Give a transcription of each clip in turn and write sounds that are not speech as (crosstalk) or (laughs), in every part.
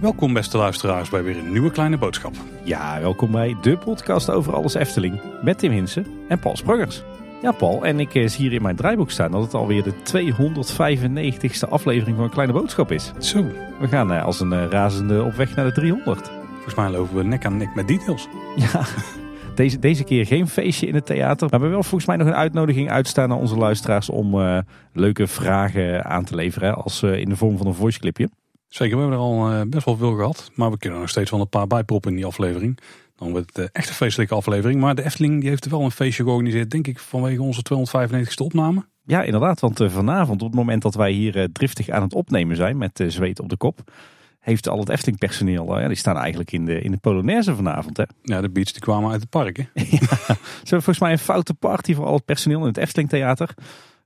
Welkom beste luisteraars bij weer een nieuwe kleine boodschap. Ja, welkom bij de podcast over alles Efteling met Tim Hinsen en Paul Sprangers. Ja, Paul, en ik eh, zie hier in mijn draaiboek staan dat het alweer de 295ste aflevering van een kleine boodschap is. Zo, We gaan eh, als een eh, razende op weg naar de 300. volgens mij lopen we nek aan nek met details. Ja, (laughs) deze, deze keer geen feestje in het theater. Maar we hebben wel volgens mij nog een uitnodiging uitstaan naar onze luisteraars om eh, leuke vragen aan te leveren. hè, Als eh, in de vorm van een voice clipje. Zeker, we hebben er al eh, best wel veel gehad. Maar we kunnen er nog steeds wel een paar bijproppen in die aflevering. Dan wordt het echt een feestelijke aflevering. Maar de Efteling die heeft er wel een feestje georganiseerd, denk ik, vanwege onze 295ste opname. Ja, inderdaad. Want vanavond, op het moment dat wij hier driftig aan het opnemen zijn met zweet op de kop, heeft al het Efteling personeel, eh, ja, die staan eigenlijk in de, in de Polonaise vanavond. Hè. (laughs) Ja, de beats die kwamen uit het park. Hè? Ze hebben volgens mij een foute party voor al het personeel in het Efteling Theater.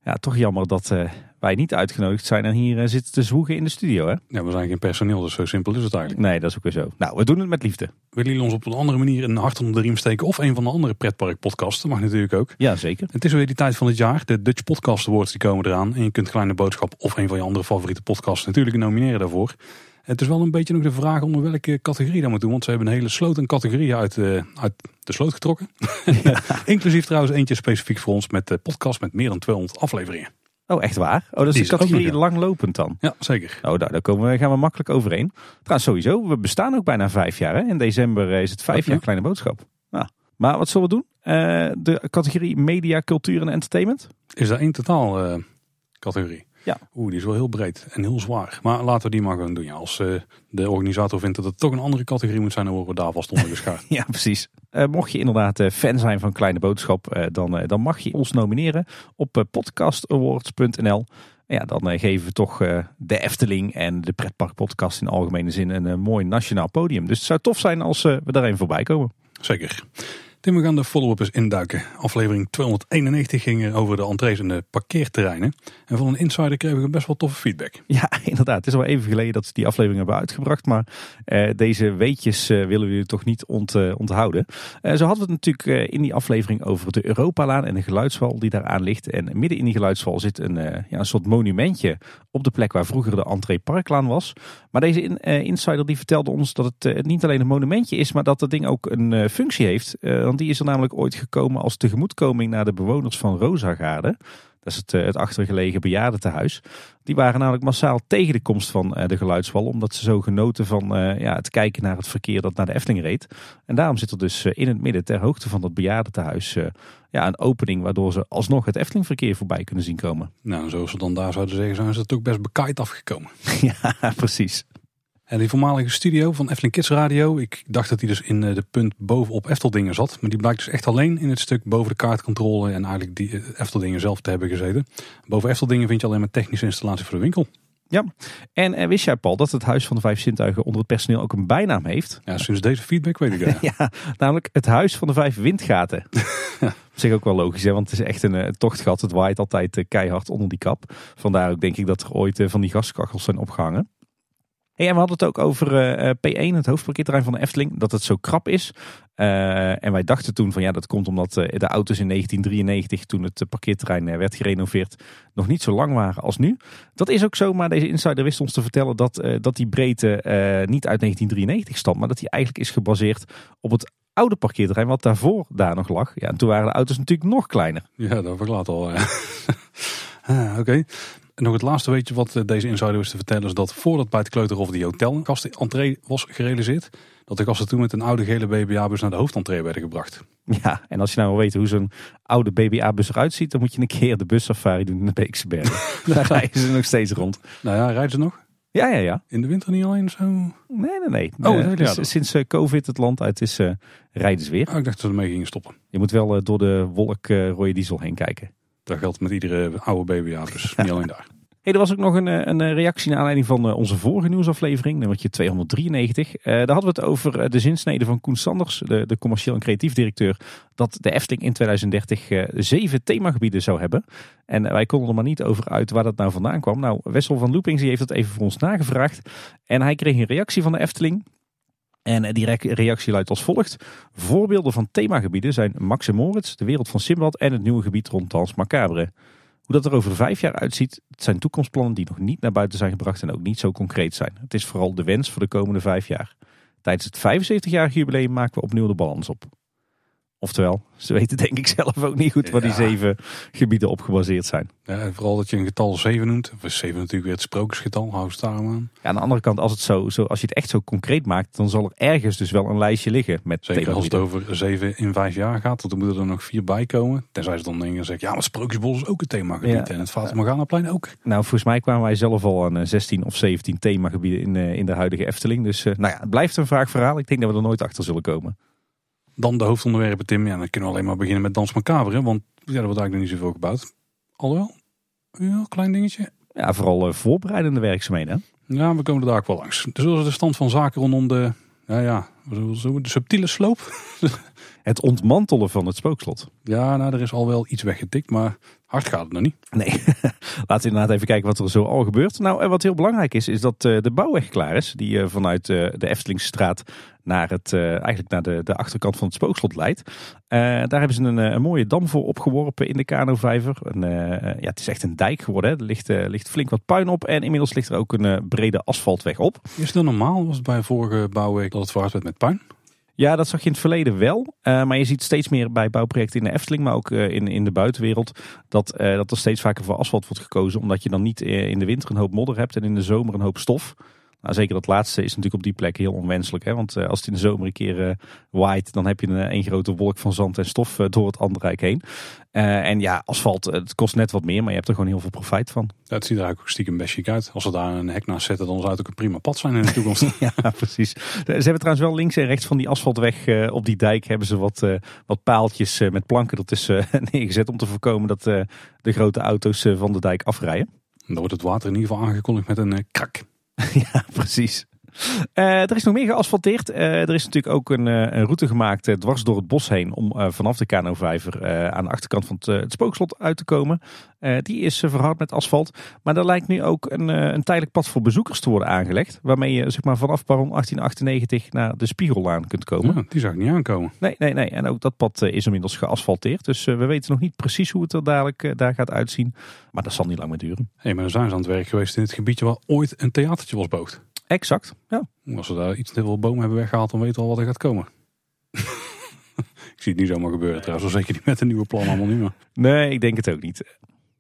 Ja, toch jammer dat eh, wij niet uitgenodigd zijn en hier eh, zitten te zwoegen in de studio. Hè? Ja, we zijn geen personeel, dus zo simpel is het eigenlijk. Nee, dat is ook weer zo. Nou, we doen het met liefde. Willen jullie ons op een andere manier een hart onder de riem steken? Of een van de andere pretpark podcasts? Dat mag natuurlijk ook. Ja, zeker. Het is weer die tijd van het jaar. De Dutch Podcast Awards die komen eraan. En je kunt Kleine Boodschap of een van je andere favoriete podcasts natuurlijk nomineren daarvoor. Het is wel een beetje nog de vraag onder welke categorie dat moet doen. Want ze hebben een hele sloot aan categorieën uit, eh, uit de sloot getrokken. (laughs) (laughs) Inclusief trouwens eentje specifiek voor ons met de podcast met meer dan 200 afleveringen. Oh, echt waar? Oh, dat is Die de is categorie ja. langlopend dan. Ja, zeker. Oh, daar, daar komen we, gaan we makkelijk overheen. Trouwens, sowieso, we bestaan ook bijna vijf jaar. Hè? In december eh, is het vijf jaar Kleine Boodschap. Nou, maar wat zullen we doen? Eh, de categorie media, cultuur en entertainment? Is daar één totaal eh, categorie? Ja. Oeh, die is wel heel breed en heel zwaar. Maar laten we die maar gewoon doen. Ja. Als eh, de organisator vindt dat het toch een andere categorie moet zijn, dan worden we daar vast onder geschaard. (laughs) Ja, precies. Eh, mocht je inderdaad eh, fan zijn van Kleine Boodschap, dan, dan mag je ons nomineren op podcastawards.nl. Ja, dan geven we toch de Efteling en de pretparkpodcast in algemene zin een mooi nationaal podium. Dus het zou tof zijn als we daar even voorbij komen. Zeker. Tim, we gaan de follow-up eens induiken. Aflevering 291 ging er over de entrees en de parkeerterreinen. En van een insider kregen we best wel toffe feedback. Ja, (laughs) inderdaad. Het is al even geleden dat ze die aflevering hebben uitgebracht. Maar eh, deze weetjes eh, willen we jullie toch niet ont, eh, onthouden. Eh, zo hadden we het natuurlijk eh, in die aflevering over de Europalaan en de geluidswal die daar aan ligt. En midden in die geluidswal zit een, eh, ja, een soort monumentje op de plek waar vroeger de entree Parklaan was. Maar deze in- eh, insider die vertelde ons dat het eh, niet alleen een monumentje is, maar dat dat ding ook een eh, functie heeft. Want die is er namelijk ooit gekomen als tegemoetkoming naar de bewoners van Rosagaarde. Dat is het, eh, het achtergelegen bejaardentehuis. Die waren namelijk massaal tegen de komst van eh, de geluidswal. Omdat ze zo genoten van eh, ja, het kijken naar het verkeer dat naar de Efteling reed. En daarom zit er dus in het midden ter hoogte van dat bejaardentehuis eh, ja, een opening. Waardoor ze alsnog het Eftelingverkeer voorbij kunnen zien komen. Nou, en zoals ze dan daar zouden zeggen, zijn ze het ook best bekaaid afgekomen. (laughs) ja, precies. En die voormalige studio van Efteling Kids Radio, ik dacht dat die dus in eh, de punt bovenop Efteldingen zat. Maar die blijkt dus echt alleen in het stuk boven de kaartcontrole en eigenlijk die eh, Efteldingen zelf te hebben gezeten. Boven Efteldingen vind je alleen maar technische installatie voor de winkel. Ja. En eh, wist jij Paul dat het Huis van de Vijf Zintuigen onder het personeel ook een bijnaam heeft? Ja, sinds deze feedback weet ik het. (laughs) Ja, namelijk het Huis van de Vijf Windgaten. (laughs) Op zich ook wel logisch, hè? want het is echt een, tochtgat. Het waait altijd keihard onder die kap. Vandaar ook denk ik dat er ooit van die gaskachels zijn opgehangen. En we hadden het ook over eh, eh, P1, het hoofdparkeerterrein van de Efteling, dat het zo krap is. Eh, en wij dachten toen van ja, dat komt omdat de auto's in 1993, toen het parkeerterrein werd gerenoveerd, nog niet zo lang waren als nu. Dat is ook zo, maar deze insider wist ons te vertellen dat, dat die breedte niet uit 1993 stamt, maar dat die eigenlijk is gebaseerd op het oude parkeerterrein wat daarvoor daar nog lag. Ja, en toen waren de auto's natuurlijk nog kleiner. Ja, dat verklaart al. (laughs) ah, Oké. En nog het laatste weetje wat eh, deze insider wist te vertellen is dat voordat bij het Kleuterhof die hotelgasten entree was gerealiseerd, dat de gasten toen met een oude gele BBA-bus naar de hoofdentree werden gebracht. Ja, en als je nou wil weten hoe zo'n oude BBA-bus eruit ziet, dan moet je een keer de bussafari doen in de Beekse Bergen. (laughs) (laughs) Daar rijden ze nog steeds rond. Nou ja, rijden ze nog? Ja, ja, ja. In de winter niet alleen zo? Nee, nee, nee. Oh, Eh, dus sinds eh, COVID het land uit is, rijden ze weer. Ah, ik dacht dat ze ermee gingen stoppen. Je moet wel door de wolk rode diesel heen kijken. Dat geldt met iedere oude BBA, dus niet (laughs) alleen daar. Hey, er was ook nog een, eh, een eh, reactie naar aanleiding van eh, onze vorige nieuwsaflevering, nummertje 293. Eh, daar hadden we het over de zinsnede van Koen Sanders, de, de commercieel en creatief directeur, dat de Efteling in 2030 eh, zeven themagebieden zou hebben. En wij konden er maar niet over uit waar dat nou vandaan kwam. Nou, Wessel van Loopings heeft dat even voor ons nagevraagd. En hij kreeg een reactie van de Efteling. En die reactie luidt als volgt. Voorbeelden van themagebieden zijn Max en Moritz, de wereld van Simbad en het nieuwe gebied rond Dans Macabre. Hoe dat er over vijf jaar uitziet, het zijn toekomstplannen die nog niet naar buiten zijn gebracht en ook niet zo concreet zijn. Het is vooral de wens voor de komende vijf jaar. Tijdens het 75-jarig jubileum maken we opnieuw de balans op. Oftewel, ze weten denk ik zelf ook niet goed waar die zeven gebieden op gebaseerd zijn. Ja, vooral dat je een getal 7 noemt. Of 7 natuurlijk weer het sprookjesgetal, hou het daarom aan. Ja, aan de andere kant, als, het zo, zo, als je het echt zo concreet maakt, dan zal er ergens dus wel een lijstje liggen met Zeker als het over 7 in 5 jaar gaat, dan moeten er nog vier bij komen. Tenzij ze dan denken, zeggen, ja, maar Sprookjesbos is ook een themagebied. Ja. En het Fata Morgana-plein ook. Nou, volgens mij kwamen wij zelf al aan 16 of 17 themagebieden in, in de huidige Efteling. Dus nou ja, het blijft een vaag verhaal. Ik denk dat we er nooit achter zullen komen. Dan de hoofdonderwerpen, Tim. Ja, dan kunnen we alleen maar beginnen met Dans Macabre. Want ja, er wordt eigenlijk nog niet zoveel gebouwd. Alhoewel, een klein dingetje. Ja, vooral uh, voorbereidende werkzaamheden. Ja, we komen er daar ook wel langs. Dus dat is de stand van zaken rondom de, ja, ja, de subtiele sloop. (laughs) Het ontmantelen van het spookslot. Ja, nou, er is al wel iets weggetikt, maar hard gaat het nog niet. Nee, (laughs) laten we inderdaad even kijken wat er zo al gebeurt. Nou, wat heel belangrijk is, is dat eh, de bouwweg klaar is. Die eh, vanuit de Eftelingstraat naar, het, eigenlijk naar de, de achterkant van het spookslot leidt. Uh, daar hebben ze een, een, mooie dam voor opgeworpen in de Kanovijver. Uh, ja, het is echt een dijk geworden. Hè. Er ligt, ligt flink wat puin op en inmiddels ligt er ook een brede asfaltweg op. Is dat normaal? Was het bij vorige bouwweek dat het verhard werd met puin? Ja, dat zag je in het verleden wel. maar je ziet steeds meer bij bouwprojecten in de Efteling, maar ook in, in de buitenwereld, dat, dat er steeds vaker voor asfalt wordt gekozen. Omdat je dan niet in de winter een hoop modder hebt en in de zomer een hoop stof. Nou, zeker dat laatste is natuurlijk op die plek heel onwenselijk. Hè? Want uh, als het in de zomer een keer uh, waait, dan heb je een, een grote wolk van zand en stof door het Anderrijk heen. en ja, asfalt, het kost net wat meer, maar je hebt er gewoon heel veel profijt van. Ja, het ziet er eigenlijk ook stiekem best chic uit. Als ze daar een hek naast zetten, dan zou het ook een prima pad zijn in de toekomst. (laughs) ja, precies. Ze hebben trouwens wel links en rechts van die asfaltweg op die dijk hebben ze wat, wat paaltjes met planken ertussen (laughs) neergezet om te voorkomen dat de grote auto's van de dijk afrijden. Dan wordt het water in ieder geval aangekondigd met een krak. (laughs) ja, precies. Uh, er is nog meer geasfalteerd. Uh, er is natuurlijk ook een, uh, een route gemaakt dwars door het bos heen om vanaf de Kanovijver aan de achterkant van het, het spookslot uit te komen. die is verhard met asfalt. Maar er lijkt nu ook een, een tijdelijk pad voor bezoekers te worden aangelegd. Waarmee je zeg maar, vanaf Baron 1898 naar de Spiegellaan kunt komen. Ja, die zag ik niet aankomen. Nee, nee, nee. En ook dat pad is inmiddels geasfalteerd. Dus we weten nog niet precies hoe het er dadelijk daar gaat uitzien. Maar dat zal niet lang meer duren. Hey, maar dan zijn ze aan het werk geweest in het gebiedje waar ooit een theatertje was boogd. Exact, ja. Als we daar iets te veel bomen hebben weggehaald, dan weten we al wat er gaat komen. (laughs) ik zie het niet zomaar gebeuren trouwens. Zeker niet met een nieuwe plan allemaal niet meer. Nee, ik denk het ook niet.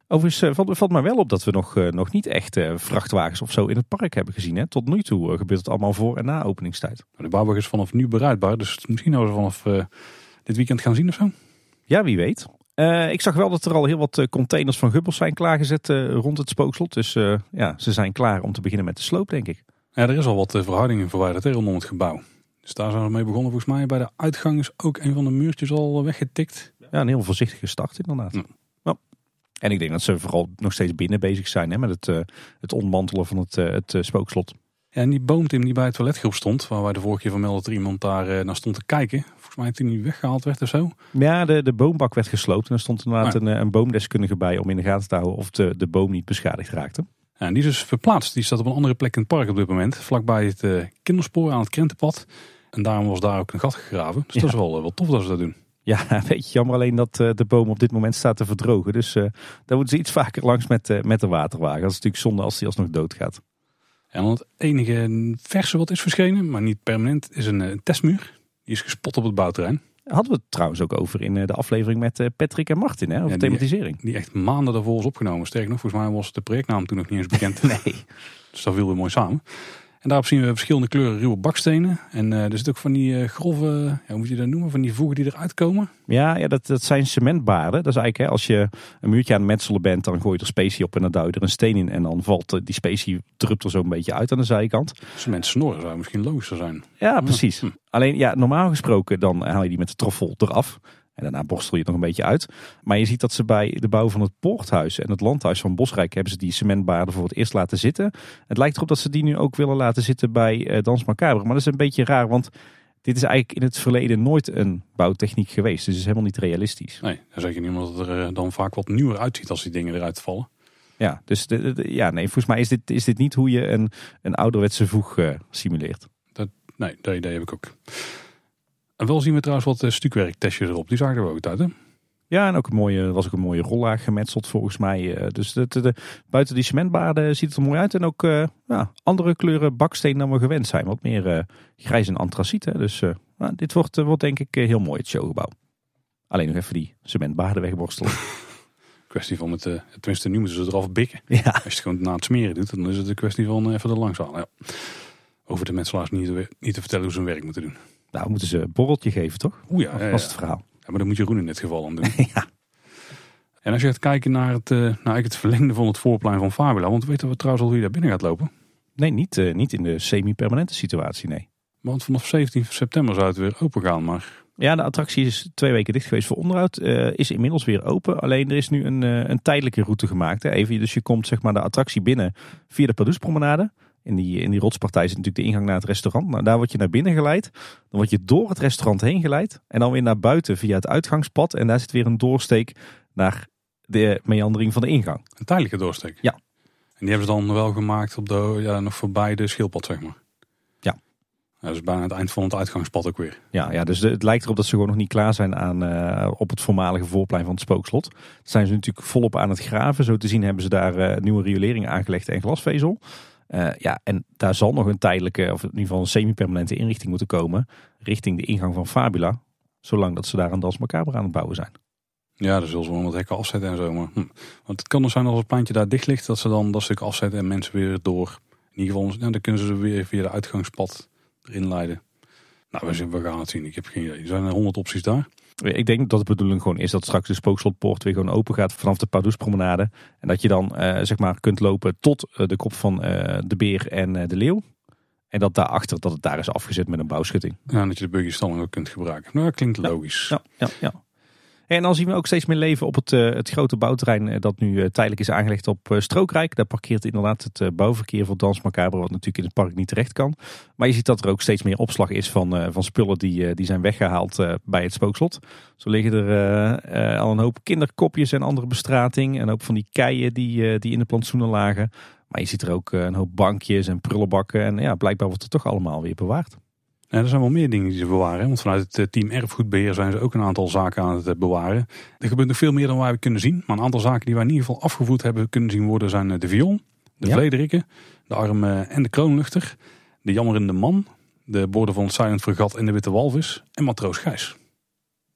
Overigens uh, valt, valt mij wel op dat we nog, uh, nog niet echt uh, vrachtwagens of zo in het park hebben gezien. Hè? Tot nu toe gebeurt het allemaal voor en na openingstijd. Nou, de bouwweg is vanaf nu bereidbaar. Dus misschien nou vanaf dit weekend gaan zien of zo. Ja, wie weet. ik zag wel dat er al heel wat containers van Gubbels zijn klaargezet rond het spookslot. Dus ja, ze zijn klaar om te beginnen met de sloop, denk ik. Ja, er is al wat eh, verhoudingen verwijderd rondom het gebouw. Dus daar zijn we mee begonnen. Volgens mij bij de uitgang is ook een van de muurtjes al eh, weggetikt. Ja, een heel voorzichtige start inderdaad. Ja. En ik denk dat ze vooral nog steeds binnen bezig zijn hè, met het, uh, het ontmantelen van het, uh, het spookslot. Ja, en die boom Tim die bij het toiletgroep stond, waar wij de vorige keer vermelden dat er iemand daar naar stond te kijken. Volgens mij toen die weggehaald werd of zo. Ja, de, de boombak werd gesloopt en er stond inderdaad een, een boomdeskundige bij om in de gaten te houden of de, de boom niet beschadigd raakte. Ja, en die is dus verplaatst. Die staat op een andere plek in het park op dit moment. Vlakbij het uh, kinderspoor aan het Krentenpad. En daarom was daar ook een gat gegraven. Dus dat is wel, uh, wel tof dat ze dat doen. Ja, (laughs) weet je, jammer alleen dat uh, de boom op dit moment staat te verdrogen. Dus daar moeten ze iets vaker langs met, met de waterwagen. Dat is natuurlijk zonde als die alsnog doodgaat. En dan het enige verse wat is verschenen, maar niet permanent, is een testmuur. Die is gespot op het bouwterrein. Hadden we het trouwens ook over in de aflevering met Patrick en Martin, hè, over thematisering. Die echt maanden daarvoor is opgenomen. Sterker nog, volgens mij was de projectnaam toen nog niet eens bekend. (laughs) nee. Dus dat viel weer mooi samen. En daarop zien we verschillende kleuren ruwe bakstenen. En uh, er zit ook van die uh, grove, ja, hoe moet je dat noemen, van die voegen die eruit komen. Ja, ja dat, dat zijn cementbaden. Dat is eigenlijk, hè, als je een muurtje aan het metselen bent, dan gooi je er specie op en dan duw je er een steen in. En dan valt uh, die specie, drupt er zo een beetje uit aan de zijkant. Cement snoren zou misschien logischer zijn. Ja, precies. Hm. Alleen, ja, normaal gesproken dan haal je die met de troffel eraf. En daarna borstel je het nog een beetje uit. Maar je ziet dat ze bij de bouw van het Poorthuis en het Landhuis van Bosrijk hebben ze die cementbaarden voor het eerst laten zitten. Het lijkt erop dat ze die nu ook willen laten zitten bij uh, Dans Macabre. Maar dat is een beetje raar, want dit is eigenlijk in het verleden nooit een bouwtechniek geweest. Dus het is helemaal niet realistisch. Nee, dan zeg je niet omdat het er eh, dan vaak wat nieuwer uitziet als die dingen eruit vallen. Ja, dus de, ja, nee, volgens mij is dit, is dit niet hoe je een, een ouderwetse voeg uh, simuleert. Dat Nee, dat idee heb ik ook. En wel zien we trouwens wat uh, stukwerktestjes erop. Die zagen er ook uit, hè? Ja, en ook een mooie, was ook een mooie rollaag gemetseld volgens mij. Uh, dus de, de, de, buiten die cementbaarden ziet het er mooi uit. En ook uh, ja, andere kleuren baksteen dan we gewend zijn. Wat meer grijs en antraciet. Hè? Dus nou, dit wordt, wordt denk ik heel mooi, het showgebouw. Alleen nog even die cementbaarden wegborstelen. (laughs) (laughs) kwestie van het, tenminste nu moeten ze eraf bikken. Ja. Als je het gewoon na het smeren doet, dan is het een kwestie van even er langs halen. Ja. Over de metselaars niet, niet te vertellen hoe ze hun werk moeten doen. Nou, moeten ze een borreltje geven, toch? Oeh ja, was het verhaal. Ja, maar dat moet Jeroen in dit geval aan doen. (laughs) ja. En als je gaat kijken naar het, nou, eigenlijk het verlengde van het voorplein van Fabula. Want weten we trouwens al hoe je daar binnen gaat lopen? Nee, niet, uh, niet in de semi-permanente situatie, nee. Want vanaf 17 september zou het weer open gaan, maar... Ja, de attractie is twee weken dicht geweest voor onderhoud. Uh, is inmiddels weer open. Alleen er is nu een, een tijdelijke route gemaakt. Hè. Even, dus je komt zeg maar de attractie binnen via de Pardoespromenade. In die, in die rotspartij zit natuurlijk de ingang naar het restaurant. Nou, daar word je naar binnen geleid. Dan word je door het restaurant heen geleid. En dan weer naar buiten via het uitgangspad. En daar zit weer een doorsteek naar de meandering van de ingang. Een tijdelijke doorsteek? Ja. En die hebben ze dan wel gemaakt op de, ja, nog voorbij de schildpad, zeg maar? Ja. ja dus bijna het eind van het uitgangspad ook weer. Ja, ja dus de, het lijkt erop dat ze gewoon nog niet klaar zijn aan, uh, op het voormalige voorplein van het spookslot. Dat zijn ze natuurlijk volop aan het graven. Zo te zien hebben ze daar uh, nieuwe riolering aangelegd en glasvezel. Uh, ja, en daar zal nog een tijdelijke, of in ieder geval een semi-permanente inrichting moeten komen. Richting de ingang van Fabula. Zolang dat ze daar een Dans Macabre aan het bouwen zijn. Ja, dan zullen ze wel wat hekken afzetten en zo. Maar, hm. Want het kan dus zijn als het pleintje daar dicht ligt, dat ze dan dat stuk afzetten en mensen weer door. In ieder geval, dan kunnen ze weer via de uitgangspad erin leiden. Nou, we, gaan het zien. Ik heb geen idee. Er zijn er honderd opties daar. Ik denk dat de bedoeling gewoon is dat straks de spookslotpoort weer gewoon open gaat vanaf de Pardoespromenade. En dat je dan uh, zeg maar kunt lopen tot uh, de kop van uh, de beer en de leeuw. En dat daarachter dat het daar is afgezet met een bouwschutting. Ja, en dat je de buggystalling ook kunt gebruiken. Nou, dat klinkt logisch. Ja, ja, ja. En dan zien we ook steeds meer leven op het, uh, het grote bouwterrein dat nu uh, tijdelijk is aangelegd op Strookrijk. Daar parkeert inderdaad het bouwverkeer voor Dans Macabre, wat natuurlijk in het park niet terecht kan. Maar je ziet dat er ook steeds meer opslag is van, van spullen die, die zijn weggehaald bij het spookslot. Zo liggen er al een hoop kinderkopjes en andere bestrating. En ook van die keien die, die in de plantsoenen lagen. Maar je ziet er ook een hoop bankjes en prullenbakken. En ja, blijkbaar wordt het toch allemaal weer bewaard. Er zijn wel meer dingen die ze bewaren. Want vanuit het team erfgoedbeheer zijn ze ook een aantal zaken aan het bewaren. Er gebeurt nog veel meer dan wij kunnen zien. Maar een aantal zaken die wij in ieder geval afgevoerd hebben kunnen zien worden zijn de viool, de Ja. vlederikken, de arm en de kroonluchter, de jammerende man, de borden van het Silent Fregat en de witte walvis en matroos Gijs.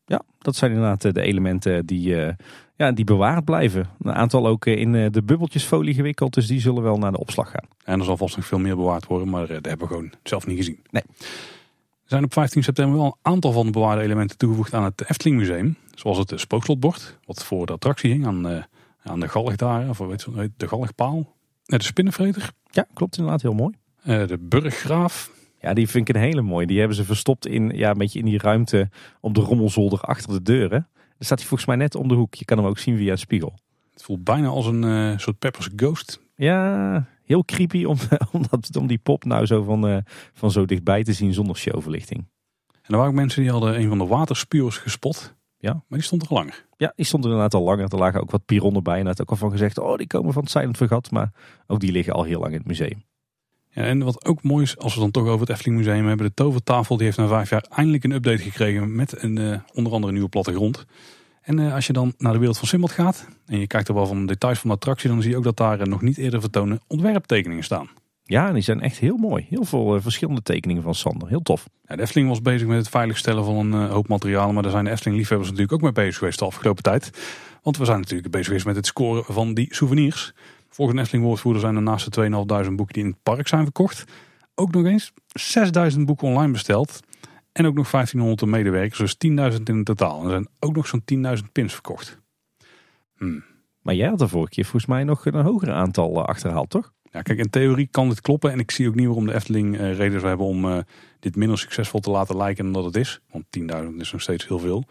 Ja, dat zijn inderdaad eh, de elementen die, eh, ja, die bewaard blijven. Een aantal ook eh, in eh, de bubbeltjesfolie gewikkeld. Dus die zullen wel naar de opslag gaan. En er zal vast nog veel meer bewaard worden, maar eh, dat hebben we gewoon zelf niet gezien. Nee. Zijn op 15 september wel een aantal van de bewaarde elementen toegevoegd aan het Efteling Museum. Zoals het spookslotbord, wat voor de attractie hing aan, eh, aan de galg daar, of weet je, de galgpaal. Eh, De spinnenvreter, Ja, klopt inderdaad heel mooi. eh, de burggraaf, Ja, die vind ik een hele mooie. Die hebben ze verstopt in, ja, een beetje in die ruimte op de rommelzolder achter de deuren. Daar staat hij volgens mij net om de hoek. Je kan hem ook zien via een spiegel. Het voelt bijna als een eh, soort Peppers Ghost. Ja, heel creepy om, (laughs) om, dat, om die pop nou zo van, eh, van zo dichtbij te zien zonder showverlichting. En er waren ook mensen die hadden een van de waterspuurs gespot. Ja. Maar die stond er langer. Ja, die stond er inderdaad al langer. Er lagen ook wat pironnen bij. En had ook al van gezegd, oh die komen van het Silent Vergat. Maar ook die liggen al heel lang in het museum. Ja, en wat ook mooi is, als we dan toch over het Efteling Museum hebben. De tovertafel die heeft na vijf jaar eindelijk een update gekregen met een, eh, onder andere een nieuwe plattegrond. En eh, als je dan naar de wereld van Simbad gaat en je kijkt er wel van de details van de attractie. Dan zie je ook dat daar eh, nog niet eerder vertonen ontwerptekeningen staan. Ja, die zijn echt heel mooi. Heel veel eh, verschillende tekeningen van Sander. Heel tof. Ja, de Efteling was bezig met het veiligstellen van een hoop materialen. Maar daar zijn de Efteling liefhebbers natuurlijk ook mee bezig geweest de afgelopen tijd. Want we zijn natuurlijk bezig geweest met het scoren van die souvenirs. Volgens een Efteling woordvoerder zijn er naast de 2500 boeken die in het park zijn verkocht. Ook nog eens 6000 boeken online besteld. En ook nog 1500 medewerkers, dus 10.000 in totaal. En er zijn ook nog zo'n 10.000 pins verkocht. Hmm. Maar jij had er vorige keer volgens mij nog een hoger aantal eh, achterhaald, toch? Ja, kijk, in theorie kan dit kloppen. En ik zie ook niet waarom de Efteling eh, reden zou hebben om eh, dit minder succesvol te laten lijken dan dat het is. Want 10.000 is nog steeds heel veel.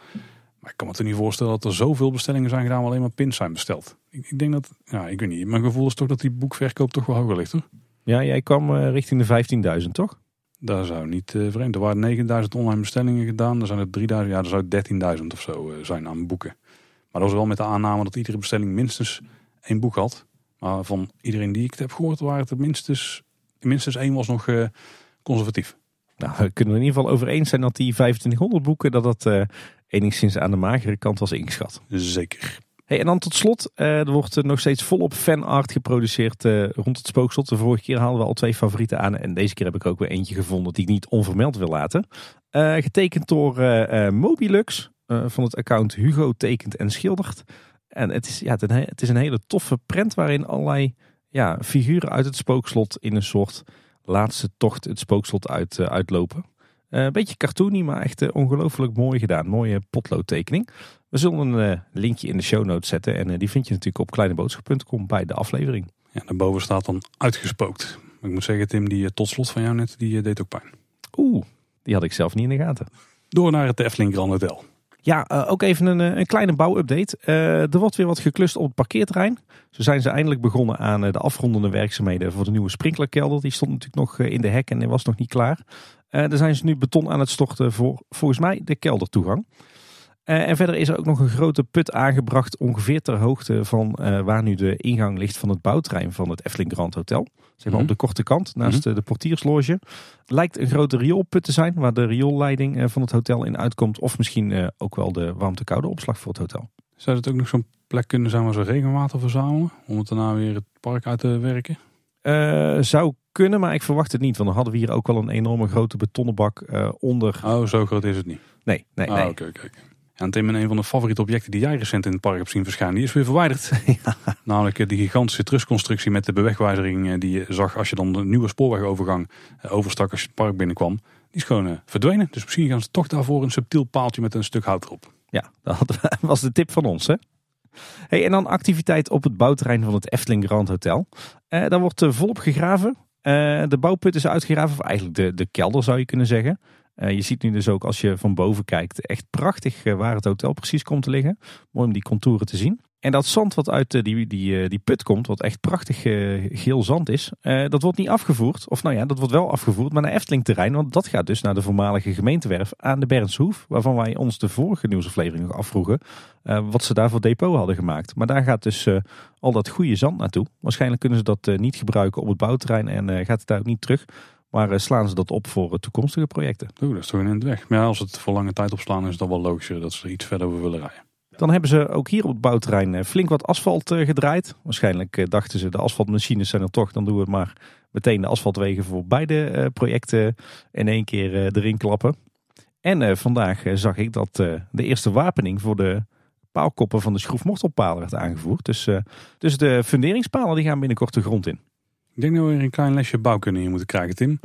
Maar ik kan me toch niet voorstellen dat er zoveel bestellingen zijn gedaan waar alleen maar pins zijn besteld. Ik, ik denk dat, ja, ik weet niet. Mijn gevoel is toch dat die boekverkoop toch wel hoger ligt, hoor. Ja, jij kwam richting de 15.000, toch? Daar zou niet eh, vreemd. Er waren 9000 online bestellingen gedaan. Er zijn er 3000, ja, er zou 13.000 of zo eh, zijn aan boeken. Maar dat was wel met de aanname dat iedere bestelling minstens één boek had. Maar van iedereen die ik het heb gehoord, waren het er minstens, minstens één was nog eh, conservatief. Nou, we kunnen er in ieder geval over eens zijn dat die 2500 boeken, dat dat enigszins aan de magere kant was ingeschat. Zeker. Hey, en dan tot slot, uh, er wordt nog steeds volop fanart geproduceerd uh, rond het spookslot. De vorige keer haalden we al twee favorieten aan en deze keer heb ik ook weer eentje gevonden die ik niet onvermeld wil laten. getekend door Mobilux van het account Hugo Tekent en Schildert. En het is, ja, het is een hele toffe prent waarin allerlei ja, figuren uit het spookslot in een soort laatste tocht het spookslot uit, uh, uitlopen. Uh, een beetje cartoony, maar echt uh, ongelooflijk mooi gedaan. Mooie potloodtekening. We zullen een linkje in de show notes zetten. En die vind je natuurlijk op kleineboodschap.com bij de aflevering. Ja, daarboven staat dan uitgespookt. Maar ik moet zeggen, Tim, die tot slot van jou net, die deed ook pijn. Oeh, die had ik zelf niet in de gaten. Door naar het Efteling Grand Hotel. Ja, uh, ook even een, een kleine bouwupdate. Uh, er wordt weer wat geklust op het parkeerterrein. Zo zijn ze eindelijk begonnen aan de afrondende werkzaamheden voor de nieuwe sprinklerkelder. Die stond natuurlijk nog in de hek en was nog niet klaar. Daar zijn ze nu beton aan het storten voor volgens mij de keldertoegang. en verder is er ook nog een grote put aangebracht ongeveer ter hoogte van waar nu de ingang ligt van het bouwterrein van het Efteling Grand Hotel. Zeg maar op de korte kant, naast mm de portiersloge. Lijkt een grote rioolput te zijn, waar de rioolleiding eh, van het hotel in uitkomt. Of misschien eh, ook wel de warmte-koude opslag voor het hotel. Zou het ook nog zo'n plek kunnen zijn waar ze regenwater verzamelen? Om het daarna weer het park uit te werken? Uh, zou kunnen, maar ik verwacht het niet. Want dan hadden we hier ook wel een enorme grote betonnen bak onder. Oh, zo groot is het niet? Nee, nee, ah, nee. Oké, oké. En Tim, een van de favoriete objecten die jij recent in het park hebt zien verschijnen, die is weer verwijderd. (laughs) Namelijk eh, die gigantische trusconstructie met de bewegwijzering eh, die je zag als je dan de nieuwe spoorwegovergang eh, overstak als je het park binnenkwam. Die is gewoon verdwenen. Dus misschien gaan ze toch daarvoor een subtiel paaltje met een stuk hout erop. Ja, (laughs) dat was de tip van ons hè. Hey, en dan activiteit op het bouwterrein van het Efteling Grand Hotel. Uh, daar wordt volop gegraven. de bouwput is uitgegraven, of eigenlijk de, de kelder zou je kunnen zeggen. Je ziet nu dus ook als je van boven kijkt echt prachtig waar het hotel precies komt te liggen. Mooi om die contouren te zien. En dat zand wat uit uh, die, die, die put komt, wat echt prachtig geel zand is, dat wordt niet afgevoerd. Of nou ja, dat wordt wel afgevoerd, maar naar Efteling terrein. Want dat gaat dus naar de voormalige gemeentewerf aan de Bernshoef. Waarvan wij ons de vorige nieuwsaflevering nog afvroegen wat ze daar voor depot hadden gemaakt. Maar daar gaat dus al dat goede zand naartoe. Waarschijnlijk kunnen ze dat niet gebruiken op het bouwterrein en gaat het daar ook niet terug. Maar eh, slaan ze dat op voor eh, toekomstige projecten? Oeh, dat is toch in de weg. Maar als het voor lange tijd opslaan is dan wel logischer dat ze er iets verder over willen rijden. Dan hebben ze ook hier op het bouwterrein eh, flink wat asfalt gedraaid. Waarschijnlijk dachten ze de asfaltmachines zijn er toch, dan doen we maar meteen de asfaltwegen voor beide projecten in één keer erin klappen. En vandaag zag ik dat de eerste wapening voor de paalkoppen van de schroefmortelpalen werd aangevoerd. Dus, dus de funderingspalen die gaan binnenkort de grond in. Ik denk dat we weer een klein lesje bouwkunde hier moeten krijgen, Tim.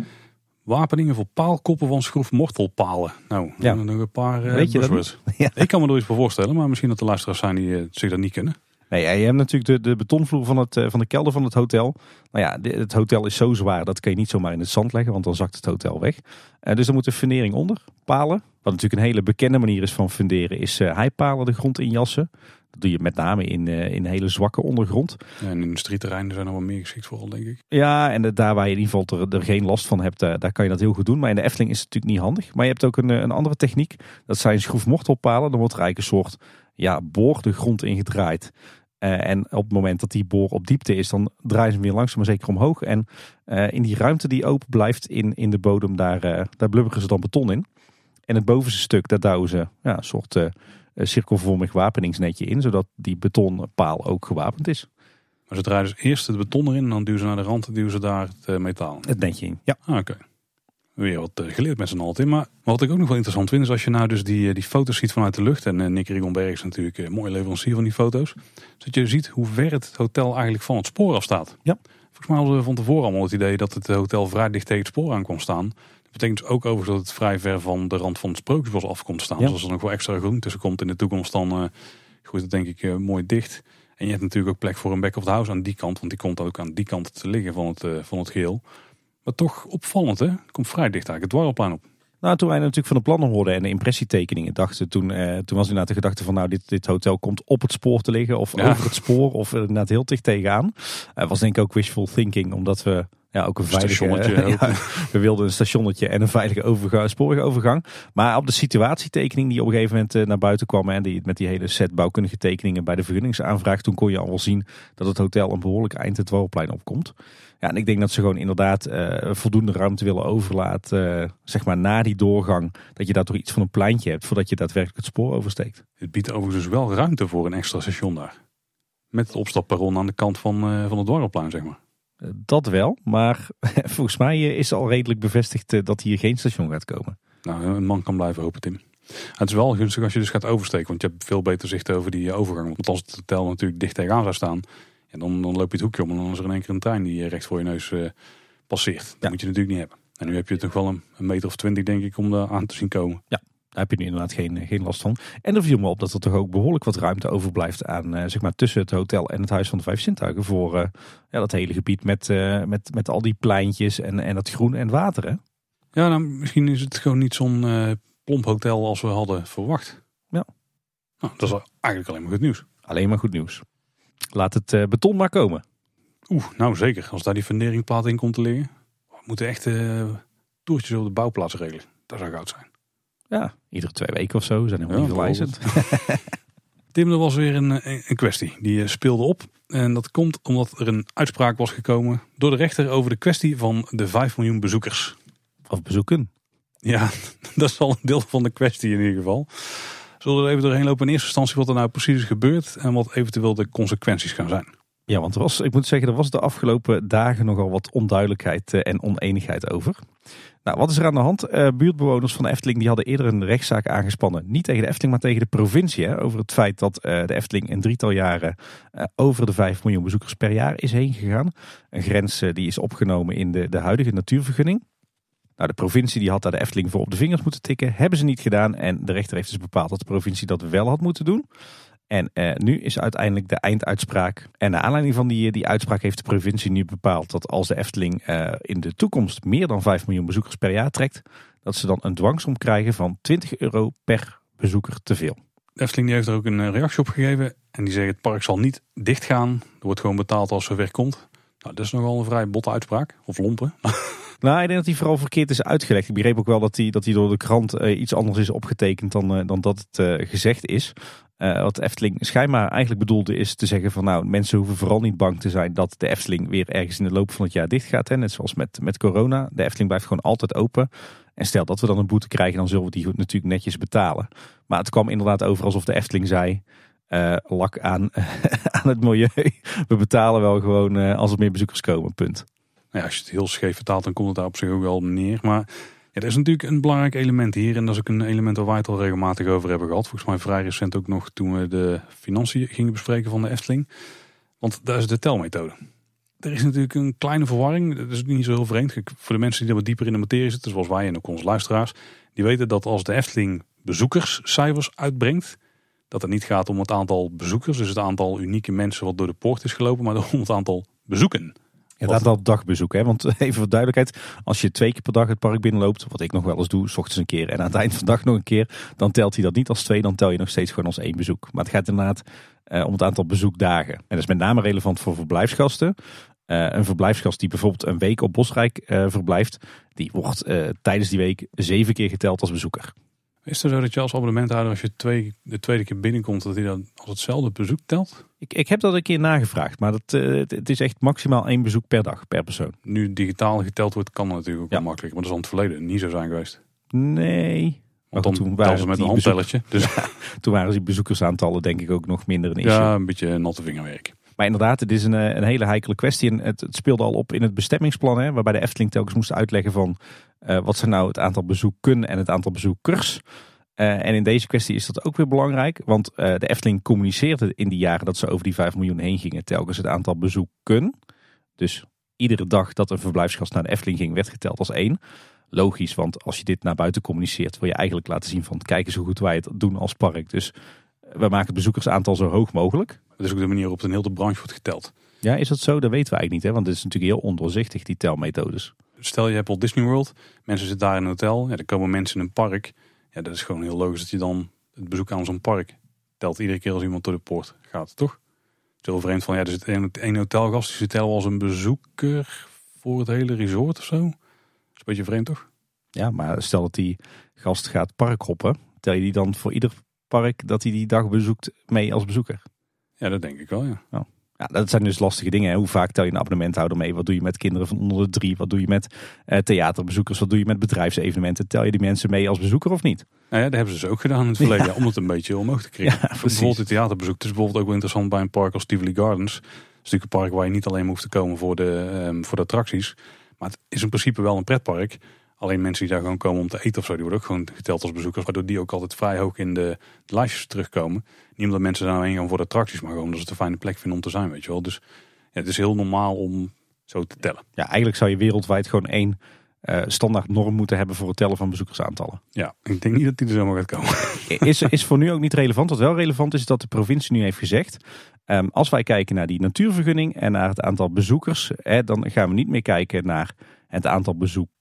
Wapeningen voor paalkoppen van schroefmortelpalen. Nou, ja. nog een paar uh, Weet je dat (laughs) ja. Ik kan me er iets voor voorstellen, maar misschien dat de luisteraars zijn die uh, zich dat niet kunnen. Nee, je hebt natuurlijk de, de betonvloer van, het, uh, van de kelder van het hotel. Nou ja, het hotel is zo zwaar, dat kun je niet zomaar in het zand leggen, want dan zakt het hotel weg. dus er moet een fundering onder, palen. Wat natuurlijk een hele bekende manier is van funderen, is heipalen de grond injassen. Dat doe je met name in, uh, in hele zwakke ondergrond. Ja, en industrieterreinen zijn er wel meer geschikt voor, denk ik. Ja, en daar waar je in ieder geval er, geen last van hebt, uh, daar kan je dat heel goed doen. Maar in de Efteling is het natuurlijk niet handig. Maar je hebt ook een, eh, een andere techniek. Dat zijn schroefmortelpalen. Dan wordt er eigenlijk een soort ja, boor de grond ingedraaid. Uh, en op het moment dat die boor op diepte is, dan draaien ze hem weer langzaam maar zeker omhoog. En in die ruimte die open blijft in, in de bodem, daar, daar blubberen ze dan beton in. En het bovenste stuk, daar douwen ze ja, een soort eh, cirkelvormig wapeningsnetje in, zodat die betonpaal ook gewapend is. Maar ze draaien dus eerst het beton erin en dan duwen ze naar de rand en duwen ze daar het uh, metaal Het netje in, ja. Ah, oké. Weer wat uh, geleerd met z'n allen in. Maar wat ik ook nog wel interessant vind is als je nou dus die, die foto's ziet vanuit de lucht. En Nick Rigonberg is natuurlijk een mooie leverancier van die foto's. Dat je ziet hoe ver het hotel eigenlijk van het spoor af staat. Ja. Volgens mij hadden we van tevoren allemaal het idee dat het hotel vrij dicht tegen het spoor aan kwam staan betekent dus ook overigens dat het vrij ver van de rand van het sprookjesbos af komt staan. Dus als er nog wel extra groen tussen komt in de toekomst, dan uh, groeit het denk ik uh, mooi dicht. En je hebt natuurlijk ook plek voor een back of the house aan die kant, want die komt ook aan die kant te liggen van het, uh, van het geheel. Maar toch opvallend hè, het komt vrij dicht eigenlijk het dwarrelplein op. Nou, toen wij natuurlijk van de plannen hoorden en de impressietekeningen dachten, toen, eh, toen was inderdaad de gedachte van nou, dit, dit hotel komt op het spoor te liggen of over het spoor of inderdaad heel dicht tegenaan. Uh, was denk ik ook wishful thinking, omdat we Ja, ook een veilige Stationnetje ook. (laughs) ja, we wilden een stationnetje en een veilige overgang, spoorwegovergang. Maar op de situatietekening die op een gegeven moment eh, naar buiten kwam en die, met die hele set bouwkundige tekeningen bij de vergunningsaanvraag, toen kon je al wel zien dat het hotel een behoorlijk eind het Dwarrelplein opkomt. Ja, en ik denk dat ze gewoon inderdaad eh, voldoende ruimte willen overlaten, eh, zeg maar na die doorgang, dat je daar toch iets van een pleintje hebt voordat je daadwerkelijk het spoor oversteekt. Het biedt overigens dus wel ruimte voor een extra station daar. Met het opstapperron aan de kant van, eh, van het Dwarrelplein, zeg maar. Eh, dat wel, maar (laughs) volgens mij eh, is al redelijk bevestigd eh, dat hier geen station gaat komen. Nou, een man kan blijven hopen, Tim. Het is wel gunstig als je dus gaat oversteken, want je hebt veel beter zicht over die overgang. Want als het hotel natuurlijk dicht tegenaan zou staan, ja, dan, dan loop je het hoekje om en dan is er in één keer een trein die recht voor je neus passeert. Dat Ja. moet je natuurlijk niet hebben. En nu heb je toch wel een, een meter of twintig, denk ik, om daar aan te zien komen. Daar heb je nu inderdaad geen, geen last van. En er viel me op dat er toch ook behoorlijk wat ruimte overblijft aan, eh, zeg maar, tussen het hotel en het Huis van de Vijf Zintuigen. Voor eh, ja, dat hele gebied met, eh, met, met al die pleintjes en, en dat groen en water. Hè? Ja, nou, misschien is het gewoon niet zo'n eh, plomp hotel als we hadden verwacht. Ja. Nou, dat is eigenlijk alleen maar goed nieuws. Alleen maar goed nieuws. Laat het eh, beton maar komen. Oeh, nou zeker. Als daar die funderingplaat in komt te liggen. We moeten echt eh toertjes op de bouwplaats regelen. Dat zou goud zijn. Ja, iedere twee weken of zo zijn helemaal Ja, niet verwijzend. (laughs) Tim, er was weer een, een kwestie. Die eh, speelde op. En dat komt omdat er een uitspraak was gekomen door de rechter over de kwestie van de 5 miljoen bezoekers. Of bezoeken. Ja, (laughs) dat is wel een deel van de kwestie in ieder geval. Zullen we er even doorheen lopen in eerste instantie wat er nou precies is gebeurd en wat eventueel de consequenties gaan zijn. Ja, want er was, ik moet zeggen, er was de afgelopen dagen nogal wat onduidelijkheid eh, en oneenigheid over. Nou, wat is er aan de hand? Eh, buurtbewoners van de Efteling die hadden eerder een rechtszaak aangespannen. Niet tegen de Efteling, maar tegen de provincie. Hè, over het feit dat eh, de Efteling een drietal jaren over de 5 miljoen bezoekers per jaar is heen gegaan. Een grens die is opgenomen in de, de huidige natuurvergunning. Nou, de provincie die had daar de Efteling voor op de vingers moeten tikken. Hebben ze niet gedaan. En de rechter heeft dus bepaald dat de provincie dat wel had moeten doen. En eh, nu is uiteindelijk de einduitspraak. En naar aanleiding van die, die uitspraak heeft de provincie nu bepaald dat als de Efteling eh, in de toekomst meer dan 5 miljoen bezoekers per jaar trekt, dat ze dan een dwangsom krijgen van 20 euro per bezoeker te veel. De Efteling die heeft er ook een eh, reactie op gegeven en die zegt het park zal niet dichtgaan. Er wordt gewoon betaald als er weer komt. Nou, dat is nogal een vrij botte uitspraak. Of lompen. (laughs) Nou, ik denk dat hij vooral verkeerd is uitgelegd. Ik begreep ook wel dat hij, dat hij door de krant eh, iets anders is opgetekend dan, eh, dan dat het eh, gezegd is. Eh, wat Efteling schijnbaar eigenlijk bedoelde is te zeggen van nou, mensen hoeven vooral niet bang te zijn dat de Efteling weer ergens in de loop van het jaar dicht gaat. Hè? Net zoals met, met corona. De Efteling blijft gewoon altijd open. En stel dat we dan een boete krijgen, dan zullen we die natuurlijk netjes betalen. Maar het kwam inderdaad over alsof de Efteling zei, eh, lak aan, (laughs) aan het milieu. We betalen wel gewoon eh, als er meer bezoekers komen, punt. Nou ja, als je het heel scheef vertaalt, dan komt het daar op zich ook wel neer. Maar er is natuurlijk een belangrijk element hier. En dat is ook een element waar wij het al regelmatig over hebben gehad. Volgens mij vrij recent ook nog toen we de financiën gingen bespreken van de Efteling. Want daar is de telmethode. Er is natuurlijk een kleine verwarring. Dat is niet zo heel vreemd. Voor de mensen die wat dieper in de materie zitten, zoals wij en ook onze luisteraars. Die weten dat als de Efteling bezoekerscijfers uitbrengt. Dat het niet gaat om het aantal bezoekers. Dus het aantal unieke mensen wat door de poort is gelopen. Maar (laughs) om het aantal bezoeken. Ja, het Wat- aantal dagbezoeken. Hè? Want (laughs) even voor duidelijkheid, als je twee keer per dag het park binnenloopt, wat ik nog wel eens doe, s ochtends een keer en aan het eind van de dag nog een keer, dan telt hij dat niet als twee, dan tel je nog steeds gewoon als één bezoek. Maar het gaat inderdaad eh, om het aantal bezoekdagen. En dat is met name relevant voor verblijfsgasten. Eh, een verblijfsgast die bijvoorbeeld een week op Bosrijk eh, verblijft, die wordt tijdens die week zeven keer geteld als bezoeker. Is het zo dat je als abonnementhouder, als je twee, de tweede keer binnenkomt, dat hij dan als hetzelfde bezoek telt? Ik, ik heb dat een keer nagevraagd, maar dat, eh, het, is echt maximaal één bezoek per dag, per persoon. Nu digitaal geteld wordt, kan dat natuurlijk ook Ja. makkelijk. Maar dat is aan het verleden niet zo zijn geweest. Nee. Want dan toen waren ze met een handtelletje. Dus (laughs) Toen waren die bezoekersaantallen denk ik ook nog minder een issue. ja, een beetje natte vingerwerk. Maar inderdaad, het is een, eh, een hele heikele kwestie. En het, het speelde al op in het bestemmingsplan, hè, waarbij de Efteling telkens moest uitleggen van eh, wat zijn nou het aantal bezoeken en het aantal bezoekers. Eh, en in deze kwestie is dat ook weer belangrijk, want eh, de Efteling communiceerde in die jaren dat ze over die 5 miljoen heen gingen telkens het aantal bezoeken. Dus iedere dag dat een verblijfsgast naar de Efteling ging, werd geteld als één. Logisch, want als je dit naar buiten communiceert, wil je eigenlijk laten zien van kijk eens hoe goed wij het doen als park. Dus eh, we maken het bezoekersaantal zo hoog mogelijk. Dat is ook de manier waarop de hele branche wordt geteld. Ja, is dat zo? Dat weten we eigenlijk niet, hè? want het is natuurlijk heel ondoorzichtig, die telmethodes. Stel je hebt Walt Disney World, mensen zitten daar in een hotel. Ja, er komen mensen in een park. Ja, dat is gewoon heel logisch dat je dan het bezoek aan zo'n park telt. Iedere keer als iemand door de poort gaat, toch? Het is heel vreemd van, ja, er zit één, hotelgast, die tellen we als een bezoeker. voor het hele resort of zo. Dat is een beetje vreemd toch? Ja, maar stel dat die gast gaat parkhoppen. Tel je die dan voor ieder park dat hij die dag bezoekt mee als bezoeker? Ja, dat denk ik wel, ja. Ja, dat zijn dus lastige dingen. Hè. Hoe vaak tel je een abonnementhouder mee? Wat doe je met kinderen van onder de drie? Wat doe je met eh, theaterbezoekers? Wat doe je met bedrijfsevenementen? Tel je die mensen mee als bezoeker of niet? Nou ja, dat hebben ze dus ook gedaan in het verleden. Ja. Om het een beetje omhoog te krijgen. (laughs) Ja, bijvoorbeeld het theaterbezoek. Het is bijvoorbeeld ook wel interessant bij een park als Tivoli Gardens. Het is natuurlijk een park waar je niet alleen hoeft te komen voor de, ehm, voor de attracties. Maar het is in principe wel een pretpark. Alleen mensen die daar gewoon komen om te eten of zo, die worden ook gewoon geteld als bezoekers. Waardoor die ook altijd vrij hoog in de, de lijstjes terugkomen. Niet omdat mensen daar nou heen gaan voor de attracties, maar gewoon omdat ze het een fijne plek vinden om te zijn, weet je wel. Dus ja, het is heel normaal om zo te tellen. Ja, eigenlijk zou je wereldwijd gewoon één eh, standaard norm moeten hebben voor het tellen van bezoekersaantallen. Ja, ik denk niet dat die er zomaar gaat komen. (laughs) Is, is voor nu ook niet relevant. Wat wel relevant is, is dat de provincie nu heeft gezegd. ehm, als wij kijken naar die natuurvergunning en naar het aantal bezoekers, hè, dan gaan we niet meer kijken naar het aantal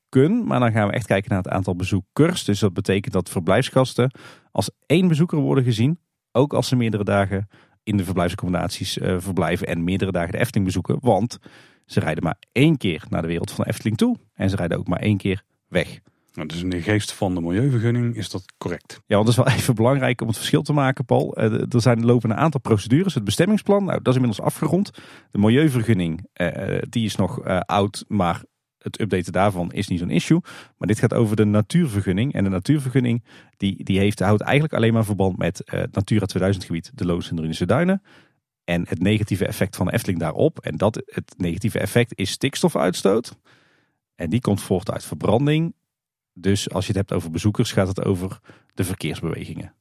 bezoeken, maar dan gaan we echt kijken naar het aantal bezoekers. Dus dat betekent dat verblijfsgasten als één bezoeker worden gezien, ook als ze meerdere dagen in de verblijfsaccommodaties eh, verblijven en meerdere dagen de Efteling bezoeken. Want ze rijden maar één keer naar de wereld van de Efteling toe en ze rijden ook maar één keer weg. Nou, dus in de geest van de milieuvergunning is dat correct. Ja, want het is wel (laughs) even belangrijk om het verschil te maken, Paul. Eh, Er zijn lopen een aantal procedures. Het bestemmingsplan, nou, dat is inmiddels afgerond. De milieuvergunning, eh, die is nog eh, oud, maar het updaten daarvan is niet zo'n issue. Maar dit gaat over de natuurvergunning. En de natuurvergunning die, die heeft, houdt eigenlijk alleen maar verband met eh, het Natura 2000 gebied, de Loos Duinen. En het negatieve effect van de Efteling daarop. En dat, het negatieve effect is stikstofuitstoot. En die komt voort uit verbranding. Dus als je het hebt over bezoekers, gaat het over de verkeersbewegingen.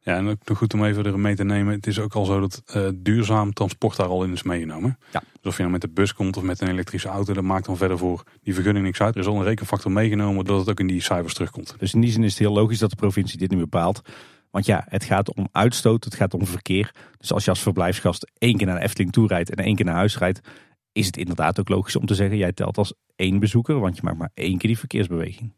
Ja, en ook nog goed om even er mee te nemen. Het is ook al zo dat eh, duurzaam transport daar al in is meegenomen. Ja. Dus of je nou met de bus komt of met een elektrische auto, dat maakt dan verder voor die vergunning niks uit. Er is al een rekenfactor meegenomen dat het ook in die cijfers terugkomt. Dus in die zin is het heel logisch dat de provincie dit nu bepaalt. Want ja, het gaat om uitstoot, het gaat om verkeer. Dus als je als verblijfsgast één keer naar de Efteling toe rijdt en één keer naar huis rijdt, is het inderdaad ook logisch om te zeggen, jij telt als één bezoeker, want je maakt maar één keer die verkeersbeweging.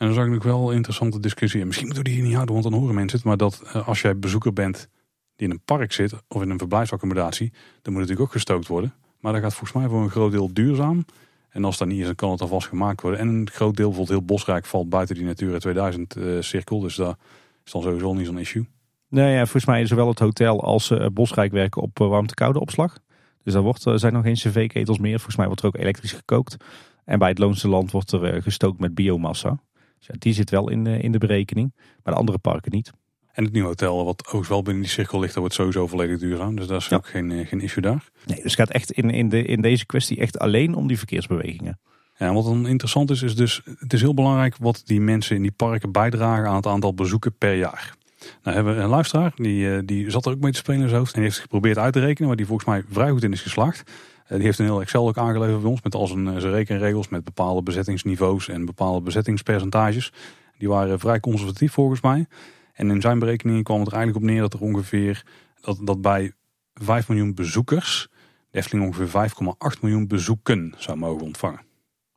En dan zag ik nog wel een interessante discussie. En misschien moeten we die hier niet houden, want dan horen mensen het. Maar dat eh, als jij bezoeker bent die in een park zit of in een verblijfsaccommodatie, dan moet het natuurlijk ook gestookt worden. Maar dat gaat volgens mij voor een groot deel duurzaam. En als dat niet is, dan kan het alvast gemaakt worden. En een groot deel, bijvoorbeeld heel Bosrijk, valt buiten die Natura 2000 eh, cirkel. Dus dat is dan sowieso niet zo'n issue. Nee, ja, volgens mij is zowel het hotel als eh, Bosrijk werken op warmte-koude opslag. Dus daar wordt, zijn nog geen cv-ketels meer. Volgens mij wordt er ook elektrisch gekookt. En bij het Loonse Land wordt er gestookt met biomassa. Dus ja, die zit wel in, uh, in de berekening. Maar de andere parken niet. En het nieuwe hotel, wat ook wel binnen die cirkel ligt, dat wordt sowieso volledig duurzaam. Dus daar is Ja. ook geen, eh, geen issue daar. Nee, dus het gaat echt in, in, de, in deze kwestie echt alleen om die verkeersbewegingen. Ja, wat dan interessant is, is dus, het is heel belangrijk wat die mensen in die parken bijdragen aan het aantal bezoeken per jaar. Nou hebben we een luisteraar, die, eh, die zat er ook mee te spelen in zijn hoofd. En die heeft geprobeerd uit te rekenen, waar die volgens mij vrij goed in is geslaagd. Eh, die heeft een heel Excel ook aangeleverd bij ons, met al zijn, eh, zijn rekenregels, met bepaalde bezettingsniveaus en bepaalde bezettingspercentages. Die waren vrij conservatief volgens mij. En in zijn berekeningen kwam het er eigenlijk op neer dat er ongeveer, dat, dat bij 5 miljoen bezoekers, de Efteling ongeveer 5,8 miljoen bezoeken zou mogen ontvangen.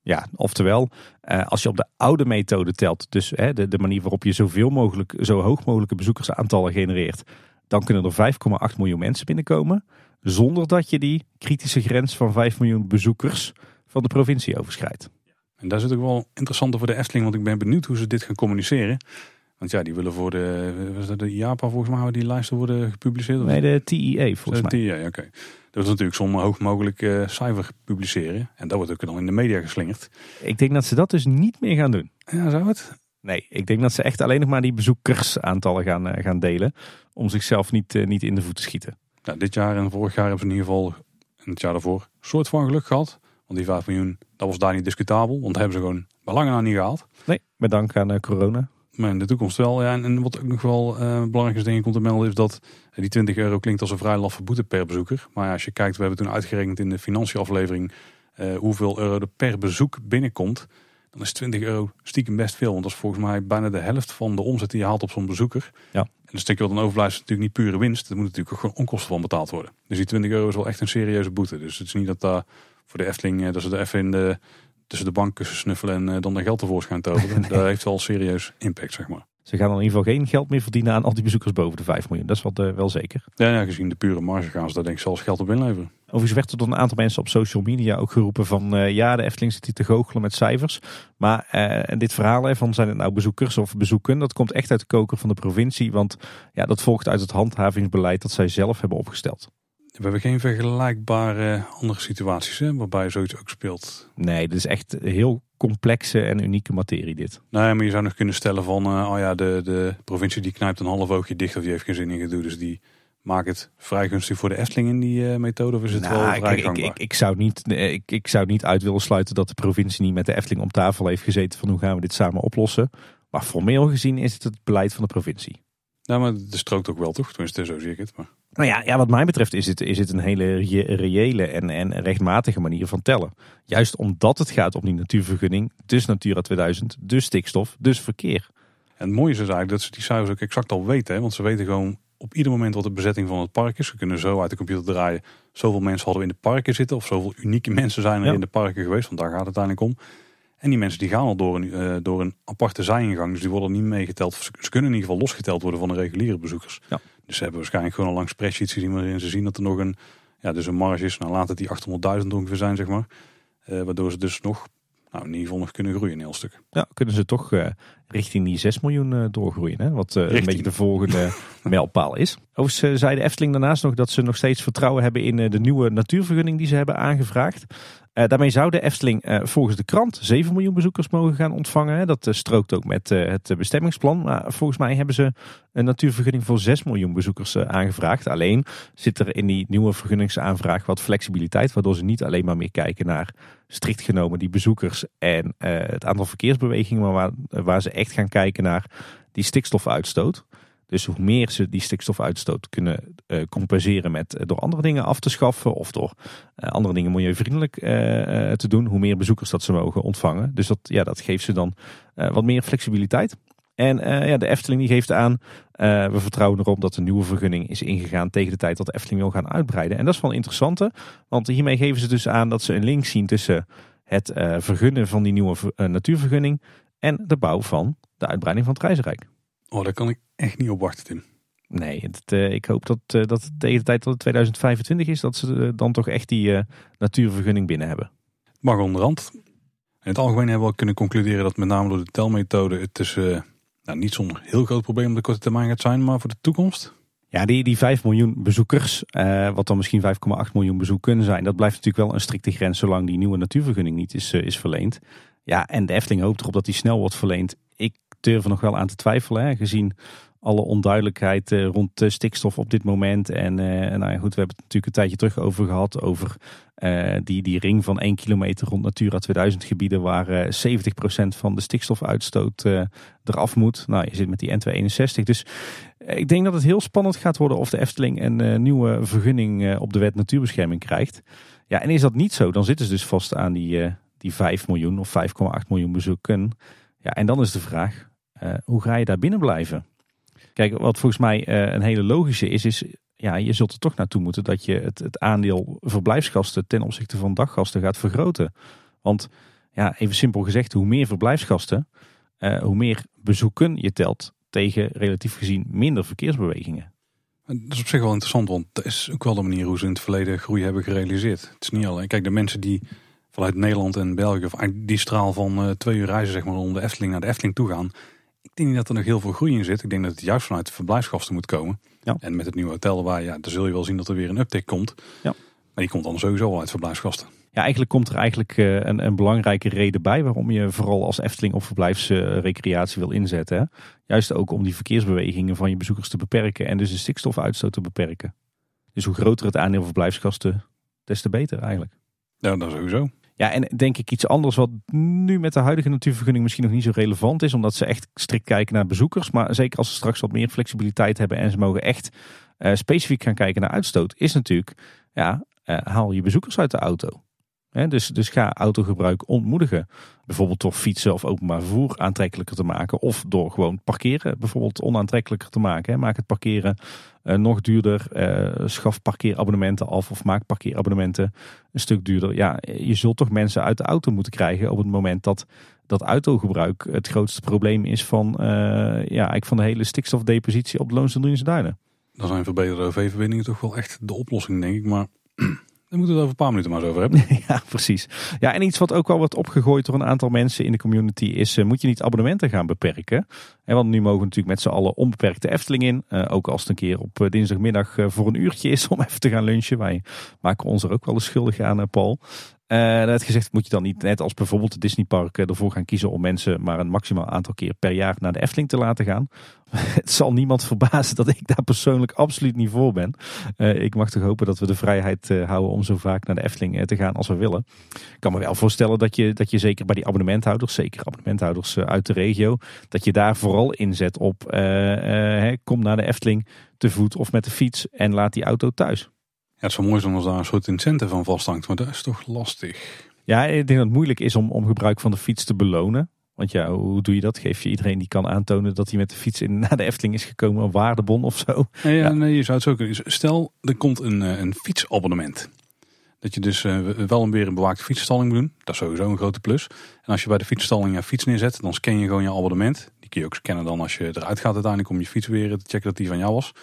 Ja, oftewel, eh, als je op de oude methode telt, dus de manier waarop je zoveel mogelijk, zo hoog mogelijke bezoekersaantallen genereert, dan kunnen er 5,8 miljoen mensen binnenkomen, zonder dat je die kritische grens van 5 miljoen bezoekers van de provincie overschrijdt. En daar zit ook wel interessanter voor de Efteling, want ik ben benieuwd hoe ze dit gaan communiceren. Want ja, die willen voor de, was dat de IAPA volgens mij, die lijsten worden gepubliceerd? Of Nee, de TIE volgens mij. Ja, oké. Dat is natuurlijk zo'n hoog mogelijk eh, cijfer publiceren. En dat wordt ook dan in de media geslingerd. Ik denk dat ze dat dus niet meer gaan doen. Ja, zou het? Nee, ik denk dat ze echt alleen nog maar die bezoekersaantallen gaan, eh, gaan delen. Om zichzelf niet, eh, niet in de voet te schieten. Nou, dit jaar en vorig jaar hebben ze in ieder geval, en het jaar daarvoor, een soort van geluk gehad. Want die 5 miljoen, dat was daar niet discutabel. Want dat hebben ze gewoon bij lange na niet gehaald. Nee, met dank aan eh, corona. Maar in de toekomst wel. Ja, en, en wat ook nog wel eh belangrijk is, denk ik, om te melden, is dat die 20 euro klinkt als een vrij laffe boete per bezoeker. Maar ja, als je kijkt, we hebben toen uitgerekend in de financiënaflevering eh hoeveel euro er per bezoek binnenkomt. Dan is 20 euro stiekem best veel. Want dat is volgens mij bijna de helft van de omzet die je haalt op zo'n bezoeker. Ja. En een stukje wat dan overblijft is natuurlijk niet pure winst. Er moet natuurlijk ook gewoon onkosten van betaald worden. Dus die 20 euro is wel echt een serieuze boete. Dus het is niet dat daar voor de Efteling, eh, dat ze er even in de, tussen de bankkussen snuffelen en eh, dan de geld tevoorschijn toveren. (laughs) Dat heeft wel serieus impact, zeg maar. Ze gaan in ieder geval geen geld meer verdienen aan al die bezoekers boven de 5 miljoen. Dat is wel, wel zeker. Ja, ja, gezien de pure marge gaan ze daar denk ik zelfs geld op inleveren. Overigens werd er door een aantal mensen op social media ook geroepen van uh, ja, de Efteling zit hier te goochelen met cijfers. Maar uh, en dit verhaal hè, van zijn het nou bezoekers of bezoeken, dat komt echt uit de koker van de provincie. Want ja, dat volgt uit het handhavingsbeleid dat zij zelf hebben opgesteld. We hebben geen vergelijkbare andere situaties hè, waarbij zoiets ook speelt. Nee, dit is echt heel complexe en unieke materie dit. Nee, maar je zou nog kunnen stellen van, uh, oh ja, de, de provincie die knijpt een half oogje dicht of die heeft geen zin in gedoe. Dus die maakt het vrij gunstig voor de Efteling in die uh, methode of is het nou, wel vrij ik, ik, ik, zou niet, ik, ik zou niet uit willen sluiten dat de provincie niet met de Efteling om tafel heeft gezeten van hoe gaan we dit samen oplossen. Maar formeel gezien is het het beleid van de provincie. Nou, maar het strookt ook wel toch? Tenminste, zo zie ik het. Maar... Nou ja, ja, wat mij betreft is het, is het een hele reële en, en rechtmatige manier van tellen. Juist omdat het gaat om die natuurvergunning, dus Natura 2000, dus stikstof, dus verkeer. En het mooie is dus eigenlijk dat ze die cijfers ook exact al weten. Hè? Want ze weten gewoon op ieder moment wat de bezetting van het park is. Ze kunnen zo uit de computer draaien. Zoveel mensen hadden we in de parken zitten. Of zoveel unieke (laughs) mensen zijn er in de parken geweest. Want daar gaat het uiteindelijk om. En die mensen die gaan al door een, uh, door een aparte zijingang. Dus die worden niet meegeteld. Ze, ze kunnen in ieder geval losgeteld worden van de reguliere bezoekers. Ja. Dus ze hebben waarschijnlijk gewoon al lang spreadsheets gezien waarin ze zien dat er nog een, ja, dus een marge is. Nou laat het die 800.000 ongeveer zijn, zeg maar. Uh, waardoor ze dus nog, nou in ieder geval nog kunnen groeien een heel stuk. Ja, kunnen ze toch uh, richting die 6 miljoen uh, doorgroeien. Hè? Wat een beetje de volgende (laughs) mijlpaal is. Overigens zei de Efteling daarnaast nog dat ze nog steeds vertrouwen hebben in de nieuwe natuurvergunning die ze hebben aangevraagd. Uh, daarmee zou de Efteling uh, volgens de krant 7 miljoen bezoekers mogen gaan ontvangen. Dat uh, strookt ook met het bestemmingsplan. Maar volgens mij hebben ze een natuurvergunning voor 6 miljoen bezoekers aangevraagd. Alleen zit er in die nieuwe vergunningsaanvraag wat flexibiliteit. Waardoor ze niet alleen maar meer kijken naar strikt genomen die bezoekers en het aantal verkeersbewegingen. Maar waar, waar ze echt gaan kijken naar die stikstofuitstoot. Dus hoe meer ze die stikstofuitstoot kunnen uh, compenseren met uh, door andere dingen af te schaffen of door uh, andere dingen milieuvriendelijk te doen, hoe meer bezoekers dat ze mogen ontvangen. Dus dat, ja, dat geeft ze dan wat meer flexibiliteit. En ja, de Efteling die geeft aan, we vertrouwen erop dat de nieuwe vergunning is ingegaan tegen de tijd dat de Efteling wil gaan uitbreiden. En dat is wel interessant, want hiermee geven ze dus aan dat ze een link zien tussen het vergunnen van die nieuwe natuurvergunning en de bouw van de uitbreiding van het Reizenrijk. Oh, daar kan ik echt niet op wachten, Tim. Nee, het, uh, ik hoop dat, uh, dat tegen de tijd dat het 2025 is, dat ze uh, dan toch echt die natuurvergunning binnen hebben. Mag onderhand. In het algemeen hebben we kunnen concluderen dat met name door de telmethode het dus nou, niet zo'n heel groot probleem op de korte termijn gaat zijn, maar voor de toekomst. Ja, die, die 5 miljoen bezoekers, wat dan misschien 5,8 miljoen bezoek kunnen zijn, dat blijft natuurlijk wel een strikte grens zolang die nieuwe natuurvergunning niet is, is verleend. Ja, en de Efteling hoopt erop dat die snel wordt verleend. Ik durf er nog wel aan te twijfelen, hè, gezien alle onduidelijkheid uh, rond uh, stikstof op dit moment. En uh, nou ja, goed, we hebben het natuurlijk een tijdje terug over gehad. Over die, die ring van 1 kilometer rond Natura 2000 gebieden. Waar 70% van de stikstofuitstoot eraf moet. Nou, je zit met die N261. Dus ik denk dat het heel spannend gaat worden of de Efteling een nieuwe vergunning op de wet natuurbescherming krijgt. Ja, en is dat niet zo, dan zitten ze dus vast aan die, die 5 miljoen of 5,8 miljoen bezoeken. Ja, en dan is de vraag, hoe ga je daar binnen blijven? Kijk, wat volgens mij uh, een hele logische is, is ja, je zult er toch naartoe moeten dat je het, het aandeel verblijfsgasten ten opzichte van daggasten gaat vergroten. Want ja, even simpel gezegd, hoe meer verblijfsgasten, uh, hoe meer bezoeken je telt tegen relatief gezien minder verkeersbewegingen. Dat is op zich wel interessant, want dat is ook wel de manier hoe ze in het verleden groei hebben gerealiseerd. Het is niet alleen, kijk, de mensen die vanuit Nederland en België, of die straal van twee uur reizen zeg maar, om de Efteling naar de Efteling toe gaan, ik denk niet dat er nog heel veel groei in zit. Ik denk dat het juist vanuit de verblijfsgasten moet komen. Ja. En met het nieuwe hotel waar, ja, dan zul je wel zien dat er weer een uptick komt. Ja. Maar die komt dan sowieso wel uit verblijfsgasten. Ja, eigenlijk komt er eigenlijk eh, een, een belangrijke reden bij waarom je vooral als Efteling op verblijfsrecreatie wil inzetten. Hè? Juist ook om die verkeersbewegingen van je bezoekers te beperken en dus de stikstofuitstoot te beperken. Dus hoe groter het aandeel verblijfsgasten, des te beter eigenlijk. Ja, dat sowieso. Ja, en denk ik iets anders wat nu met de huidige natuurvergunning misschien nog niet zo relevant is. Omdat ze echt strikt kijken naar bezoekers. Maar zeker als ze straks wat meer flexibiliteit hebben en ze mogen echt uh, specifiek gaan kijken naar uitstoot. Is natuurlijk, ja, uh, haal je bezoekers uit de auto dus, dus ga autogebruik ontmoedigen. Bijvoorbeeld door fietsen of openbaar vervoer aantrekkelijker te maken. Of door gewoon parkeren bijvoorbeeld onaantrekkelijker te maken. Maak het parkeren uh, nog duurder. Uh, schaf parkeerabonnementen af of maak parkeerabonnementen een stuk duurder. Ja, je zult toch mensen uit de auto moeten krijgen op het moment dat dat autogebruik het grootste probleem is van, uh, ja, eigenlijk van de hele stikstofdepositie op de Loonsendruinse Duinen. Dan zijn verbeterde OV-verbindingen toch wel echt de oplossing, denk ik. Maar daar moeten we het over een paar minuten maar eens over hebben. (laughs) ja, precies. Ja, en iets wat ook wel wordt opgegooid door een aantal mensen in de community is, uh, moet je niet abonnementen gaan beperken? En want nu mogen we natuurlijk met z'n allen onbeperkte Efteling in. Uh, ook als het een keer op dinsdagmiddag voor een uurtje is om (laughs) even te gaan lunchen. Wij maken ons er ook wel eens schuldig aan, Paul. Uh, net gezegd moet je dan niet net als bijvoorbeeld de Disneypark ervoor gaan kiezen om mensen maar een maximaal aantal keer per jaar naar de Efteling te laten gaan. (laughs) Het zal niemand verbazen dat ik daar persoonlijk absoluut niet voor ben. Uh, ik mag toch hopen dat we de vrijheid uh, houden om zo vaak naar de Efteling te gaan als we willen. Ik kan me wel voorstellen dat je, dat je zeker bij die abonnementhouders, zeker abonnementhouders uit de regio, dat je daar vooral inzet op kom naar de Efteling te voet of met de fiets en laat die auto thuis het zou mooi zijn als daar een soort incentive van vasthangt, maar dat is toch lastig. Ja, ik denk dat het moeilijk is om, om gebruik van de fiets te belonen. Want ja, hoe doe je dat? Geef je iedereen die kan aantonen dat hij met de fiets in, naar de Efteling is gekomen een waardebon of zo? Nee, ja, nee, je zou het zo kunnen. Stel, er komt een, eh, een fietsabonnement. Dat je dus uh, wel weer een bewaakte fietsstalling moet doen. Dat is sowieso een grote plus. En als je bij de fietsstalling je fiets neerzet, dan scan je gewoon je abonnement. Die kun je ook scannen dan als je eruit gaat uiteindelijk om je fiets weer te checken dat die van jou was.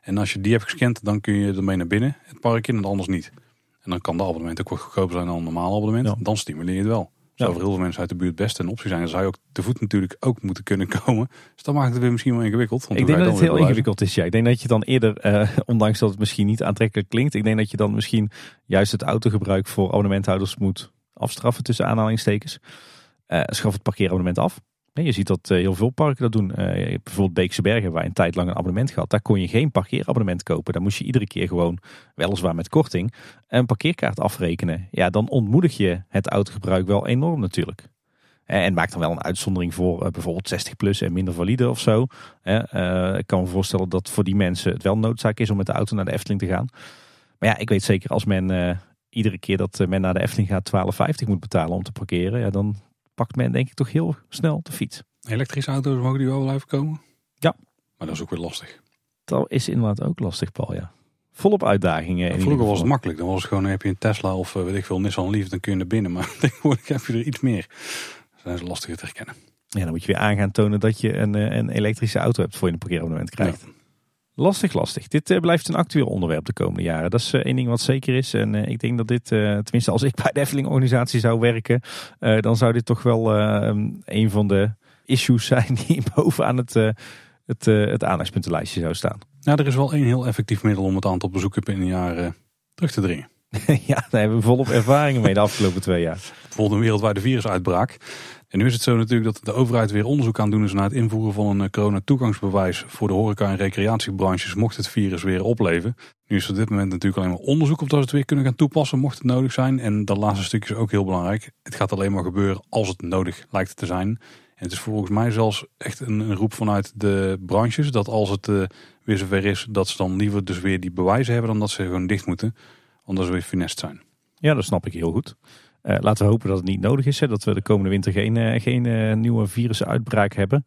En als je die hebt gescand, dan kun je ermee naar binnen het park in en anders niet. En dan kan de abonnement ook wat goedkoper zijn dan een normaal abonnement. Dan stimuleer je het wel. Zou voor heel veel mensen uit de buurt best een optie zijn. Dan zou je ook te voet natuurlijk ook moeten kunnen komen. Dus dat maakt het weer misschien wel ingewikkeld. Want ik denk dat het heel ingewikkeld is. Ja. Ik denk dat je dan eerder, eh, ondanks dat het misschien niet aantrekkelijk klinkt. Ik denk dat je dan misschien juist het autogebruik voor abonnementhouders moet afstraffen tussen aanhalingstekens. Uh, schaf het parkeerabonnement af. Je ziet dat eh, heel veel parken dat doen. Eh, bijvoorbeeld Beekse Bergen, waar een tijd lang een abonnement gehad. Daar kon je geen parkeerabonnement kopen. Daar moest je iedere keer gewoon, weliswaar met korting, een parkeerkaart afrekenen. Ja, dan ontmoedig je het autogebruik wel enorm natuurlijk. En maak dan wel een uitzondering voor bijvoorbeeld 60 plus en minder valide of zo. ik kan me voorstellen dat voor die mensen het wel noodzaak is om met de auto naar de Efteling te gaan. Maar ja, ik weet zeker als men iedere keer dat men naar de Efteling gaat 12,50 moet betalen om te parkeren. Ja, dan pakt men denk ik toch heel snel de fiets. Elektrische auto's mogen die wel blijven komen? Ja. Maar dat is ook weer lastig. Dat is inderdaad ook lastig, Paul, ja. Volop uitdagingen. Ja, vroeger was het makkelijk. Dan was het gewoon, heb je een Tesla of eh, weet ik veel, Nissan Leaf, dan kun je naar binnen. Maar (laughs) tegenwoordig heb je er iets meer. Dan zijn ze lastiger te herkennen. Ja, dan moet je weer aan gaan tonen dat je een, eh, een elektrische auto hebt voor je een parkeerabonnement krijgt. Lastig, lastig. Dit uh, blijft een actueel onderwerp de komende jaren. Dat is uh, één ding wat zeker is. En uh, ik denk dat dit, tenminste als ik bij de Efteling organisatie zou werken, dan zou dit toch wel een van de issues zijn die (laughs) bovenaan het, het, het aandachtspuntenlijstje zou staan. Nou, er is wel één heel effectief middel om het aantal bezoeken in een jaar terug te dringen. (laughs) ja, daar hebben we volop ervaringen mee de afgelopen twee jaar. Bijvoorbeeld een wereldwijde virusuitbraak. En nu is het zo natuurlijk dat de overheid weer onderzoek aan doen is naar het invoeren van een eh, corona-toegangsbewijs voor de horeca- en recreatiebranches mocht het virus weer opleven. Nu is er op dit moment natuurlijk alleen maar onderzoek of dat ze het weer kunnen gaan toepassen mocht het nodig zijn. En dat laatste stukje is ook heel belangrijk. Het gaat alleen maar gebeuren als het nodig lijkt te zijn. En het is volgens mij zelfs echt een, roep vanuit de branches dat als het uh, weer zover is, dat ze dan liever dus weer die bewijzen hebben dan dat ze gewoon dicht moeten. Anders weer finest zijn. Ja, dat snap ik heel goed. Uh, laten we hopen dat het niet nodig is. Hè, dat we de komende winter geen, uh, geen uh, nieuwe virusuitbraak hebben.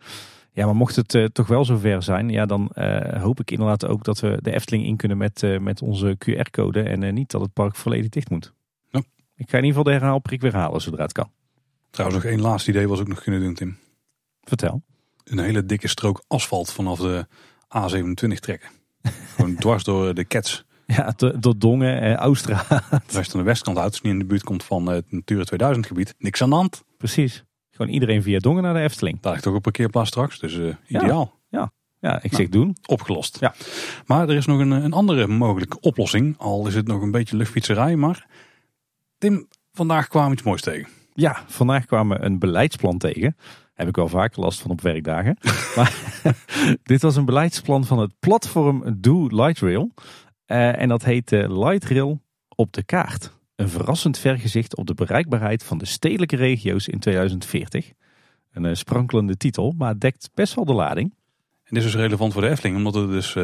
Ja, maar mocht het toch wel zover zijn, ja, dan hoop ik inderdaad ook dat we de Efteling in kunnen met, met onze QR-code. En niet dat het park volledig dicht moet. Ja. Ik ga in ieder geval de herhaalprik weer halen zodra het kan. Trouwens, nog één laatste idee was ook nog kunnen doen, Tim. Vertel. Een hele dikke strook asfalt vanaf de A27 trekken. Gewoon (laughs) dwars door de Kets. (laughs) Ja, door Dongen en Oostraat. Als je aan de westkant uit, dus niet in de buurt komt van het Natura 2000 gebied, niks aan de hand. Precies. Gewoon iedereen via Dongen naar de Efteling. Daar ligt ook een parkeerplaats straks, dus uh, ideaal. Ja, ja. ik zeg doen. Opgelost. Ja. Maar er is nog een, een andere mogelijke oplossing. Al is het nog een beetje luchtfietserij, maar Tim, vandaag kwam iets moois tegen. Ja, vandaag kwamen we een beleidsplan tegen. Heb ik wel vaak last van op werkdagen. (laughs) maar (laughs) dit was een beleidsplan van het platform Do Light Rail. Uh, en dat heet uh, Light Rail op de kaart. Een verrassend vergezicht op de bereikbaarheid van de stedelijke regio's in 2040. Een uh, sprankelende titel, maar dekt best wel de lading. En dit is dus relevant voor de Efteling, omdat er dus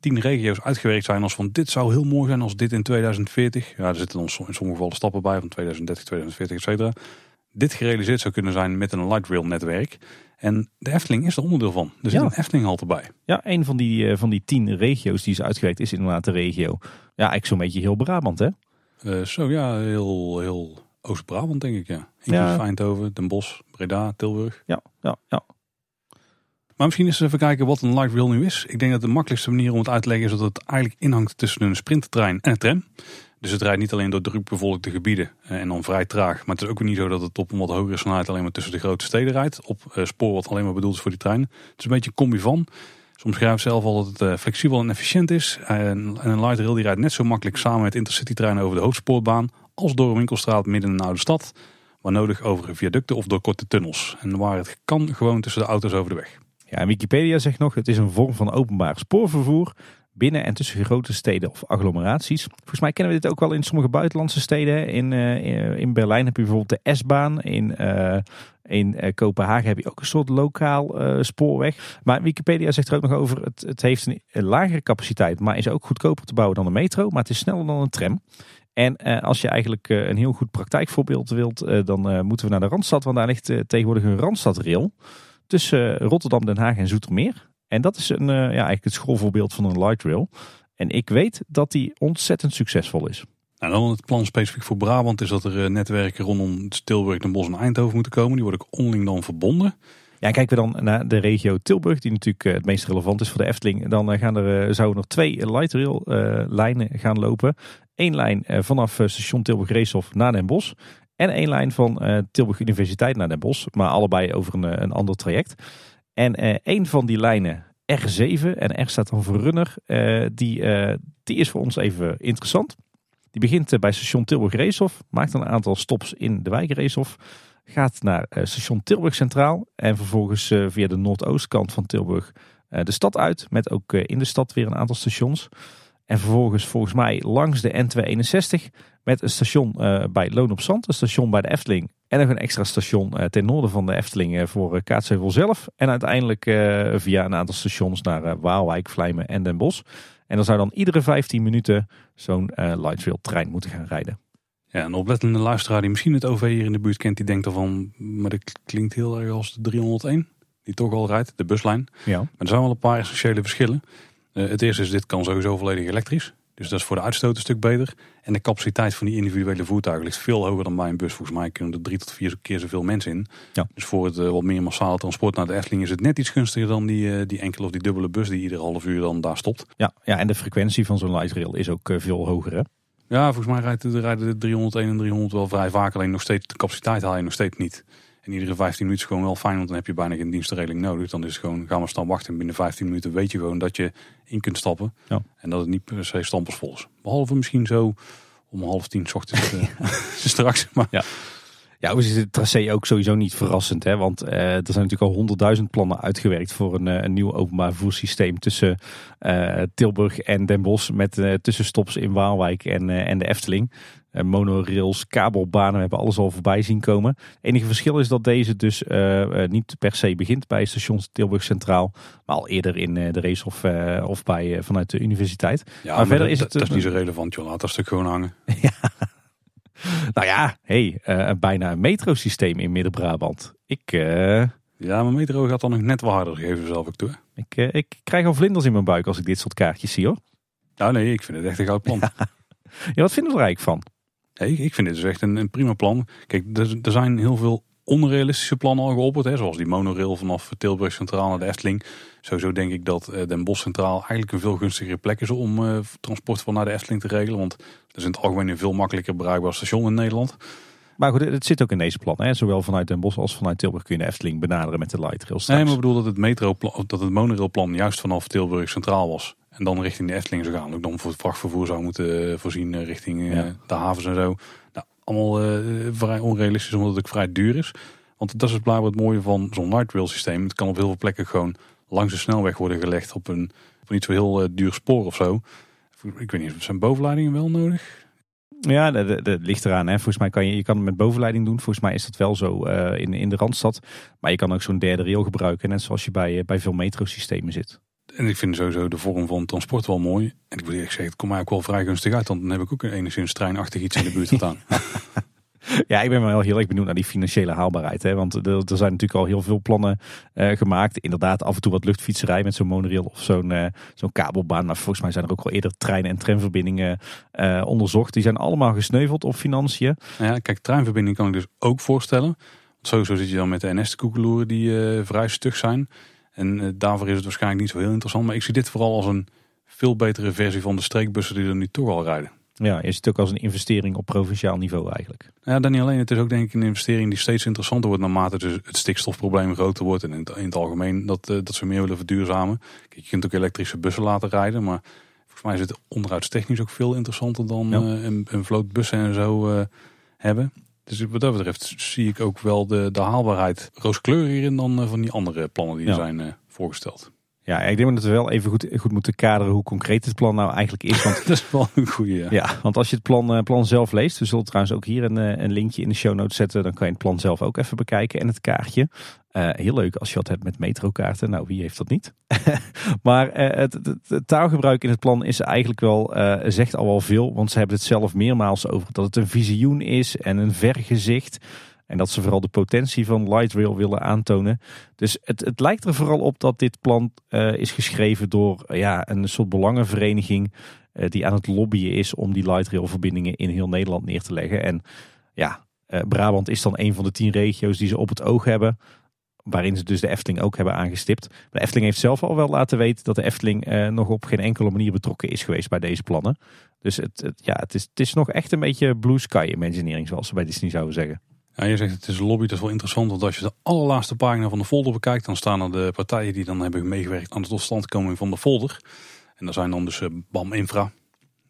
tien regio's uitgewerkt zijn als van dit zou heel mooi zijn als dit in 2040. Ja, er zitten in sommige gevallen stappen bij van 2030, 2040, et cetera. Dit gerealiseerd zou kunnen zijn met een light rail netwerk. En de Efteling is er onderdeel van. Er zit ja. een Efteling halte bij. Ja, een van die, uh, van die tien regio's die is uitgewerkt is inderdaad de regio. Ja, eigenlijk zo'n beetje heel Brabant hè? Uh, zo ja, heel, heel Oost-Brabant denk ik, ja. Inclusief Ja. Eindhoven, Den Bosch, Breda, Tilburg. Ja, ja, ja. Maar misschien eens even kijken wat een light rail nu is. Ik denk dat de makkelijkste manier om het uit te leggen is dat het eigenlijk inhangt tussen een sprinttrein en een tram. Dus het rijdt niet alleen door drukbevolkte gebieden eh, en dan vrij traag. Maar het is ook niet zo dat het op een wat hogere snelheid alleen maar tussen de grote steden rijdt. Op eh, spoor wat alleen maar bedoeld is voor die trein. Het is een beetje een combi van. Soms schrijft zelf al dat het eh, flexibel en efficiënt is. En een light rail die rijdt net zo makkelijk samen met intercity treinen over de hoofdspoorbaan. Als door een winkelstraat midden in een oude stad. Waar nodig over viaducten of door korte tunnels. En waar het kan gewoon tussen de auto's over de weg. Ja, en Wikipedia zegt nog, het is een vorm van openbaar spoorvervoer binnen en tussen grote steden of agglomeraties. Volgens mij kennen we dit ook wel in sommige buitenlandse steden. In, eh, in Berlijn heb je bijvoorbeeld de S-baan. In, eh, in eh, Kopenhagen heb je ook een soort lokaal eh, spoorweg. Maar Wikipedia zegt er ook nog over, het, het heeft een, een lagere capaciteit, maar is ook goedkoper te bouwen dan een metro. Maar het is sneller dan een tram. En eh, als je eigenlijk eh, een heel goed praktijkvoorbeeld wilt, eh, dan eh, moeten we naar de Randstad. Want daar ligt eh, tegenwoordig een Randstadrail tussen eh, Rotterdam, Den Haag en Zoetermeer. En dat is een, eh, ja, eigenlijk het schoolvoorbeeld van een light rail. En ik weet dat die ontzettend succesvol is. Nou, dan het plan specifiek voor Brabant is dat er eh, netwerken rondom Tilburg, Den Bosch en Eindhoven moeten komen. Die worden ook onderling dan verbonden. Ja, en kijken we dan naar de regio Tilburg, die natuurlijk eh, het meest relevant is voor de Efteling. Dan gaan er, zouden er twee light rail lijnen gaan lopen. Eén lijn vanaf station Tilburg-Reeshof naar Den Bosch. En één lijn van Tilburg Universiteit naar Den Bosch. Maar allebei over een, een ander traject. En eh één van die lijnen, R7, en R staat dan voor runner, eh, die, eh, die is voor ons even interessant. Die begint bij station Tilburg-Reeshof, maakt dan een aantal stops in de wijk Reeshof. Gaat naar station Tilburg Centraal en vervolgens via de noordoostkant van Tilburg de stad uit. Met ook in de stad weer een aantal stations. En vervolgens volgens mij langs de N261 met een station bij Loon op Zand, een station bij de Efteling. En nog een extra station eh, ten noorden van de Efteling eh, voor eh, Kaatsheuvel zelf. En uiteindelijk via een aantal stations naar Waalwijk, Vlijmen en Den Bosch. En dan zou dan iedere 15 minuten zo'n light rail trein moeten gaan rijden. Ja, een oplettende luisteraar die misschien het OV hier in de buurt kent, die denkt ervan, maar dat klinkt heel erg als de 301, die toch al rijdt, de buslijn. Ja. Maar er zijn wel een paar essentiële verschillen. Het eerste is, dit kan sowieso volledig elektrisch. Dus dat is voor de uitstoot een stuk beter. En de capaciteit van die individuele voertuigen ligt veel hoger dan bij een bus. Volgens mij kunnen er drie tot vier keer zoveel mensen in. Ja. Dus voor het eh, wat meer massale transport naar de Efteling is het net iets gunstiger dan die, eh, die enkele of die dubbele bus die ieder half uur dan daar stopt. Ja, ja, en de frequentie van zo'n light rail is ook eh, veel hoger. Hè? Ja, volgens mij rijdt de, rijden de 301 en 300 wel vrij vaak. Alleen nog steeds de capaciteit haal je nog steeds niet. En iedere 15 minuten is gewoon wel fijn, want dan heb je bijna geen dienstregeling nodig. Dan is het gewoon, ga maar staan wachten. En binnen 15 minuten weet je gewoon dat je in kunt stappen. Ja. En dat het niet per se stampersvol is. Behalve misschien zo om half tien 's ochtends (laughs) eh, (laughs) straks. Maar Ja, overigens is het tracé ook sowieso niet verrassend. Hè? Want eh, er zijn natuurlijk al honderdduizend plannen uitgewerkt voor een, eh, een nieuw openbaar vervoerssysteem tussen eh, Tilburg en Den Bosch. Met eh, tussenstops in Waalwijk en, en de Efteling. Eh, monorails, kabelbanen, we hebben alles al voorbij zien komen. Het enige verschil is dat deze dus eh, eh, niet per se begint bij station Tilburg Centraal. Maar al eerder in de race of, of bij, vanuit de universiteit. ja, Maar verder dat, is het dat is niet zo relevant, joh. Laat dat stuk gewoon hangen. (laughs) Nou ja, hey, bijna een metrosysteem in Midden-Brabant. Ik... Ja, mijn metro gaat dan nog net wat harder, geven zelf ook toe. Ik, ik krijg al vlinders in mijn buik als ik dit soort kaartjes zie hoor. Nou nee, ik vind het echt een goud plan. Ja, wat vinden we er eigenlijk van? Nee, ik vind dit dus echt een, een prima plan. Kijk, er, er zijn heel veel onrealistische plannen al geopperd. Hè, zoals die monorail vanaf Tilburg Centraal naar de Efteling. Sowieso denk ik dat eh, Den Bosch Centraal eigenlijk een veel gunstigere plek is om eh, transport van naar de Efteling te regelen. Want dat is in het algemeen een veel makkelijker bereikbaar station in Nederland. Maar goed, het zit ook in deze plannen. Hè? Zowel vanuit Den Bosch als vanuit Tilburg kun je de Efteling benaderen met de light rail Nee, maar ik bedoel dat het, metro dat het monorailplan juist vanaf Tilburg Centraal was. En dan richting de Efteling zou gaan. Ook dan voor het vrachtvervoer zou moeten eh, voorzien eh, richting eh, Ja. de havens en zo. Nou, allemaal vrij onrealistisch omdat het ook vrij duur is. Want dat is blijkbaar het mooie van zo'n light rail systeem. Het kan op heel veel plekken gewoon langs de snelweg worden gelegd op een, op een niet zo heel duur spoor of zo. Ik weet niet, zijn bovenleidingen wel nodig? Ja, dat, ligt eraan. Hè. Volgens mij kan je, je kan het met bovenleiding doen. Volgens mij is dat wel zo eh, in, in de Randstad. Maar je kan ook zo'n derde rail gebruiken. Net zoals je bij, eh, bij veel metrosystemen zit. En ik vind sowieso de vorm van transport wel mooi. En ik moet eerlijk zeggen, het komt mij ook wel vrij gunstig uit. Want dan heb ik ook een enigszins treinachtig iets in de buurt (laughs) staan. Ja, ik ben wel heel erg benieuwd naar die financiële haalbaarheid. Hè? Want er, zijn natuurlijk al heel veel plannen uh, gemaakt. Inderdaad, af en toe wat luchtfietserij met zo'n monorail of zo'n uh, zo'n kabelbaan. Maar volgens mij zijn er ook al eerder trein- en tramverbindingen uh, onderzocht. Die zijn allemaal gesneuveld op financiën. Ja, kijk, treinverbinding kan ik dus ook voorstellen. Want sowieso zit je dan met de NS te koekeloeren die vrij stug zijn. En daarvoor is het waarschijnlijk niet zo heel interessant. Maar ik zie dit vooral als een veel betere versie van de streekbussen die er nu toch al rijden. Ja, je ziet het ook als een investering op provinciaal niveau eigenlijk. Ja, dan niet alleen. Het is ook denk ik een investering die steeds interessanter wordt naarmate dus het stikstofprobleem groter wordt. En in het, in het algemeen dat, uh, dat ze meer willen verduurzamen. Kijk, je kunt ook elektrische bussen laten rijden. Maar volgens mij is het onderhoudstechnisch ook veel interessanter dan ja. uh, een, een vloot bussen en zo uh, hebben. Dus wat dat betreft zie ik ook wel de, de haalbaarheid rooskleuriger in dan van die andere plannen die ja. er zijn voorgesteld. Ja, ik denk dat we wel even goed, goed moeten kaderen hoe concreet het plan nou eigenlijk is. Want, (laughs) dat is wel een goede. Ja. ja, want als je het plan, uh, plan zelf leest, we zullen trouwens ook hier een, een linkje in de show notes zetten. Dan kan je het plan zelf ook even bekijken en het kaartje. Uh, heel leuk als je wat hebt met metrokaarten. Nou, wie heeft dat niet? (laughs) maar uh, het, het, het, taalgebruik in het plan is eigenlijk wel, zegt al wel veel. Want ze hebben het zelf meermaals over dat het een visioen is en een vergezicht. En dat ze vooral de potentie van light rail willen aantonen. Dus het, het lijkt er vooral op dat dit plan uh, is geschreven door uh, ja, een soort belangenvereniging. Uh, die aan het lobbyen is om die light rail verbindingen in heel Nederland neer te leggen. En ja, Brabant is dan een van de tien regio's die ze op het oog hebben. Waarin ze dus de Efteling ook hebben aangestipt. Maar de Efteling heeft zelf al wel laten weten dat de Efteling nog op geen enkele manier betrokken is geweest bij deze plannen. Dus het, het ja, het, is, het is nog echt een beetje blue sky imagineering zoals ze bij Disney zouden zeggen. Ja, je zegt het is een lobby, dat is wel interessant. Want als je de allerlaatste pagina van de folder bekijkt, dan staan er de partijen die dan hebben meegewerkt aan de totstandkoming van de folder. En daar zijn dan dus uh, BAM Infra.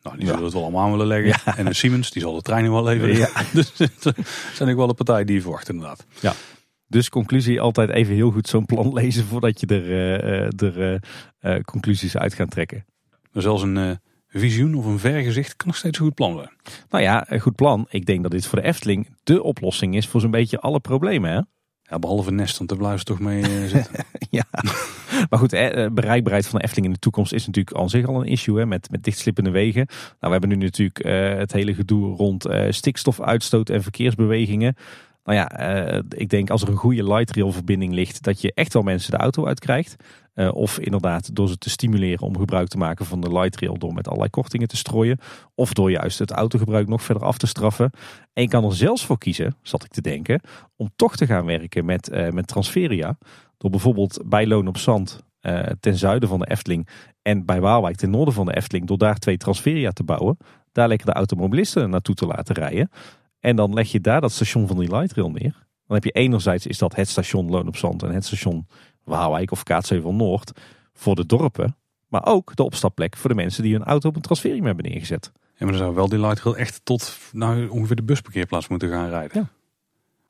Nou, die ja. zullen het wel allemaal aan willen leggen. Ja. En de Siemens, die zal de treinen wel leveren. Ja. (laughs) dus het zijn ook wel de partijen die je verwacht inderdaad. Ja. Dus conclusie, altijd even heel goed zo'n plan (laughs) lezen voordat je er, uh, er uh, conclusies uit gaat trekken. Er zelfs een visioen of een vergezicht kan nog steeds een goed plan zijn. Nou ja, een goed plan. Ik denk dat dit voor de Efteling de oplossing is voor zo'n beetje alle problemen. Hè? Ja, behalve Nest, want daar blijven ze toch mee uh, zitten. (laughs) ja, maar goed, hè, bereikbaarheid van de Efteling in de toekomst is natuurlijk aan zich al een issue hè, met, met dichtslippende wegen. Nou, we hebben nu natuurlijk uh, het hele gedoe rond uh, stikstofuitstoot en verkeersbewegingen. Nou ja, uh, ik denk als er een goede light rail verbinding ligt, dat je echt wel mensen de auto uitkrijgt. Uh, of inderdaad door ze te stimuleren om gebruik te maken van de light rail door met allerlei kortingen te strooien. Of door juist het autogebruik nog verder af te straffen. En je kan er zelfs voor kiezen, zat ik te denken, om toch te gaan werken met, uh, met Transferia. Door bijvoorbeeld bij Loon op Zand ten zuiden van de Efteling en bij Waalwijk ten noorden van de Efteling, door daar twee Transferia te bouwen. Daar lekker de automobilisten naartoe te laten rijden. En dan leg je daar dat station van die light rail neer. Dan heb je enerzijds is dat het station Loon op Zand en het station Waalwijk of Kaatsheuvel Noord voor de dorpen. Maar ook de opstapplek voor de mensen die hun auto op een transferium hebben neergezet. Ja, maar dan zou wel die light rail echt tot nou, ongeveer de busparkeerplaats moeten gaan rijden. Ja.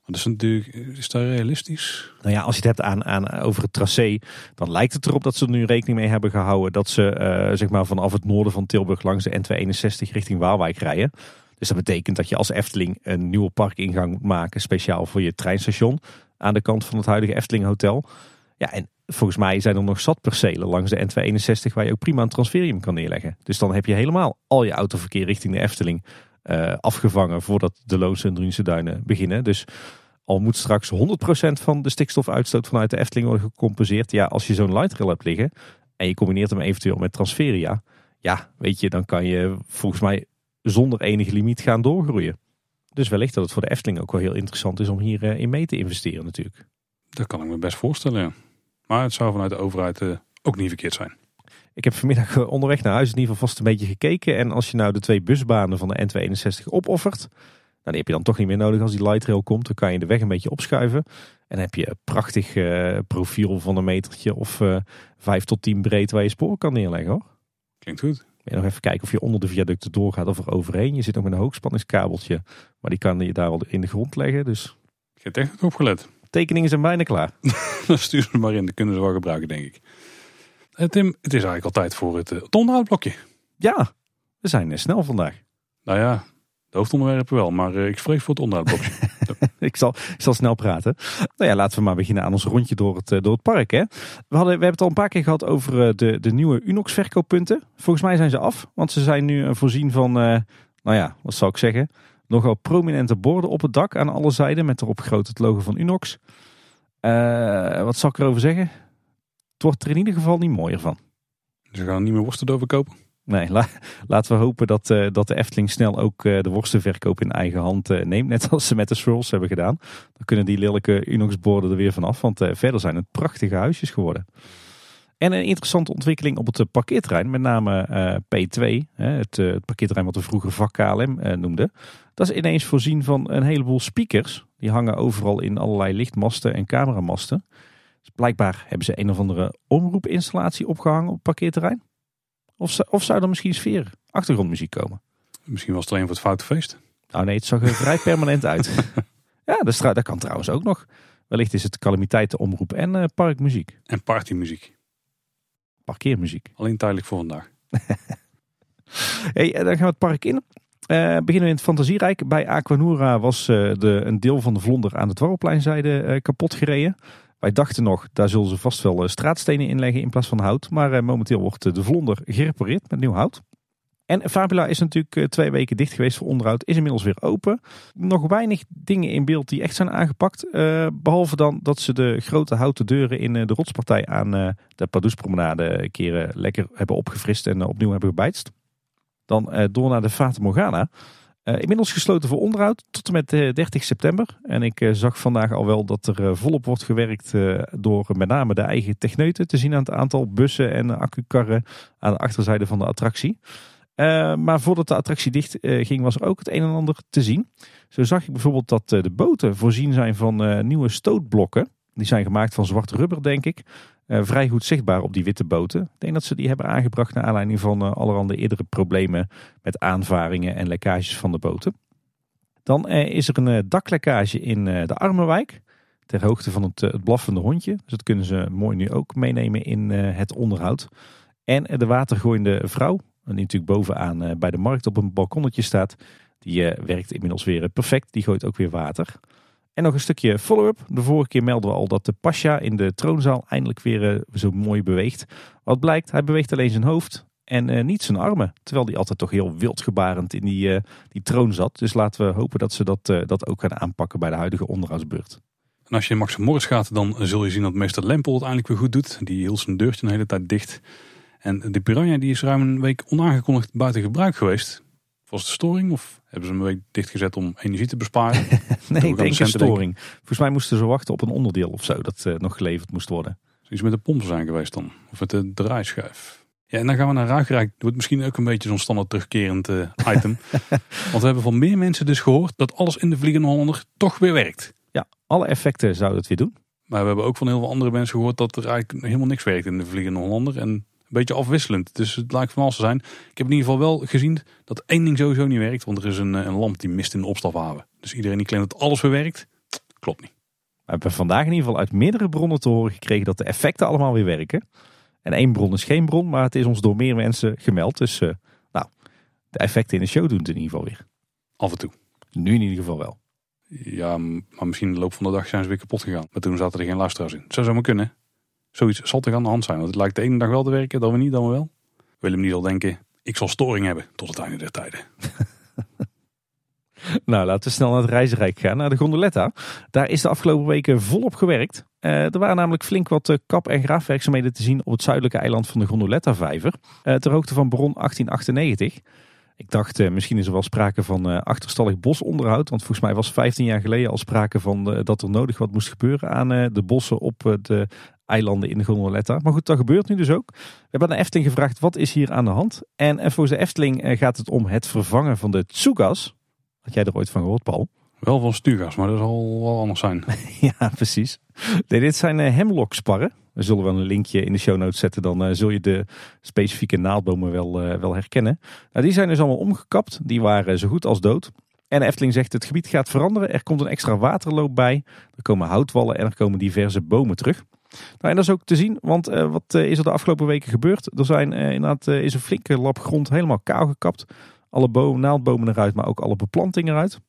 Dat is natuurlijk, is dat realistisch? Nou ja, als je het hebt aan, aan, over het tracé, dan lijkt het erop dat ze er nu rekening mee hebben gehouden dat ze uh, zeg maar vanaf het noorden van Tilburg langs de N261 richting Waalwijk rijden. Dus dat betekent dat je als Efteling een nieuwe parkingang moet maken, speciaal voor je treinstation aan de kant van het huidige Efteling Hotel. Ja, en volgens mij zijn er nog zat percelen langs de N261 waar je ook prima een transferium kan neerleggen. Dus dan heb je helemaal al je autoverkeer richting de Efteling uh, afgevangen voordat de Loonse en Drunse duinen beginnen. Dus al moet straks 100% van de stikstofuitstoot vanuit de Efteling worden gecompenseerd. Ja, als je zo'n light rail hebt liggen en je combineert hem eventueel met transferia. Ja, weet je, dan kan je volgens mij zonder enige limiet gaan doorgroeien. Dus wellicht dat het voor de Efteling ook wel heel interessant is om hierin in mee te investeren natuurlijk. Dat kan ik me best voorstellen, ja. Maar het zou vanuit de overheid uh, ook niet verkeerd zijn. Ik heb vanmiddag eh, onderweg naar huis in ieder geval vast een beetje gekeken. En als je nou de twee busbanen van de N261 opoffert, nou, dan heb je dan toch niet meer nodig als die light rail komt. Dan kan je de weg een beetje opschuiven. En dan heb je een prachtig uh, profiel van een metertje of uh, 5 tot 10 breed waar je sporen kan neerleggen hoor. Klinkt goed. En nog even kijken of je onder de viaducten doorgaat of er overheen. Je zit nog met een hoogspanningskabeltje, maar die kan je daar al in de grond leggen. Dus... Je hebt echt goed opgelet. Tekeningen zijn bijna klaar. (laughs) Dan stuur ze maar in, dat kunnen ze wel gebruiken denk ik. Uh, Tim, het is eigenlijk al tijd voor het, uh, het onderhoudblokje. Ja, we zijn uh, snel vandaag. Nou ja, de hoofdonderwerpen wel, maar ik vrees voor het onderhoudblokje. (laughs) (laughs) ik, zal, ik snel praten. Nou ja, laten we maar beginnen aan ons rondje door het, door het park. Hè. We, hadden, we hebben het al een paar keer gehad over de, de nieuwe Unox verkooppunten. Volgens mij zijn ze af, want ze zijn nu voorzien van, nou ja, wat zal ik zeggen Nogal prominente borden op het dak aan alle zijden met erop groot het logo van Unox. Uh, wat zal ik erover zeggen? Het wordt er in ieder geval niet mooier van. Ze gaan niet meer worsten overkopen? Nee, laten we hopen dat, uh, dat de Efteling snel ook uh, de worstenverkoop in eigen hand uh, neemt. Net als ze met de swirls hebben gedaan. Dan kunnen die lelijke Unox-borden er weer vanaf. Want verder zijn het prachtige huisjes geworden. En een interessante ontwikkeling op het parkeerterrein, met name P2, het, het, parkeerterrein wat we vroeger vak KLM noemden. Dat is ineens voorzien van een heleboel speakers. Die hangen overal in allerlei lichtmasten en cameramasten. Dus blijkbaar hebben ze een of andere omroepinstallatie opgehangen op het parkeerterrein. Of, of zou er misschien sfeer, achtergrondmuziek komen? Misschien was het alleen voor het foute feest. Nou nee, het zag er vrij permanent uit. (laughs) ja, dat, dat kan trouwens ook nog. Wellicht is het calamiteitenomroep en uh, parkmuziek. En partymuziek. Parkeermuziek. Alleen tijdelijk voor vandaag. (laughs) hey, dan gaan we het park in. Uh, beginnen we in het Fantasierijk. Bij Aquanura was uh, de, een deel van de vlonder aan het Warrelpleinzijde uh, kapot gereden. Wij dachten nog, daar zullen ze vast wel straatstenen inleggen in plaats van hout. Maar momenteel wordt de vlonder gerepareerd met nieuw hout. En Fabula is natuurlijk twee weken dicht geweest voor onderhoud. Is inmiddels weer open. Nog weinig dingen in beeld die echt zijn aangepakt. behalve dan dat ze de grote houten deuren in de rotspartij aan de Padoespromenade keren lekker hebben opgefrist en opnieuw hebben gebijtst. Dan uh, door naar de Fata Morgana. Uh, inmiddels gesloten voor onderhoud tot en met uh, 30 september. En ik zag vandaag al wel dat er volop wordt gewerkt door met name de eigen techneuten. Te zien aan het aantal bussen en accukarren aan de achterzijde van de attractie. maar voordat de attractie dicht ging was er ook het een en ander te zien. Zo zag ik bijvoorbeeld dat de boten voorzien zijn van nieuwe stootblokken. Die zijn gemaakt van zwart rubber denk ik. Uh, vrij goed zichtbaar op die witte boten. Ik denk dat ze die hebben aangebracht naar aanleiding van uh, allerhande eerdere problemen met aanvaringen en lekkages van de boten. Dan uh, is er een daklekkage in de Armenwijk. Ter hoogte van het, het, blaffende hondje. Dus dat kunnen ze mooi nu ook meenemen in het onderhoud. En de watergooiende vrouw, die natuurlijk bovenaan bij de markt op een balkonnetje staat. Die werkt inmiddels weer perfect. Die gooit ook weer water. En nog een stukje follow-up. De vorige keer melden we al dat de Pasha in de troonzaal eindelijk weer uh, zo mooi beweegt. Wat blijkt, hij beweegt alleen zijn hoofd en uh, niet zijn armen. Terwijl hij altijd toch heel wildgebarend in die, uh, die troon zat. Dus laten we hopen dat ze dat, dat ook gaan aanpakken bij de huidige onderhoudsbeurt. En als je in Max Morris gaat, dan zul je zien dat meester Lempel het eindelijk weer goed doet. Die hield zijn deurtje een hele tijd dicht. En de Piranha die is ruim een week onaangekondigd buiten gebruik geweest. Was het storing of hebben ze hem een week dichtgezet om energie te besparen? (laughs) nee, ik denk een storing. Volgens mij moesten ze wachten op een onderdeel of zo dat uh, nog geleverd moest worden. Iets met de pompen zijn geweest dan. Of met de draaischijf. Ja, en dan gaan we naar Ruigrijk. Dat wordt misschien ook een beetje zo'n standaard terugkerend uh, item. (laughs) Want we hebben van meer mensen dus gehoord dat alles in de Vliegende Hollander toch weer werkt. Ja, alle effecten zouden het weer doen. Maar we hebben ook van heel veel andere mensen gehoord dat er eigenlijk helemaal niks werkt in de Vliegende Hollander. En beetje afwisselend. Dus het lijkt van alles te zijn. Ik heb in ieder geval wel gezien dat één ding sowieso niet werkt. Want er is een, eh, een lamp die mist in de opstaphaven. Dus iedereen die claimt dat alles weer werkt, klopt niet. We hebben vandaag in ieder geval uit meerdere bronnen te horen gekregen dat de effecten allemaal weer werken. En één bron is geen bron, maar het is ons door meer mensen gemeld. Dus uh, nou, de effecten in de show doen het in ieder geval weer. Af en toe. Nu in ieder geval wel. Ja, maar misschien in de loop van de dag zijn ze weer kapot gegaan. Maar toen zaten er geen luisteraars in. Het zou zomaar kunnen. Zoiets zal toch aan de hand zijn. Want het lijkt de ene dag wel te werken, dan we niet, dan we wel. Willem niet al denken, ik zal storing hebben tot het einde der tijden. (laughs) nou, laten we snel naar het reisrijk gaan, naar de Gondoletta. Daar is de afgelopen weken volop gewerkt. Uh, er waren namelijk flink wat uh, kap- en graafwerkzaamheden te zien op het zuidelijke eiland van de Gondoletta-vijver. Uh, ter hoogte van Bron 1898. Ik dacht, uh, misschien is er wel sprake van uh, achterstallig bosonderhoud. Want volgens mij was 15 jaar geleden al sprake van uh, dat er nodig wat moest gebeuren aan de bossen op de eilanden in de Gondoletta. Maar goed, dat gebeurt nu dus ook. We hebben aan de Efteling gevraagd, wat is hier aan de hand? En, voor de Efteling gaat het om het vervangen van de Tsugas. Had jij er ooit van gehoord, Paul? Wel van Stugas, maar dat zal wel anders zijn. (laughs) ja, precies. Nee, dit zijn hemlocksparren. We zullen wel een linkje in de show notes zetten. Dan uh, zul je de specifieke naaldbomen wel, uh, wel herkennen. Nou, die zijn dus allemaal omgekapt. Die waren zo goed als dood. En Efteling zegt het gebied gaat veranderen. Er komt een extra waterloop bij. Er komen houtwallen en er komen diverse bomen terug. Nou, en dat is ook te zien, want wat is er de afgelopen weken gebeurd? Er zijn inderdaad is een flinke lap grond helemaal kaal gekapt. Alle bomen, naaldbomen eruit, maar ook alle beplantingen eruit.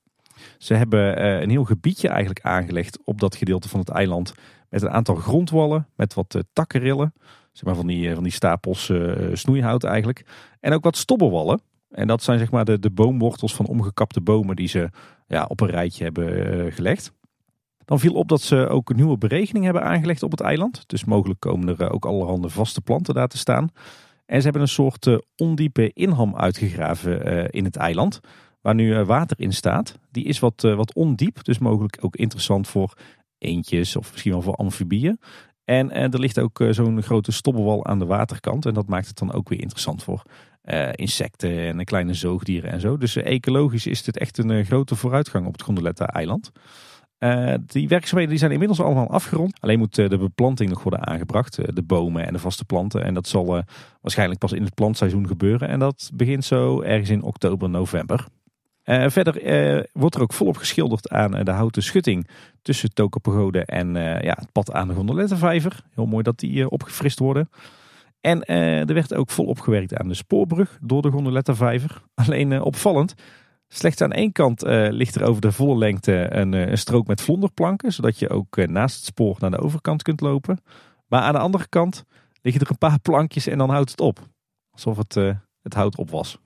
Ze hebben een heel gebiedje eigenlijk aangelegd op dat gedeelte van het eiland. Met een aantal grondwallen, met wat uh, takkenrillen. Zeg maar van die, eh, van die stapels snoeihout eigenlijk. En ook wat stobbelwallen. En dat zijn zeg maar de, de boomwortels van omgekapte bomen die ze ja, op een rijtje hebben gelegd. Dan viel op dat ze ook een nieuwe beregening hebben aangelegd op het eiland. Dus mogelijk komen er ook allerhande vaste planten daar te staan. En ze hebben een soort ondiepe inham uitgegraven in het eiland waar nu eh, water in staat, die is wat, eh, wat ondiep. Dus mogelijk ook interessant voor eentjes of misschien wel voor amfibieën. En, en er ligt ook eh, zo'n grote stobbelwal aan de waterkant. En dat maakt het dan ook weer interessant voor insecten en kleine zoogdieren en zo. Dus ecologisch is dit echt een grote vooruitgang op het Gondoletta-eiland. die werkzaamheden die zijn inmiddels allemaal afgerond. Alleen moet de beplanting nog worden aangebracht. de bomen en de vaste planten. En dat zal waarschijnlijk pas in het plantseizoen gebeuren. En dat begint zo ergens in oktober, november. Uh, verder uh, wordt er ook volop geschilderd aan uh, de houten schutting tussen Tokapagode en ja, het pad aan de Gondolettenvijver. Heel mooi dat die opgefrist worden. En er werd ook volop gewerkt aan de spoorbrug door de Gondolettenvijver. (laughs) Alleen opvallend, slechts aan één kant ligt er over de volle lengte een, een, strook met vlonderplanken. Zodat je ook naast het spoor naar de overkant kunt lopen. Maar aan de andere kant liggen er een paar plankjes en dan houdt het op. Alsof het, het hout op was.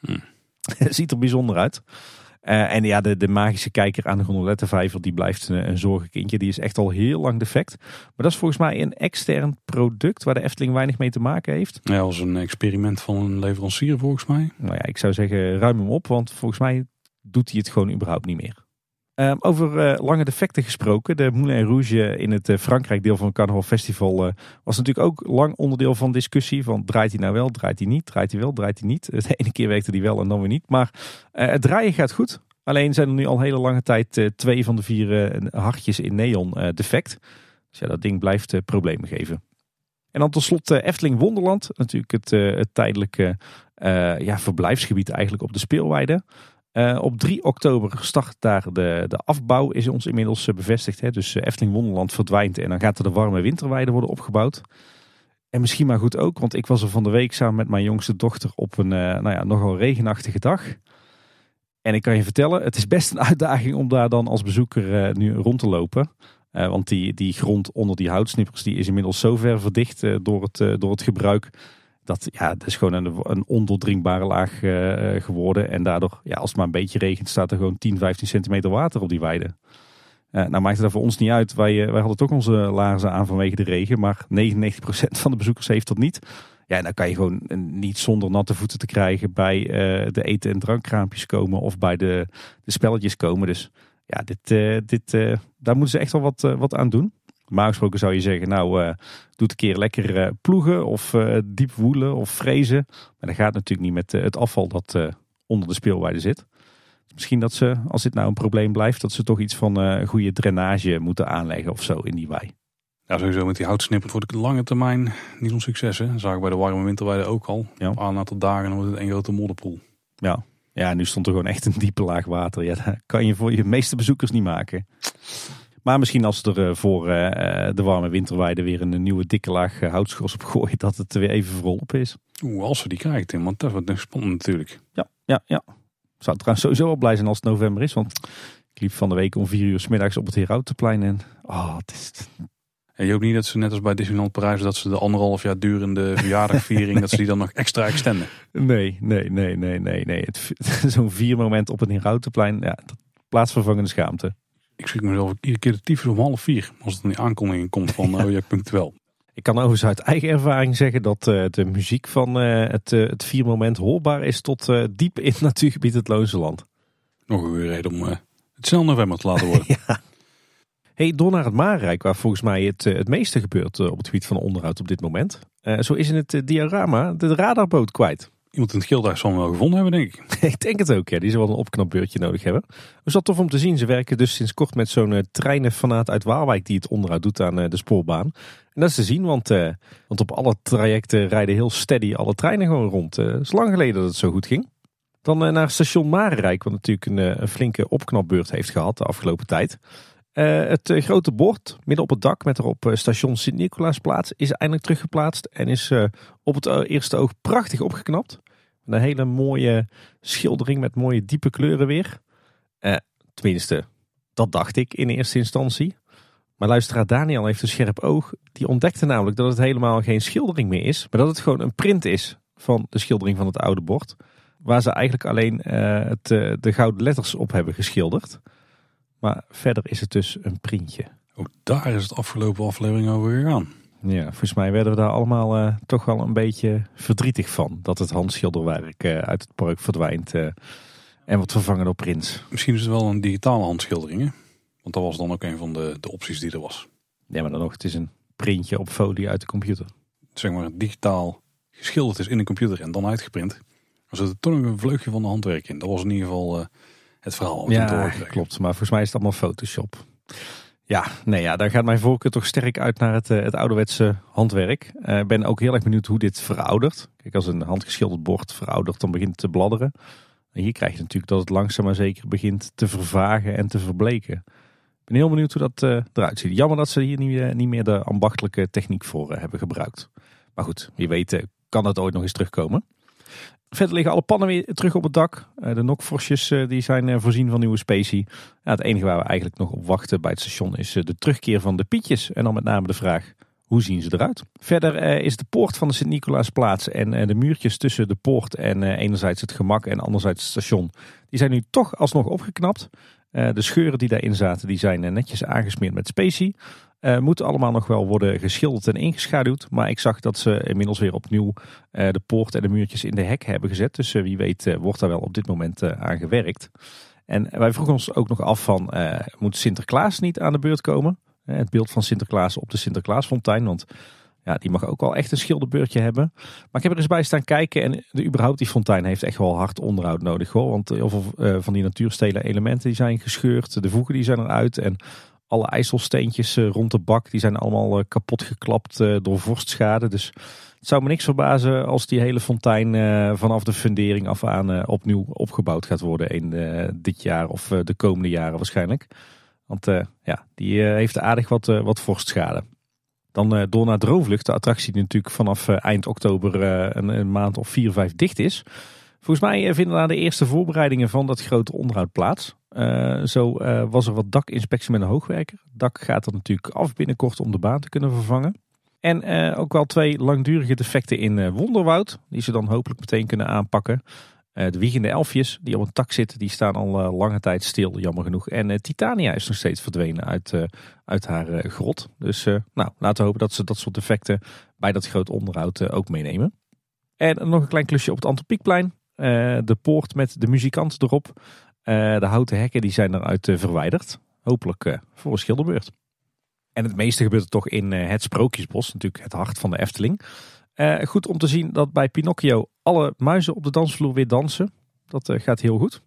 Hmm. (laughs) Ziet er bijzonder uit. Uh, en ja, de, de magische kijker aan de gondolettenvijver, die blijft een, een zorgenkindje. Die is echt al heel lang defect. Maar dat is volgens mij een extern product waar de Efteling weinig mee te maken heeft. Ja, als een experiment van een leverancier volgens mij. Nou ja, ik zou zeggen ruim hem op, want volgens mij doet hij het gewoon überhaupt niet meer. Ehm, over uh, lange defecten gesproken. De Moulin Rouge in het uh, Frankrijk deel van het Carnaval Festival was natuurlijk ook lang onderdeel van discussie. Van draait hij nou wel, draait hij niet, draait hij wel, draait hij niet. (laughs) De ene keer werkte hij wel en dan weer niet. Maar het draaien gaat goed. Alleen zijn er nu al hele lange tijd twee van de vier hartjes in neon defect. Dus ja, dat ding blijft problemen geven. En dan tot slot Efteling Wonderland. Natuurlijk het, het tijdelijke ja, verblijfsgebied eigenlijk op de speelweide. Uh, op 3 oktober start daar de, de afbouw, is ons inmiddels uh, bevestigd. Hè? Dus uh, Efteling Wonderland verdwijnt en dan gaat er de warme winterweide worden opgebouwd. En misschien maar goed ook, want ik was er van de week samen met mijn jongste dochter op een nou ja, nogal regenachtige dag. En ik kan je vertellen, het is best een uitdaging om daar dan als bezoeker nu rond te lopen. want die, die grond onder die houtsnippers die is inmiddels zo ver verdicht door, het, door het gebruik dat, ja, dat is gewoon een, een ondoordringbare laag uh, geworden. En daardoor, ja, als het maar een beetje regent, staat er gewoon 10, 15 centimeter water op die weide. Uh, nou maakt het dat voor ons niet uit. Wij, wij hadden toch onze laarzen aan vanwege de regen. Maar 99% van de bezoekers heeft dat niet. Ja, en dan kan je gewoon niet zonder natte voeten te krijgen bij de eten- en drankkraampjes komen. Of bij de, de spelletjes komen. Dus ja, dit, dit, daar moeten ze echt wel wat, wat aan doen. Normaal gesproken zou je zeggen, nou, uh, doe een keer lekker uh, ploegen of uh, diep woelen of frezen. Maar dat gaat natuurlijk niet met het afval dat onder de speelweide zit. Misschien dat ze, als dit nou een probleem blijft, dat ze toch iets van goede drainage moeten aanleggen of zo in die wei. Ja, sowieso met die houtsnippers wordt het lange termijn niet zo'n succes. Hè? Dat zagen bij de warme winterweide ook al. Ja. Op een aantal dagen dan wordt het een grote modderpoel. Ja. ja, nu stond er gewoon echt een diepe laag water. Ja, dat kan je voor je meeste bezoekers niet maken. Maar misschien als er eh, voor eh, eh, de warme winterweide weer een nieuwe dikke laag houtschors op gooien, dat het weer even verholpen is. Oeh, als we die krijgen, Tim, want dat wordt nog spannend natuurlijk. Ja, ja, ja. Zou trouwens sowieso wel blij zijn als het november is, want ik liep van de week om vier uur s middags op het Herautenplein en oh, het is... En je hoopt niet dat ze net als bij Disneyland Parijs, dat ze de anderhalf jaar durende verjaardagviering, dat ze die dan nog extra extenden. (laughs) Nee, nee, nee, nee, nee, nee. (laughs) Zo'n vier moment op het Herautenplein, ja, plaatsvervangende schaamte ik schrik mezelf iedere keer de tyfus om half vier. Als het een aankondiging komt van oh ja, punctueel. Ik kan overigens uit eigen ervaring zeggen dat uh, de muziek van uh, het, uh, het viermoment hoorbaar is tot diep in het natuurgebied het Loonse Land. Nog een reden om het snel november te laten worden. (laughs) ja. Hey, door naar het Maarrijk, waar volgens mij het, het meeste gebeurt op het gebied van onderhoud op dit moment. zo is in het diorama de radarboot kwijt iemand in het zal hem wel gevonden hebben, denk ik. (laughs) ik denk het ook, ja. Die zal wel een opknapbeurtje nodig hebben. Was dat tof om te zien. Ze werken dus sinds kort met zo'n uh, treinenfanaat uit Waalwijk die het onderhoud doet aan uh, de spoorbaan. En dat is te zien, want, uh, want op alle trajecten rijden heel steady alle treinen gewoon rond. Het is lang geleden dat het zo goed ging. Dan naar station Marenrijk, wat natuurlijk een, flinke opknapbeurt heeft gehad de afgelopen tijd. Het grote bord midden op het dak met erop station Sint-Nicolaasplaats is eindelijk teruggeplaatst en is op het eerste oog prachtig opgeknapt. Een hele mooie schildering met mooie diepe kleuren weer. Eh, tenminste, dat dacht ik in eerste instantie. Maar luisteraar Daniel heeft een scherp oog. Die ontdekte namelijk dat het helemaal geen schildering meer is. Maar dat het gewoon een print is van de schildering van het oude bord. Waar ze eigenlijk alleen het, de gouden letters op hebben geschilderd. Maar verder is het dus een printje. Ook daar is het afgelopen aflevering over gegaan. Ja, volgens mij werden we daar allemaal toch wel een beetje verdrietig van. Dat het handschilderwerk uit het park verdwijnt en wordt vervangen door prints. Misschien is het wel een digitale handschildering, hè? Want dat was dan ook een van de, de opties die er was. Ja, maar dan nog, het is een printje op folie uit de computer. Zeg maar digitaal geschilderd is in een computer en dan uitgeprint. Er zit toch nog een vleugje van de handwerk in. Dat was in ieder geval het verhaal. Ja, klopt. Maar volgens mij is het allemaal Photoshop. Ja, nee, ja, daar gaat mijn voorkeur toch sterk uit naar het, uh, het ouderwetse handwerk. Ik uh, ben ook heel erg benieuwd hoe dit veroudert. Kijk, als een handgeschilderd bord veroudert, dan begint het te bladderen. En hier krijg je natuurlijk dat het langzaam maar zeker begint te vervagen en te verbleken. Ik ben heel benieuwd hoe dat uh, eruit ziet. Jammer dat ze hier niet, uh, niet meer de ambachtelijke techniek voor hebben gebruikt. Maar goed, wie weet kan dat ooit nog eens terugkomen. Verder liggen alle pannen weer terug op het dak. de nokvorsjes die zijn voorzien van nieuwe specie. Ja, het enige waar we eigenlijk nog op wachten bij het station is de terugkeer van de pietjes. En dan met name de vraag, hoe zien ze eruit? Verder is de poort van de Sint-Nicolaasplaats en de muurtjes tussen de poort en enerzijds het gemak en anderzijds het station. Die zijn nu toch alsnog opgeknapt. De scheuren die daarin zaten, die zijn netjes aangesmeerd met specie. moeten allemaal nog wel worden geschilderd en ingeschaduwd. Maar ik zag dat ze inmiddels weer opnieuw de poort en de muurtjes in de hek hebben gezet. Dus wie weet wordt daar wel op dit moment aan gewerkt. En wij vroegen ons ook nog af van, moet Sinterklaas niet aan de beurt komen? Het beeld van Sinterklaas op de Sinterklaasfontein. Want ja, die mag ook wel echt een schilderbeurtje hebben. Maar ik heb er eens bij staan kijken. En de, überhaupt die fontein heeft echt wel hard onderhoud nodig. Hoor. Want heel veel uh, van die natuurstelen elementen die zijn gescheurd. De voegen die zijn eruit. En alle ijselsteentjes uh, rond de bak die zijn allemaal uh, kapot geklapt door vorstschade. Dus het zou me niks verbazen als die hele fontein vanaf de fundering af aan opnieuw opgebouwd gaat worden. In dit jaar of de komende jaren waarschijnlijk. Want ja, die heeft aardig wat, wat vorstschade. Dan door naar Droomvlucht, de attractie die natuurlijk vanaf eind oktober een, een, maand of vier, vijf dicht is. Volgens mij vinden daar de eerste voorbereidingen van dat grote onderhoud plaats. zo was er wat dakinspectie met een hoogwerker. Dak gaat er natuurlijk af binnenkort om de baan te kunnen vervangen. En ook wel twee langdurige defecten in Wonderwoud, die ze dan hopelijk meteen kunnen aanpakken. Uh, de wiegende elfjes die op een tak zitten, die staan al uh, lange tijd stil, jammer genoeg. En uh, Titania is nog steeds verdwenen uit, uit haar grot. Dus nou, laten we hopen dat ze dat soort effecten bij dat groot onderhoud ook meenemen. En nog een klein klusje op het Antropiekplein. de poort met de muzikant erop. de houten hekken die zijn eruit verwijderd. Hopelijk voor schilderbeurt. En het meeste gebeurt er toch in het Sprookjesbos, natuurlijk het hart van de Efteling. Goed om te zien dat bij Pinocchio alle muizen op de dansvloer weer dansen. Dat uh, gaat heel goed.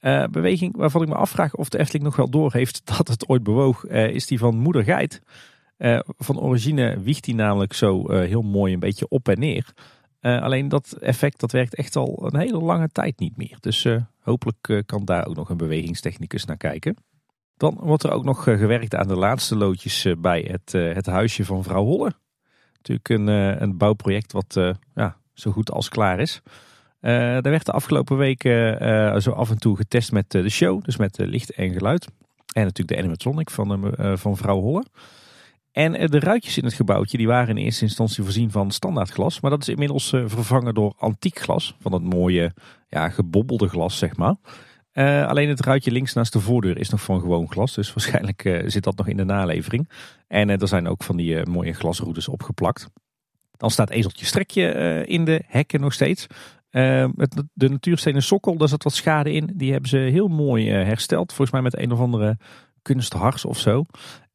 Uh, beweging waarvan ik me afvraag of de Efteling nog wel door heeft (laughs) dat het ooit bewoog, is die van Moeder Geit. van origine wiegt die namelijk zo heel mooi een beetje op en neer. alleen dat effect dat werkt echt al een hele lange tijd niet meer. Dus hopelijk kan daar ook nog een bewegingstechnicus naar kijken. Dan wordt er ook nog gewerkt aan de laatste loodjes bij het, het huisje van vrouw Holle. Natuurlijk een, eh, een bouwproject wat eh, ja, zo goed als klaar is. Uh, daar werd de afgelopen weken zo af en toe getest met de show, dus met licht en geluid. En natuurlijk de animatronic van, van vrouw Holle. En de ruitjes in het gebouwtje die waren in eerste instantie voorzien van standaard glas. Maar dat is inmiddels vervangen door antiek glas. Van dat mooie ja, gebobbelde glas, zeg maar. Alleen het ruitje links naast de voordeur is nog van gewoon glas. Dus waarschijnlijk zit dat nog in de nalevering. En er zijn ook van die mooie glasroutes opgeplakt. Dan staat ezeltje strekje in de hekken nog steeds. met de natuurstenen sokkel, daar zat wat schade in. Die hebben ze heel mooi hersteld. Volgens mij met een of andere kunsthars of zo.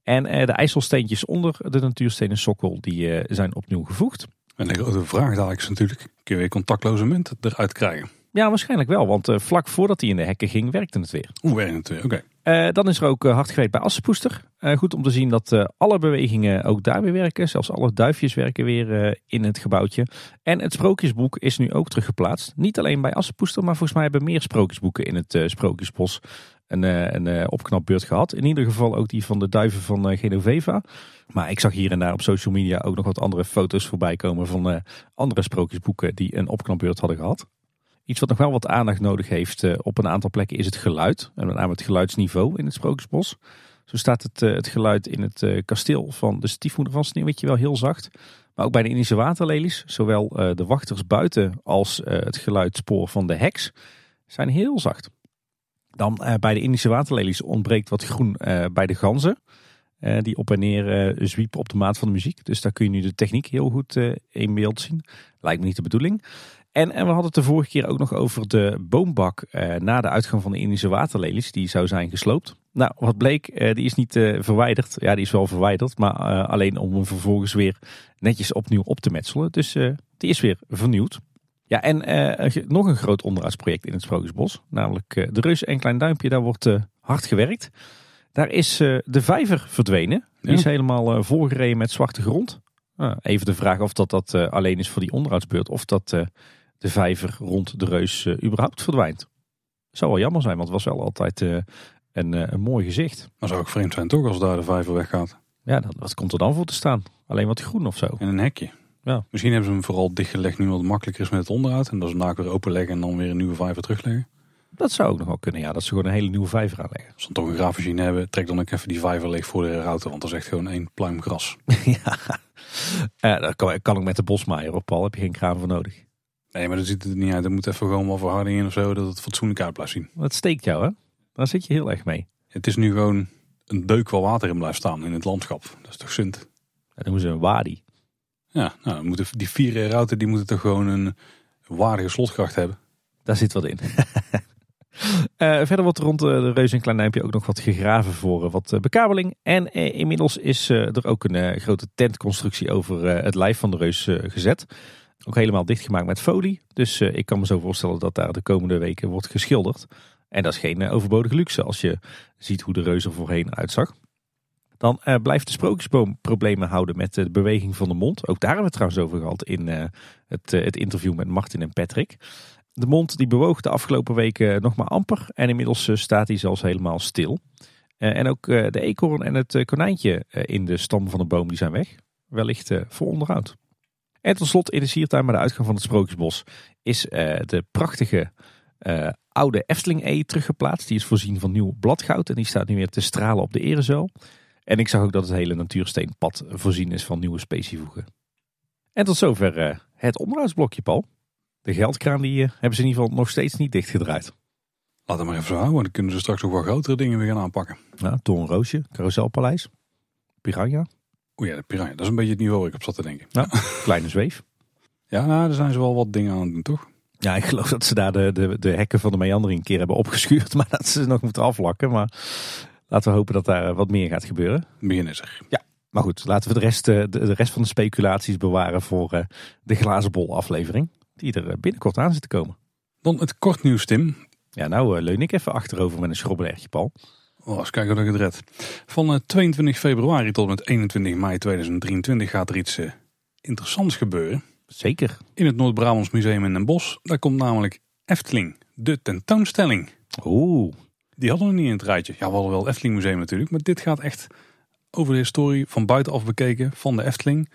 En de ijzelsteentjes onder de natuurstenen sokkel, die zijn opnieuw gevoegd. En de grote vraag dadelijk is natuurlijk, kun je weer contactloze munt eruit krijgen? Ja, waarschijnlijk wel. Want vlak voordat hij in de hekken ging, werkte het weer. Hoe werkte het weer? Oké. Okay. Uh, dan is er ook uh, hard gewerkt bij Assenpoester. goed om te zien dat alle bewegingen ook daar weer werken. Zelfs alle duifjes werken weer in het gebouwtje. En het sprookjesboek is nu ook teruggeplaatst. Niet alleen bij Assenpoester, maar volgens mij hebben meer sprookjesboeken in het Sprookjesbos een, een opknapbeurt gehad. In ieder geval ook die van de duiven van Genoveva. Maar ik zag hier en daar op social media ook nog wat andere foto's voorbij komen van andere sprookjesboeken die een opknapbeurt hadden gehad. Iets wat nog wel wat aandacht nodig heeft uh, op een aantal plekken is het geluid. En met name het geluidsniveau in het Sprookjesbos. Zo staat het, uh, het geluid in het uh, kasteel van de stiefmoeder van Sneeuwwitje wel heel zacht. Maar ook bij de Indische waterlelies, zowel eh, de wachters buiten als eh, het geluidspoor van de heks, zijn heel zacht. Dan eh, bij de Indische waterlelies ontbreekt wat groen eh, bij de ganzen. eh, die op en neer eh, zwiepen op de maat van de muziek. Dus daar kun je nu de techniek heel goed eh, in beeld zien. Lijkt me niet de bedoeling. En, en we hadden het de vorige keer ook nog over de boombak eh, na de uitgang van de Indische waterlelies. Die zou zijn gesloopt. Nou, wat bleek, eh, die is niet eh, verwijderd. Ja, die is wel verwijderd, maar alleen om hem vervolgens weer netjes opnieuw op te metselen. Dus die is weer vernieuwd. Ja, en nog een groot onderhoudsproject in het Sprookjesbos. Namelijk de Reus en Klein Duimpje, daar wordt hard gewerkt. Daar is de vijver verdwenen. Die Ja. is helemaal volgereden met zwarte grond. Nou, even de vraag of dat, dat alleen is voor die onderhoudsbeurt. Of dat de vijver rond de Reus eh, überhaupt verdwijnt. Zou wel jammer zijn, want het was wel altijd eh, een, eh, een mooi gezicht. Maar zou ook vreemd zijn toch als daar de vijver weggaat. Ja, dat, wat komt er dan voor te staan? Alleen wat groen of zo? En een hekje. Ja. Misschien hebben ze hem vooral dichtgelegd nu wat het makkelijker is met het onderhoud. En dat ze hem daar weer openleggen en dan weer een nieuwe vijver terugleggen. Dat zou ook nog wel kunnen, ja. Dat ze gewoon een hele nieuwe vijver aanleggen. Als ze dan toch een graafmachine hebben, trek dan ook even die vijver leeg voor de router. Want dat is echt gewoon één pluim gras. (laughs) ja, dat kan, kan ook met de bosmaaier op, Paul. Heb je geen kraan voor nodig. Nee, maar dat ziet er niet uit. Er moet even gewoon wat verharding in of zo, dat het fatsoenlijk uit blijft zien. Dat steekt jou, hè? Daar zit je heel erg mee. Het is nu gewoon een deuk waar water in blijft staan in het landschap. Dat is toch zund? Dat noemen ze een wadi. Ja, nou, dan moeten die vier routen die moeten toch gewoon een waardige slotgracht hebben. Daar zit wat in. (laughs) Eh, verder wordt rond eh, de Reus en Klein Duimpje ook nog wat gegraven voor eh, wat eh, bekabeling. En eh, inmiddels is eh, er ook een eh, grote tentconstructie over eh, het lijf van de Reus eh, gezet. Ook helemaal dichtgemaakt met folie. Dus eh, ik kan me zo voorstellen dat daar de komende weken wordt geschilderd. En dat is geen eh, overbodige luxe als je ziet hoe de Reus er voorheen uitzag. Dan eh, blijft de sprookjesboom problemen houden met de beweging van de mond. Ook daar hebben we het trouwens over gehad in het, het interview met Martin en Patrick. De mond die bewoog de afgelopen weken nog maar amper. En inmiddels staat hij zelfs helemaal stil. En ook de eekhoorn en het konijntje in de stam van de boom die zijn weg. Wellicht voor onderhoud. En tot slot in de siertuin bij de uitgang van het Sprookjesbos is eh, de prachtige eh, oude Efteling-E teruggeplaatst. Die is voorzien van nieuw bladgoud en die staat nu weer te stralen op de erezuil. En ik zag ook dat het hele natuursteenpad voorzien is van nieuwe specievoegen. En tot zover eh, het onderhoudsblokje, Paul. De geldkraan die, hebben ze in ieder geval nog steeds niet dichtgedraaid. Laat het maar even houden, dan kunnen ze straks ook wel grotere dingen weer gaan aanpakken. Nou, Torenroosje, Carouselpaleis, Piranha, Oeh ja, de piranha, dat is een beetje het niveau waar ik op zat te denken. Kleine Zweef. (laughs) Ja, nou, daar zijn ze wel wat dingen aan het doen, toch? Ja, ik geloof dat ze daar de, de, de hekken van de meandering een keer hebben opgeschuurd. (laughs) Maar dat ze nog moeten aflakken. Maar laten we hopen dat daar wat meer gaat gebeuren. Begin is er. Maar goed, laten we de rest, eh, de, de rest van de speculaties bewaren voor eh, de glazen bol aflevering. Die er eh, binnenkort aan zit te komen. Dan het kort nieuws, Tim. Ja, nou leun ik even achterover met een schrobbelertje, Paul. Oh, eens kijken of ik het red. Van eh, 22 februari tot en met 21 mei 2023 gaat er iets eh, interessants gebeuren. Zeker. In het Noord-Brabants Museum in Den Bosch. Daar komt namelijk Efteling, de tentoonstelling. Oeh, Die hadden we niet in het rijtje. Ja, we hadden wel het Efteling Museum natuurlijk. Maar dit gaat echt over de historie van buitenaf bekeken van de Efteling.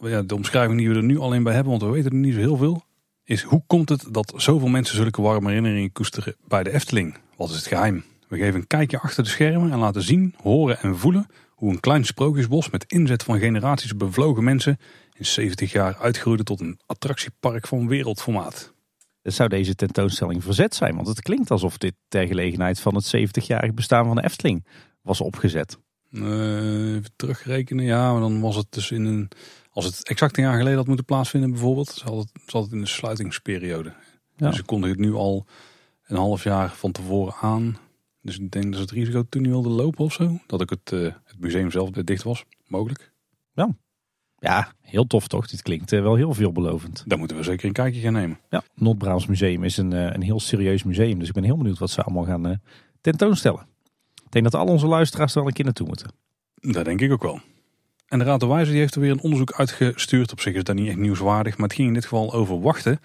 Ja, de omschrijving die we er nu alleen bij hebben, want we weten er niet zo heel veel. Is hoe komt het dat zoveel mensen zulke warme herinneringen koesteren bij de Efteling? Wat is het geheim? We geven een kijkje achter de schermen en laten zien, horen en voelen hoe een klein sprookjesbos met inzet van generaties bevlogen mensen in 70 jaar uitgroeide tot een attractiepark van wereldformaat. het zou deze tentoonstelling verzet zijn. Want het klinkt alsof dit ter gelegenheid van het 70-jarig bestaan van de Efteling was opgezet. Eh, even terugrekenen, ja, maar dan was het dus in een. Als het exact een jaar geleden had moeten plaatsvinden, bijvoorbeeld, zat het, zat het in de sluitingsperiode. Ja. Dus ze konden het nu al een half jaar van tevoren aan. Dus ik denk dat het risico toen niet wilden lopen of zo. Dat ook het, eh, het museum zelf dicht was, mogelijk. Ja, heel tof toch? Dit klinkt eh, wel heel veelbelovend. Daar moeten we zeker een kijkje gaan nemen. Ja, Noord-Brabants Museum is een, eh, een heel serieus museum. Dus ik ben heel benieuwd wat ze allemaal gaan tentoonstellen. Ik denk dat al onze luisteraars er wel een keer naartoe moeten. Dat denk ik ook wel. En de Raad de Wijze die heeft er weer een onderzoek uitgestuurd. Op zich is dat niet echt nieuwswaardig, maar het ging in dit geval over wachten.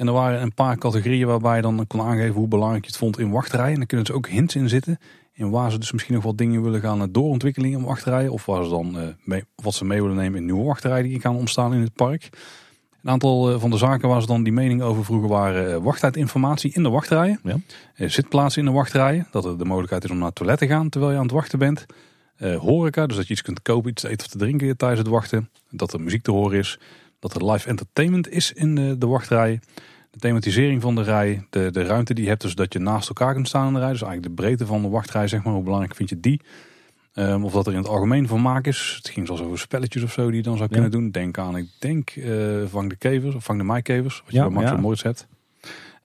En er waren een paar categorieën waarbij je dan kon aangeven hoe belangrijk je het vond in wachtrijen. En dan kunnen ze ook hints in zitten. In waar ze dus misschien nog wat dingen willen gaan doorontwikkelen in wachtrijen. Of waar ze dan, eh, mee, wat ze mee willen nemen in nieuwe wachtrijen die gaan ontstaan in het park. Een aantal eh, van de zaken waar ze dan die mening over vroegen waren eh, wachttijdinformatie in de wachtrijen. Ja. Eh, zitplaatsen in de wachtrijen. Dat er de mogelijkheid is om naar het toilet te gaan terwijl je aan het wachten bent. Eh, horeca, dus dat je iets kunt kopen, iets te eten of te drinken tijdens het wachten. Dat er muziek te horen is. Dat er live entertainment is in de, de wachtrij. De thematisering van de rij. De, de ruimte die je hebt, dus dat je naast elkaar kunt staan in de rij. Dus eigenlijk de breedte van de wachtrij, zeg maar. Hoe belangrijk vind je die? Ehm, of dat er in het algemeen vermaak is. Het ging zelfs over spelletjes of zo die je dan zou kunnen doen. Denk aan, ik denk, eh, vang de kevers of vang de maaikevers. Wat je Ja, bij Max ja. hebt.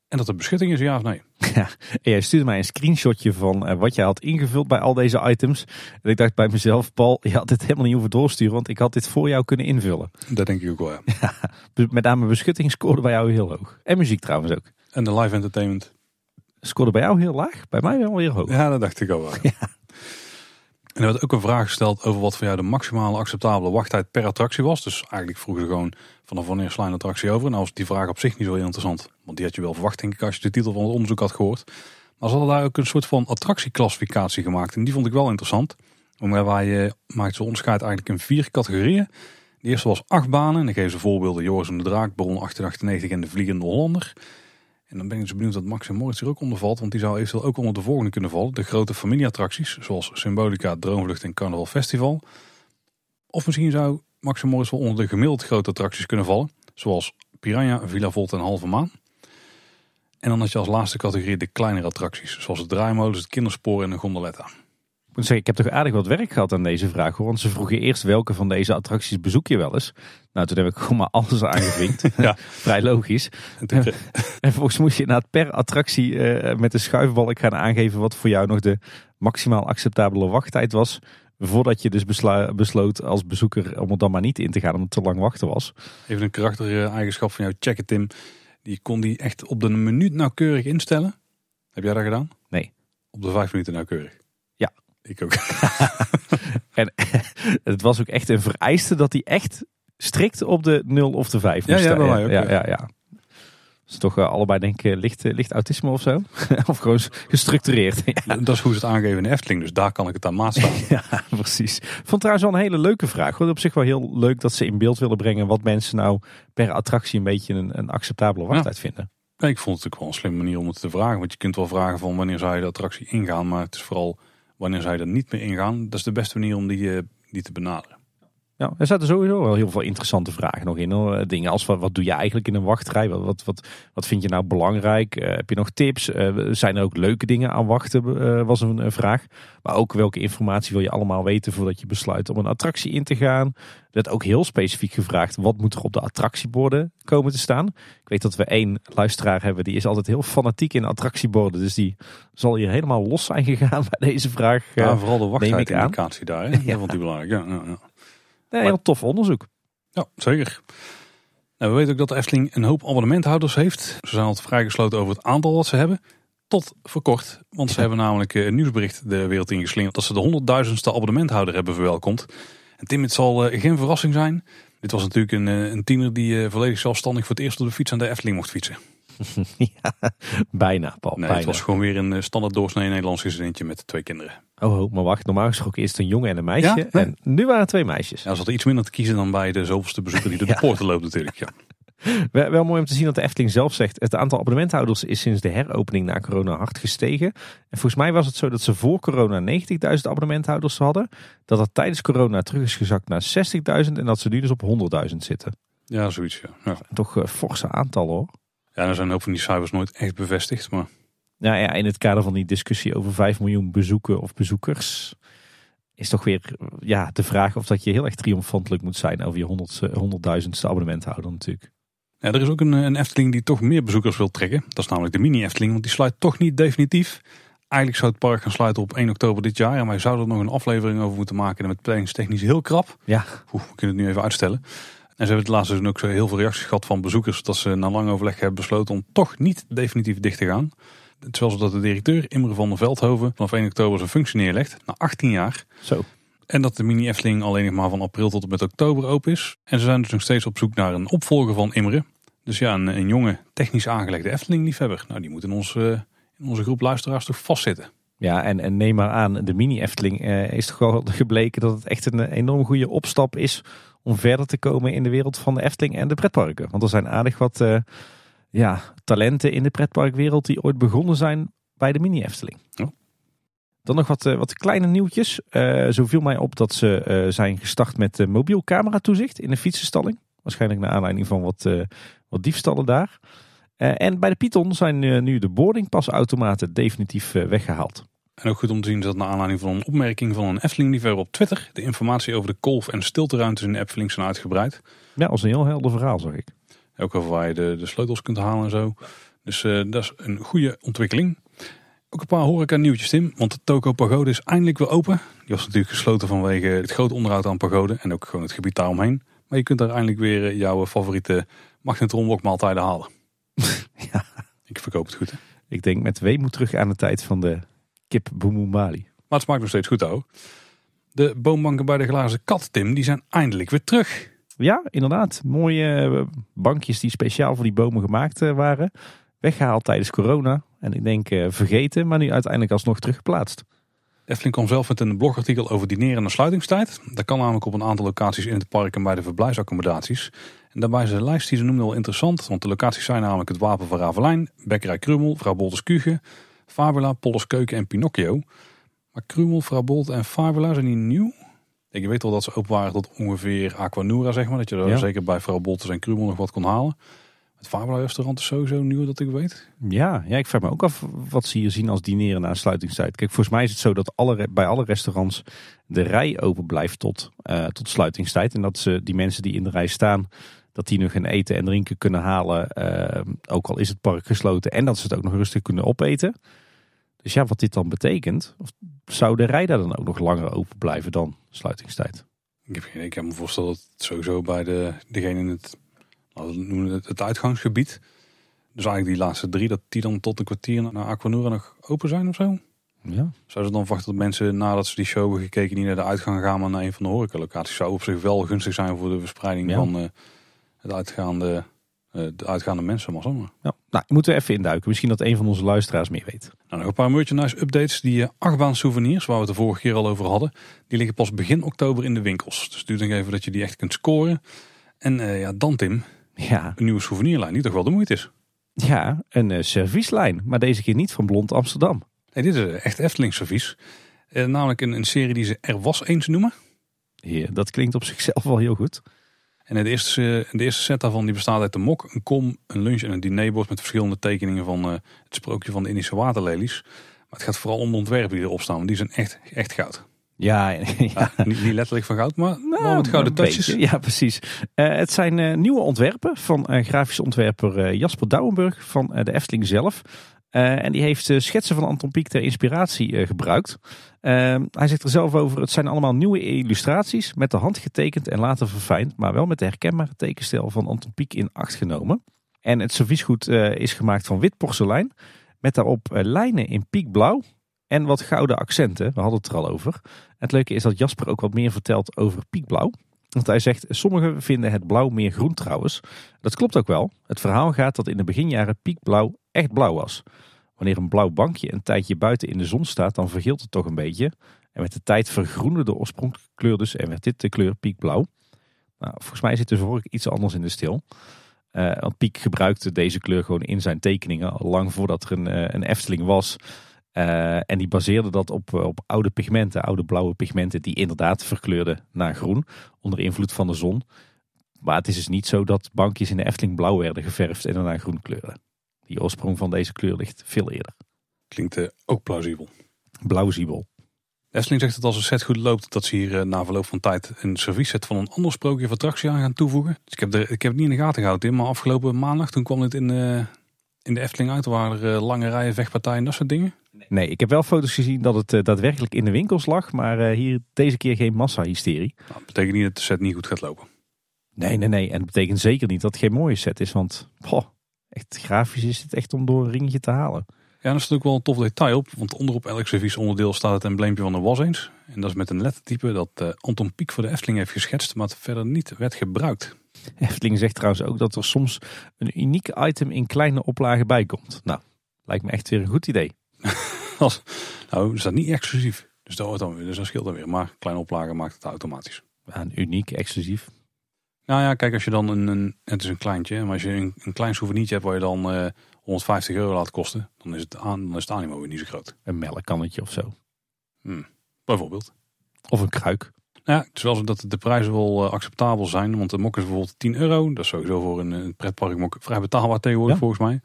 En dat er beschutting is, ja of nee? (laughs) Ja, en jij stuurde mij een screenshotje van eh, wat jij had ingevuld bij al deze items. En ik dacht bij mezelf, Paul, je had dit helemaal niet hoeven doorsturen, want ik had dit voor jou kunnen invullen. Dat denk ik ook wel, ja. (laughs) Met name beschutting scoorde bij jou heel hoog. En muziek trouwens ook. En de live entertainment. Scoorde bij jou heel laag, bij mij wel heel hoog. Ja, dat dacht ik al wel. (laughs) En er werd ook een vraag gesteld over wat voor jou de maximale acceptabele wachttijd per attractie was. Dus eigenlijk vroegen ze gewoon vanaf wanneer sla attractie over. Nou was die vraag op zich niet zo heel interessant. Want die had je wel verwacht denk ik als je de titel van het onderzoek had gehoord. Maar ze hadden daar ook een soort van attractieclassificatie gemaakt. En die vond ik wel interessant. Waarbij je maakt ze onderscheid eigenlijk in vier categorieën. De eerste was acht banen. En dan geven ze voorbeelden Joris en de Draak, Baron 1898 en de Vliegende Hollander. En dan ben ik dus benieuwd dat Max en Moritz er ook onder valt. Want die zou eventueel ook onder de volgende kunnen vallen. De grote familieattracties, zoals Symbolica, Droomvlucht en Carnaval Festival. Of misschien zou Max en Moritz wel onder de gemiddeld grote attracties kunnen vallen. Zoals Piranha, Villa Volta en Halve Maan. En dan had je als laatste categorie de kleinere attracties. Zoals de draaimolens, het kinderspoor en de gondoletta. Ik moet zeggen, ik heb toch aardig wat werk gehad aan deze vraag. hoor. Want ze vroegen eerst welke van deze attracties bezoek je wel eens. Nou, toen heb ik gewoon maar alles (laughs) aangevinkt. (laughs) Ja. Vrij logisch. (laughs) En volgens moest je inderdaad per attractie eh, met de schuifbalk gaan aangeven wat voor jou nog de maximaal acceptabele wachttijd was. Voordat je dus besloot als bezoeker om er dan maar niet in te gaan, omdat het te lang wachten was. Even een karaktereigenschap van jou checken, Tim. Die kon die echt op de minuut nauwkeurig instellen. Heb jij dat gedaan? Nee. Op de vijf minuten nauwkeurig? Ja. Ik ook. (laughs) En (laughs) het was ook echt een vereiste dat hij echt strikt op de 0 of de 5 Ja, moest ja, staan. bij mij ook, ja, ja. ja, ja. Toch eh, allebei denk ik eh, licht, eh, licht autisme of zo. (laughs) of gewoon gestructureerd. ja, Dat is hoe ze het aangeven in de Efteling. Dus daar kan ik het aan maat staan. ja, precies. Ik vond trouwens wel een hele leuke vraag. hoor. Op zich wel heel leuk dat ze in beeld willen brengen wat mensen nou per attractie een beetje een, een acceptabele wachttijd vinden. Ik vond het ook wel een slimme manier om het te vragen. Want je kunt wel vragen van wanneer zou je de attractie ingaan. Maar het is vooral wanneer je er niet meer ingaan. Dat is de beste manier om die, eh, die te benaderen. Ja, er zaten sowieso wel heel veel interessante vragen nog in. Hoor. Eh, Dingen als wat, wat doe je eigenlijk in een wachtrij? Wat, wat, wat, wat vind je nou belangrijk? Eh, heb je nog tips? Eh, zijn er ook leuke dingen aan wachten? was een, vraag. Maar ook welke informatie wil je allemaal weten voordat je besluit om een attractie in te gaan? Er werd ook heel specifiek gevraagd wat moet er op de attractieborden komen te staan. Ik weet dat we één luisteraar hebben die is altijd heel fanatiek in attractieborden. Dus die zal hier helemaal los zijn gegaan bij deze vraag. Ja, vooral de wachttijdindicatie daar. Hè? Dat vond hij belangrijk. Ja, ja, ja. Een heel tof onderzoek. ja zeker. Nou, we weten ook dat de Efteling een hoop abonnementhouders heeft. Ze zijn altijd vrijgesloten over het aantal wat ze hebben. Tot voor kort. Want ze hebben namelijk eh, een nieuwsbericht de wereld ingeslingerd. Dat ze de honderdduizendste abonnementhouder hebben verwelkomd. En Tim, het zal eh, geen verrassing zijn. Dit was natuurlijk een, eh, een tiener die volledig zelfstandig voor het eerst op de fiets aan de Efteling mocht fietsen. (laughs) ja, bijna, Paul. Nee, bijna. het was gewoon weer een eh, standaard doorsnee Nederlands gezinnetje met twee kinderen. Oh, oh, maar wacht, normaal gesproken is het een jongen en een meisje. Ja? Nee. En nu waren het twee meisjes. Ja, zat er iets minder te kiezen dan bij de zoveelste bezoeker die door (laughs) de poorten loopt natuurlijk. Ja. (laughs) Wel, mooi om te zien dat de Efteling zelf zegt... het aantal abonnementhouders is sinds de heropening na corona hard gestegen. En volgens mij was het zo dat ze voor corona 90.000 abonnementhouders hadden. Dat dat tijdens corona terug is gezakt naar 60.000 en dat ze nu dus op 100.000 zitten. ja, zoiets. Ja. Ja. Toch uh, forse aantallen hoor. Ja, er zijn een hoop van die cijfers nooit echt bevestigd. Maar Nou ja, in het kader van die discussie over 5 miljoen bezoeken of bezoekers... is toch weer ja, de vraag of dat je heel erg triomfantelijk moet zijn... over je 100, eh, 100.000ste abonnementhouder natuurlijk. Ja, er is ook een, een Efteling die toch meer bezoekers wil trekken. Dat is namelijk de mini-Efteling, want die sluit toch niet definitief. Eigenlijk zou het park gaan sluiten op 1 oktober dit jaar. En wij zouden er nog een aflevering over moeten maken. En met planningstechnisch heel krap. Ja, Oeh, we kunnen het nu even uitstellen. En ze hebben het laatste seizoen ook zo heel veel reacties gehad van bezoekers. Dat ze na lang overleg hebben besloten om toch niet definitief dicht te gaan. Terwijl dat de directeur Imre van der Veldhoven vanaf 1 oktober zijn functie neerlegt. Na 18 jaar. zo. En dat de mini Efteling alleen nog maar van april tot en met oktober open is. En ze zijn dus nog steeds op zoek naar een opvolger van Imre. Dus ja, een, een jonge, technisch aangelegde Efteling-liefhebber. Nou, die moet in, ons, eh, in onze groep luisteraars toch vastzitten. Ja, en, en neem maar aan, de mini-Efteling eh, is toch wel gebleken dat het echt een eh, enorm goede opstap is om verder te komen in de wereld van de Efteling en de pretparken. Want er zijn aardig wat eh, ja, talenten in de pretparkwereld die ooit begonnen zijn bij de mini-Efteling. Dan nog wat, wat kleine nieuwtjes. zo viel mij op dat ze zijn gestart met mobiel camera toezicht in de fietsenstalling. Waarschijnlijk naar aanleiding van wat, wat diefstallen daar. en bij de Python zijn nu de boardingpasautomaten definitief weggehaald. En ook goed om te zien dat naar aanleiding van een opmerking van een Efteling-liefhebber op Twitter... de informatie over de kolf- en stilteruimtes in de Efteling zijn uitgebreid. Ja, als een heel helder verhaal, zag ik. Ook over waar je de, de sleutels kunt halen en zo. Dus uh, dat is een goede ontwikkeling. Ook een paar horeca nieuwtjes Tim, want de Toko Pagode is eindelijk weer open. Die was natuurlijk gesloten vanwege het grote onderhoud aan Pagode en ook gewoon het gebied daaromheen. Maar je kunt daar eindelijk weer eh, jouw favoriete magnetronwokmaaltijden halen. ja. (laughs) Ik verkoop het goed hè? Ik denk met weemoed terug aan de tijd van de kip. Maar het smaakt nog steeds goed ook. De boombanken bij de glazen kat Tim, die zijn eindelijk weer terug. Ja, inderdaad. Mooie eh, bankjes die speciaal voor die bomen gemaakt eh, waren. Weggehaald tijdens corona. En ik denk uh, vergeten, maar nu uiteindelijk alsnog teruggeplaatst. Efteling kwam zelf met een blogartikel over dineren en sluitingstijd. Dat kan namelijk op een aantal locaties in het park en bij de verblijfsaccommodaties. En daarbij is de lijst die ze noemen wel interessant. Want de locaties zijn namelijk het Wapen van Ravelijn, Bekkerij Krummel, Vrouw Bolters Kuge, Fabula, Polles Keuken en Pinocchio. Maar Krummel, Vrouw Bolt en Fabula zijn niet nieuw. Ik weet wel dat ze open waren tot ongeveer Aquanura, zeg maar. Dat je er zeker bij Vrouw Bolters en Krummel nog wat kon halen. Het Fabula restaurant is sowieso nieuw dat ik weet. Ja, ja, ik vraag me ook af wat ze hier zien als dineren na sluitingstijd. Kijk, volgens mij is het zo dat alle, bij alle restaurants de rij open blijft tot, uh, tot sluitingstijd. En dat ze die mensen die in de rij staan, dat die nog een eten en drinken kunnen halen. Uh, ook al is het park gesloten. En dat ze het ook nog rustig kunnen opeten. Dus ja, wat dit dan betekent, of zou de rij daar dan ook nog langer open blijven dan sluitingstijd? Ik heb geen Ik kan me voorstellen dat het sowieso bij de, degene in het, noemen het, het uitgangsgebied, dus eigenlijk die laatste drie, dat die dan tot een kwartier naar Aquanura nog open zijn of zo? Ja. Zou ze dan verwachten dat mensen nadat ze die show hebben gekeken niet naar de uitgang gaan, maar naar een van de horecalocaties? Zou op zich wel gunstig zijn voor de verspreiding van uh, het uitgaande eh, de uitgaande mensen maar zomaar. Ja, nou, moeten we even induiken. Misschien dat een van onze luisteraars meer weet. Nou, nog een paar merchandise updates. Die uh, achtbaan souvenirs, waar we het de vorige keer al over hadden, die liggen pas begin oktober in de winkels. Dus duurt nog even dat je die echt kunt scoren. En uh, ja, dan Tim, ja. een nieuwe souvenirlijn die toch wel de moeite is. Ja, een uh, servicelijn, maar deze keer niet van Blond Amsterdam. Nee, dit is echt Efteling servies. namelijk een, een serie die ze Er Was Eens noemen. Ja, dat klinkt op zichzelf wel heel goed. En de eerste, de eerste set daarvan die bestaat uit een mok, een kom, een lunch en een dinerbord met verschillende tekeningen van uh, het sprookje van de Indische waterlelies. Maar het gaat vooral om de ontwerpen die erop staan, want die zijn echt, echt goud. Ja, (laughs) ja. niet, niet, letterlijk van goud, maar nou, wel met gouden touches. Ja, precies. Uh, het zijn uh, nieuwe ontwerpen van uh, grafisch ontwerper Jasper Douwenburg van de Efteling zelf. En die heeft schetsen van Anton Pieck ter inspiratie gebruikt. Ehm, hij zegt er zelf over, het zijn allemaal nieuwe illustraties met de hand getekend en later verfijnd, maar wel met de herkenbare tekenstijl van Anton Pieck in acht genomen. En het serviesgoed is gemaakt van wit porselein, met daarop lijnen in piekblauw en wat gouden accenten. We hadden het er al over. Het leuke is dat Jasper ook wat meer vertelt over piekblauw. Want hij zegt, sommigen vinden het blauw meer groen trouwens. Dat klopt ook wel. Het verhaal gaat dat in de beginjaren piekblauw echt blauw was. Wanneer een blauw bankje een tijdje buiten in de zon staat, dan vergeelt het toch een beetje. En met de tijd vergroende de oorspronkelijke kleur dus en werd dit de kleur piekblauw. Nou, volgens mij zit er voor iets anders in de stil. Uh, want Piek gebruikte deze kleur gewoon in zijn tekeningen al lang voordat er een, uh, een Efteling was. Uh, en die baseerde dat op, op oude pigmenten, oude blauwe pigmenten die inderdaad verkleurden naar groen onder invloed van de zon. Maar het is dus niet zo dat bankjes in de Efteling blauw werden geverfd en daarna groen kleuren. Die oorsprong van deze kleur ligt veel eerder. Klinkt uh, ook plausibel. Plausibel. Efteling zegt dat als een set goed loopt, dat ze hier uh, na verloop van tijd een servieset van een ander sprookje of attractie aan gaan toevoegen. Dus ik heb, ik heb het niet in de gaten gehouden, in, maar afgelopen maandag toen kwam het in, in de Efteling uit. Er waren lange rijen, vechtpartijen en dat soort dingen. Nee, ik heb wel foto's gezien dat het daadwerkelijk in de winkels lag, maar hier deze keer geen massa-hysterie. Nou, dat betekent niet dat de set niet goed gaat lopen. Nee, nee, nee. En dat betekent zeker niet dat het geen mooie set is, want poh, echt grafisch is het echt om door een ringetje te halen. Ja, dat is natuurlijk wel een tof detail op. Want onderop elk serviesonderdeel staat het embleempje van de was eens. En dat is met een lettertype dat uh, Anton Pieck voor de Efteling heeft geschetst, maar het verder niet werd gebruikt. Efteling zegt trouwens ook dat er soms een uniek item in kleine oplagen bij komt. Nou, lijkt me echt weer een goed idee. (laughs) Nou, is dat niet exclusief. Dus dat, dan dus dat scheelt dan weer. Maar kleine oplagen maakt het automatisch. Een uniek, exclusief. Nou ja, kijk, als je dan een, een het is een kleintje, maar als je een, een klein souvenirtje hebt waar je dan uh, eh, 150 euro laat kosten, dan is het, aan, dan is het animo weer niet zo groot. Een melkkannetje of zo. Bijvoorbeeld. Of een kruik. Ja, het is wel zo dat de prijzen wel eh, acceptabel zijn. Want de mok is bijvoorbeeld 10 euro. Dat is sowieso voor een, een pretparkmok vrij betaalbaar tegenwoordig Ja. volgens mij.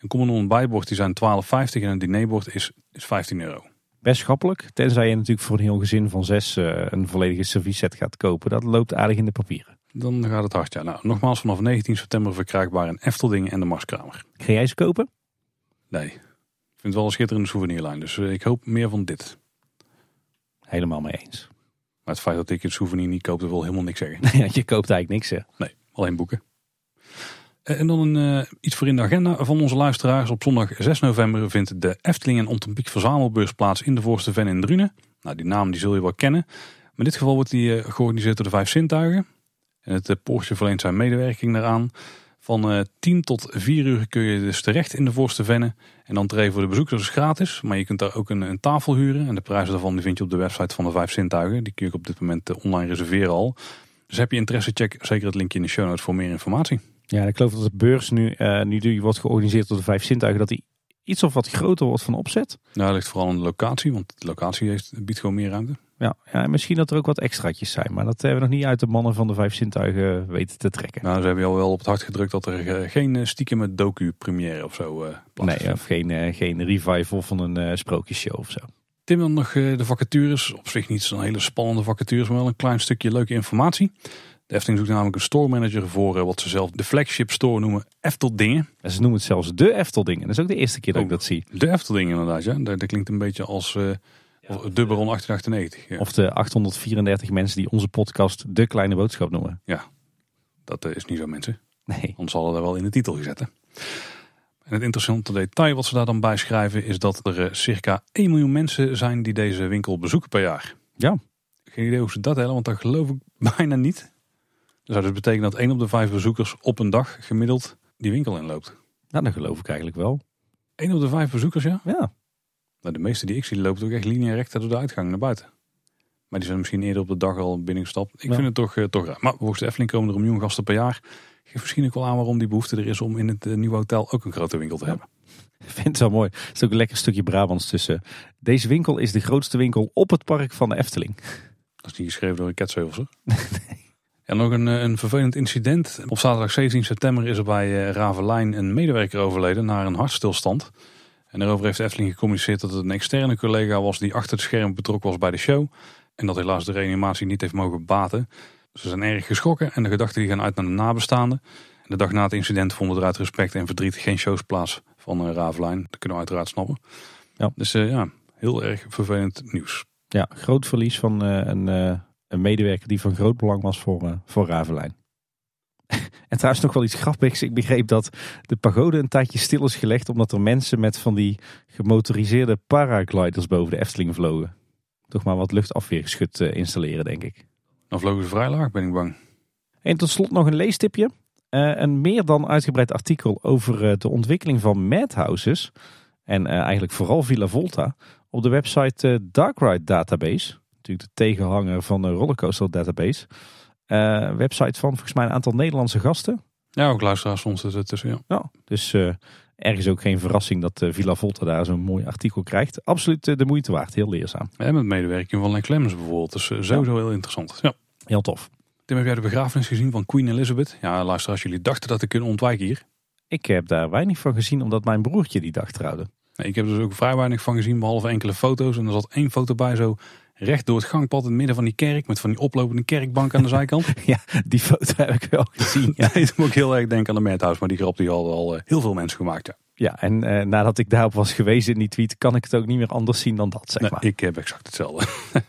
Een common bijbord die zijn 12,50 en een dinerbord is, is 15 euro. Best schappelijk. Tenzij je natuurlijk voor een heel gezin van zes eh, een volledige servieset gaat kopen. Dat loopt aardig in de papieren. Dan gaat het hard. Ja, nou, nogmaals, vanaf 19 september verkrijgbaar in Efteldingen en de Marskramer. Ga jij ze kopen? Nee, ik vind het wel een schitterende souvenirlijn. Dus eh, ik hoop meer van dit. Helemaal mee eens. Maar het feit dat ik het souvenir niet koop, dat wil helemaal niks zeggen. (laughs) Ja, je koopt eigenlijk niks hè. Nee, alleen boeken. Eh, En dan eh, iets voor in de agenda van onze luisteraars. Op zondag 6 november vindt de Efteling en Ontempiek verzamelbeurs plaats in de Voorste Ven in Drunen. Nou, die naam die zul je wel kennen. Maar in dit geval wordt die eh, georganiseerd door de Vijf Zintuigen. En het eh, poortje verleent zijn medewerking daaraan. Van eh 10 tot 4 uur kun je dus terecht in de Voorste Venne. En dan entree voor de bezoekers is gratis. Maar je kunt daar ook een, een tafel huren. En de prijzen daarvan die vind je op de website van de Vijf Zintuigen. Die kun je op dit moment online reserveren al. Dus heb je interesse, check zeker het linkje in de show notes voor meer informatie. Ja, ik geloof dat de beurs nu, eh, nu die wordt georganiseerd door de vijf zintuigen, dat die iets of wat groter wordt van opzet. Nou, dat ligt vooral aan de locatie, want de locatie heeft, biedt gewoon meer ruimte. Ja, ja, en misschien dat er ook wat extraatjes zijn. Maar dat hebben we nog niet uit de mannen van de vijf zintuigen weten te trekken. Nou, ze hebben al wel op het hart gedrukt dat er eh, geen eh, stiekem docu-première of zo plaats Nee, of geen, geen revival van een sprookjesshow of zo. Tim dan nog de vacatures. Op zich niet zo'n hele spannende vacatures, maar wel een klein stukje leuke informatie. De Efteling zoekt namelijk een store manager voor eh, wat ze zelf de flagship store noemen Efteldingen. En ze noemen het zelfs de Efteldingen. Dat is ook de eerste keer dat ik Oh. dat zie. De Efteldingen inderdaad, ja. Dat, dat klinkt een beetje als eh of de Baron 1898. Ja. Of de 834 mensen die onze podcast de kleine boodschap noemen. Dat eh, is niet zo mensen. Nee. Anders hadden we dat wel in de titel gezet. Hè? En het interessante detail wat ze daar dan bij schrijven is dat er circa 1 miljoen mensen zijn die deze winkel bezoeken per jaar. Ja. Geen idee hoe ze dat hellen, want dat geloof ik (laughs) bijna niet. Dat zou dus betekenen dat 1 op de 5 bezoekers op een dag gemiddeld die winkel inloopt. Nou, dat geloof ik eigenlijk wel. 1 op de 5 bezoekers, ja? Ja. Nou, de meeste die ik zie lopen ook echt lineair recht door de uitgang naar buiten. Maar die zijn misschien eerder op de dag al binnengestapt. Ik Ja. vind het toch, eh, toch raar. Maar volgens de Efteling komen er een miljoen gasten per jaar. Geeft misschien ook wel aan waarom die behoefte er is om in het eh, nieuwe hotel ook een grote winkel te Ja. hebben. Ik vind het wel mooi. Er is ook een lekker stukje Brabants tussen. Deze winkel is de grootste winkel op het park van de Efteling. Dat is niet geschreven door een ketseuvels hoor. (laughs) En nog een, eh, een vervelend incident. Op zaterdag 17 september is er bij eh, Ravelijn een medewerker overleden na een hartstilstand. En daarover heeft de Efteling gecommuniceerd dat het een externe collega was die achter het scherm betrokken was bij de show. En dat helaas de reanimatie niet heeft mogen baten. Ze zijn erg geschrokken en de gedachten die gaan uit naar de nabestaanden. En de dag na het incident vonden er uit respect en verdriet geen shows plaats van eh, Ravelijn. Dat kunnen we uiteraard snappen. Ja. Dus ja, heel erg vervelend nieuws. Ja, groot verlies van een, een medewerker die van groot belang was voor, eh, voor Ravelijn. (laughs) en trouwens nog wel iets grappigs. Ik begreep dat de pagode een tijdje stil is gelegd omdat er mensen met van die gemotoriseerde paragliders boven de Efteling vlogen. Toch maar wat luchtafweergeschut eh, installeren, denk ik. Dan vlogen ze vrij laag, ben ik bang. En tot slot nog een leestipje. Eh, een meer dan uitgebreid artikel over de ontwikkeling van madhouses. En eigenlijk vooral Villa Volta. Op de website eh, Dark Ride Database. Natuurlijk de tegenhanger van de Rollercoaster Database. Eh, website van volgens mij een aantal Nederlandse gasten. Ja, ook luisteraars soms er tussen. Ja. Ja, dus eh, ergens ook geen verrassing dat eh, Villa Volta daar zo'n mooi artikel krijgt. Absoluut de moeite waard. Heel leerzaam. En met medewerking van Len Clemens bijvoorbeeld. Dus sowieso heel interessant. Ja. Heel tof. Tim, heb jij de begrafenis gezien van Queen Elizabeth? Ja, luister, als jullie dachten dat te kunnen ontwijken hier. Ik heb daar weinig van gezien omdat mijn broertje die dag trouwde. Nee, ik heb er dus ook vrij weinig van gezien, behalve enkele foto's. En er zat één foto bij zo recht door het gangpad in het midden van die kerk. Met van die oplopende kerkbank aan de zijkant. (laughs) Ja, die foto heb ik wel gezien. ja, dat moet ik heel erg denken aan de Madhouse. Maar die grap die hadden al eh, heel veel mensen gemaakt. Ja. Ja, en eh, nadat ik daarop was gewezen in die tweet, kan ik het ook niet meer anders zien dan dat, zeg Nee, maar. ik heb exact hetzelfde. (laughs)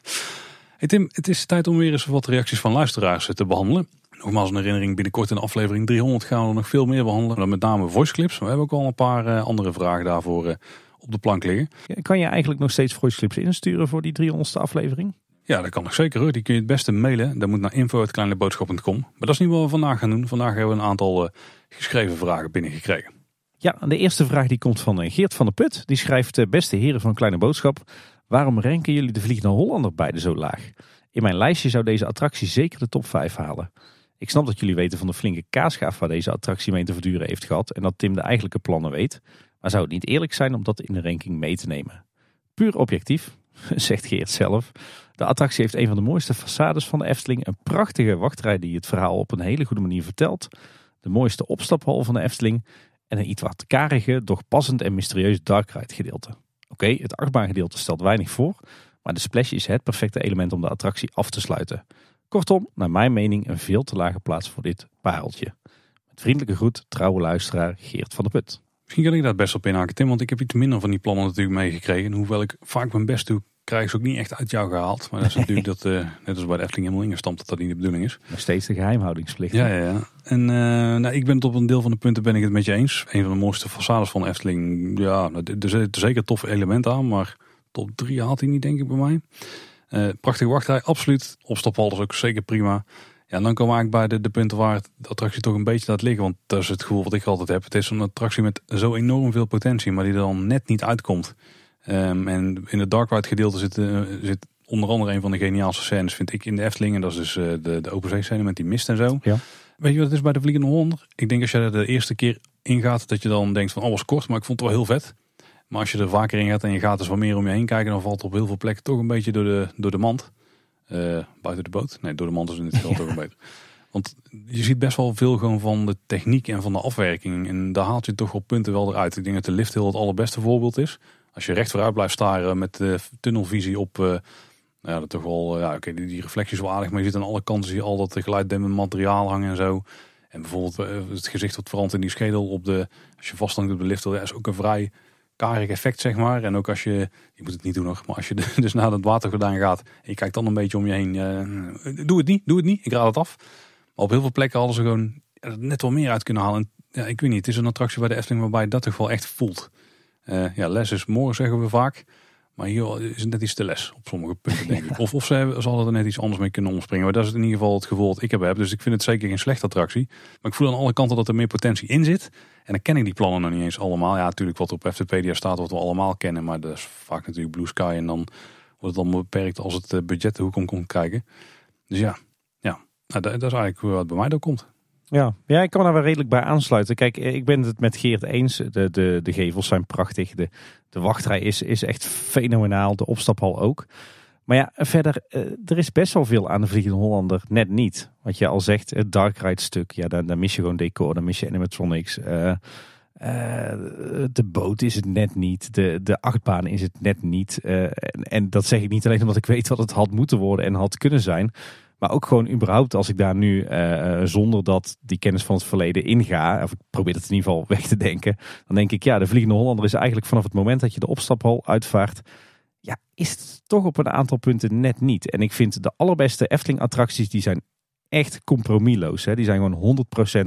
hey Tim, het is tijd om weer eens wat reacties van luisteraars te behandelen. Nogmaals een herinnering, binnenkort in aflevering 300 gaan we nog veel meer behandelen. Dan met name voice clips. We hebben ook al een paar eh, andere vragen daarvoor eh, op de plank liggen. Kan je eigenlijk nog steeds voice clips insturen voor die 300ste aflevering? Ja, dat kan nog zeker hoor. Die kun je het beste mailen. Dat moet naar info.kleineboodschap.com. Maar dat is niet wat we vandaag gaan doen. Vandaag hebben we een aantal eh, geschreven vragen binnengekregen. Ja, de eerste vraag die komt van eh, Geert van der Put. Die schrijft, eh, beste heren van Kleine Boodschap, waarom ranken jullie de Vliegende Hollander beide zo laag? In mijn lijstje zou deze attractie zeker de top 5 halen. Ik snap dat jullie weten van de flinke kaasgaaf waar deze attractie mee te verduren heeft gehad en dat Tim de eigenlijke plannen weet. Maar zou het niet eerlijk zijn om dat in de ranking mee te nemen? Puur objectief (laughs) zegt Geert zelf. De attractie heeft een van de mooiste façades van de Efteling. Een prachtige wachtrij die het verhaal op een hele goede manier vertelt. De mooiste opstaphal van de Efteling. En een iets wat karige, doch passend en mysterieus dark ride gedeelte. Oké, het achtbaangedeelte stelt weinig voor. Maar de splash is het perfecte element om de attractie af te sluiten. Kortom, naar mijn mening een veel te lage plaats voor dit pareltje. Met vriendelijke groet, trouwe luisteraar Geert van der Put. Misschien kan ik daar best op inhaken, Tim, want ik heb iets minder van die plannen natuurlijk meegekregen. Hoewel ik vaak mijn best doe, krijg ze ook niet echt uit jou gehaald. Maar dat is (laughs) natuurlijk dat, uh, net als bij de Efteling helemaal ingestampt, dat dat niet de bedoeling is. Nog steeds de geheimhoudingsplicht. Ja, ja, ja. En uh, nou, ik ben het op een deel van de punten ben ik het met je eens. Een van de mooiste façades van de Efteling. Ja, er zit zeker toffe elementen aan, maar top 3 haalt hij niet denk ik bij mij. Uh, prachtige wachtrij, absoluut. Opstaphal is ook zeker prima. Ja, en dan komen we eigenlijk bij de, de punten waar de attractie toch een beetje laat liggen. Want dat is het gevoel wat ik altijd heb. Het is een attractie met zo enorm veel potentie, maar die er dan net niet uitkomt. Um, en in het Dark Ride gedeelte zit, uh, zit onder andere een van de geniaalste scènes, vind ik, in de Efteling. En dat is dus uh, de, de open zee scène met die mist en zo. Ja. Weet je wat het is bij de Vliegende Hollander? Ik denk als je er de eerste keer ingaat, dat je dan denkt van, oh was kort, maar ik vond het wel heel vet. Maar als je er vaker in gaat en je gaat dus wat meer om je heen kijken, dan valt het op heel veel plekken toch een beetje door de, door de mand. Uh, buiten de boot. Nee, door de mand is in dit geval toch een beter. Want je ziet best wel veel gewoon van de techniek en van de afwerking. En daar haalt je toch wel punten wel eruit. Ik denk dat de lift heel het allerbeste voorbeeld is. Als je recht vooruit blijft staren met de tunnelvisie op... Uh, ja, dat toch wel, ja, oké, die, die reflecties wel aardig, maar je ziet aan alle kanten zie je al dat de geluiddemmend materiaal hangen en zo. En bijvoorbeeld het gezicht wat verandert in die schedel op de, als je vasthangt op de lift, dat is ook een vrij karig effect, zeg maar. En ook als je, je moet het niet doen nog, maar als je (laughs) dus naar het watergordijn gaat en je kijkt dan een beetje om je heen. Uh, doe het niet, doe het niet, ik raad het af. Maar op heel veel plekken hadden ze gewoon net wel meer uit kunnen halen. En, ja, ik weet niet, het is een attractie bij de Efteling waarbij dat toch wel echt voelt. Uh, ja, les is morgen zeggen we vaak. Maar hier is het net iets te les op sommige punten, denk ik. (laughs) Of, of ze zal er net iets anders mee kunnen omspringen. Maar dat is in ieder geval het gevoel dat ik heb. Dus ik vind het zeker geen slechte attractie. Maar ik voel aan alle kanten dat er meer potentie in zit. En dan ken ik die plannen nog niet eens allemaal. Ja, natuurlijk wat op FTPedia staat, wat we allemaal kennen. Maar dat is vaak natuurlijk Blue Sky. En dan wordt het dan beperkt als het budget de hoek om komt kijken. Dus ja, ja. Nou, dat, is eigenlijk wat bij mij ook komt. Ja. ja, ik kan daar wel redelijk bij aansluiten. Kijk, ik ben het met Geert eens. De, de, de gevels zijn prachtig. De, de wachtrij is, is echt fenomenaal. De opstaphal ook. Maar ja, verder, er is best wel veel aan de Vliegende Hollander net niet. Wat je al zegt, het Dark Ride stuk. Ja, dan mis je gewoon decor, dan mis je animatronics. Uh, uh, de boot is het net niet. De, de achtbaan is het net niet. En, dat zeg ik niet alleen omdat ik weet wat het had moeten worden en had kunnen zijn. Maar ook gewoon überhaupt als ik daar nu zonder dat die kennis van het verleden inga, of ik probeer het in ieder geval weg te denken, dan denk ik ja, de Vliegende Hollander is eigenlijk vanaf het moment dat je de opstaphal uitvaart, ja, is het toch op een aantal punten net niet. En ik vind de allerbeste Efteling attracties, die zijn echt compromisloos. Hè? Die zijn gewoon 100%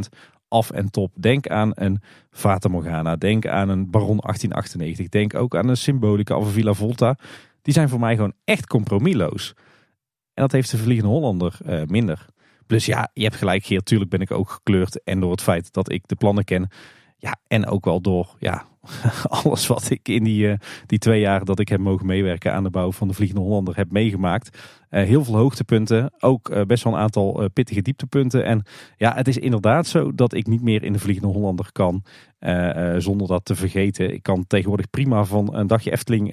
af en top. Denk aan een Fata Morgana, denk aan een Baron 1898, denk ook aan een Symbolica of Villa Volta. Die zijn voor mij gewoon echt compromisloos. En dat heeft de Vliegende Hollander uh, minder. Plus ja, je hebt gelijk Geert, tuurlijk ben ik ook gekleurd. En door het feit dat ik de plannen ken. Ja, en ook wel door ja, (laughs) alles wat ik in die, uh, die twee jaar dat ik heb mogen meewerken aan de bouw van de Vliegende Hollander heb meegemaakt. Uh, heel veel hoogtepunten, ook uh, best wel een aantal pittige dieptepunten. En ja, het is inderdaad zo dat ik niet meer in de Vliegende Hollander kan zonder dat te vergeten. Ik kan tegenwoordig prima van een dagje Efteling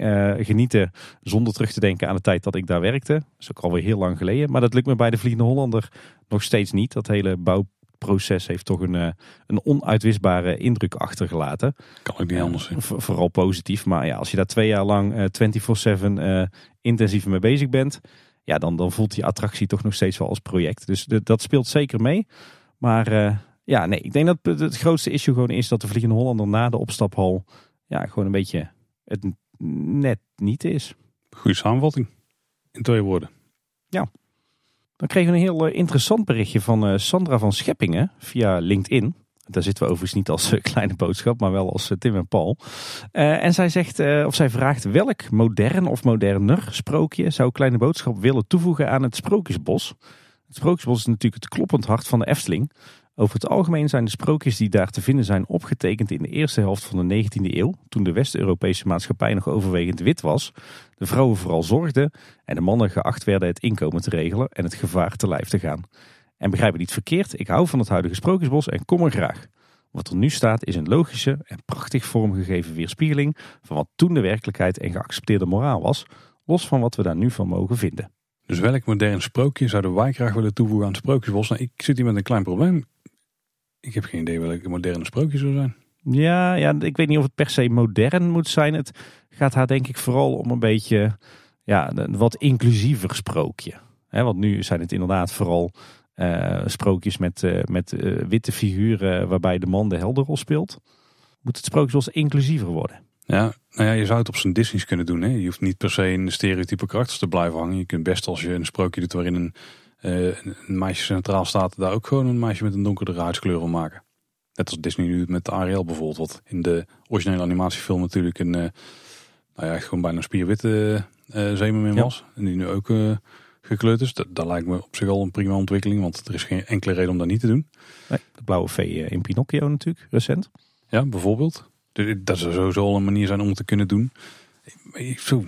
genieten zonder terug te denken aan de tijd dat ik daar werkte. Dat is ook alweer heel lang geleden. Maar dat lukt me bij de Vliegende Hollander nog steeds niet. Dat hele bouw proces heeft toch een, een onuitwisbare indruk achtergelaten. Kan ook niet anders. Uh, vooral positief. Maar ja, als je daar twee jaar lang uh, 24-7 uh, intensief mee bezig bent, ja, dan, dan voelt die attractie toch nog steeds wel als project. Dus de, dat speelt zeker mee. Maar ja, nee, ik denk dat het, het grootste issue gewoon is dat de Vliegende Hollander na de opstaphal ja, gewoon een beetje het net niet is. Goede samenvatting. In twee woorden. Ja. Dan kregen een heel interessant berichtje van Sandra van Scheppingen via LinkedIn. Daar zitten we overigens niet als kleine boodschap, maar wel als Tim en Paul. En zij zegt, of zij vraagt welk modern of moderner sprookje zou Kleine Boodschap willen toevoegen aan het Sprookjesbos. Het Sprookjesbos is natuurlijk het kloppend hart van de Efteling. Over het algemeen zijn de sprookjes die daar te vinden zijn opgetekend in de eerste helft van de 19e eeuw, toen de West-Europese maatschappij nog overwegend wit was, de vrouwen vooral zorgden en de mannen geacht werden het inkomen te regelen en het gevaar te lijf te gaan. En begrijp me niet verkeerd, ik hou van het huidige Sprookjesbos en kom er graag. Wat er nu staat is een logische en prachtig vormgegeven weerspiegeling van wat toen de werkelijkheid en geaccepteerde moraal was. Los van wat we daar nu van mogen vinden. Dus welk modern sprookje zouden wij graag willen toevoegen aan het Sprookjesbos? Nou, ik zit hier met een klein probleem. Ik heb geen idee welke moderne sprookje zou zijn. Ja, ja, ik weet niet of het per se modern moet zijn. Het gaat haar denk ik vooral om een beetje ja, een wat inclusiever sprookje. He, want nu zijn het inderdaad vooral uh, sprookjes met, uh, met uh, witte figuren waarbij de man de helderrol speelt. Moet het sprookjesbos inclusiever worden? Ja, nou ja, je zou het op zijn Disney's kunnen doen. Hè? Je hoeft niet per se in de stereotype karakters te blijven hangen. Je kunt best als je een sprookje doet waarin een, een meisje centraal staat, daar ook gewoon een meisje met een donkere huidskleur van maken. Net als Disney nu met Ariel bijvoorbeeld, wat in de originele animatiefilm natuurlijk een, nou ja, gewoon bijna een spierwitte uh, zeemermin was. Ja. En die nu ook gekleurd is. Dat, dat, lijkt me op zich al een prima ontwikkeling, want er is geen enkele reden om dat niet te doen. Nee, de blauwe vee in Pinocchio natuurlijk, recent. Ja, bijvoorbeeld. Dat zou sowieso al een manier zijn om het te kunnen doen. Ik, zo, op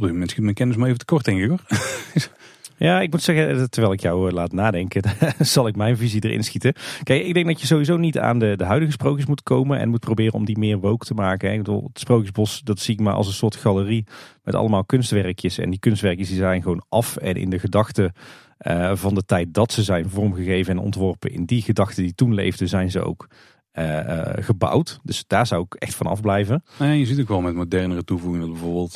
dit moment schiet mijn kennis maar even tekort, denk ik hoor. (laughs) Ja, ik moet zeggen, terwijl ik jou laat nadenken, (laughs) zal ik mijn visie erin schieten. Kijk, ik denk dat je sowieso niet aan de, de huidige sprookjes moet komen en moet proberen om die meer woke te maken. Ik bedoel, het Sprookjesbos, dat zie ik maar als een soort galerie met allemaal kunstwerkjes. En die kunstwerkjes die zijn gewoon af en in de gedachten uh, van de tijd dat ze zijn vormgegeven en ontworpen. In die gedachten die toen leefden, zijn ze ook gebouwd. Dus daar zou ik echt van afblijven. Nou je ziet ook wel met modernere toevoegingen, bijvoorbeeld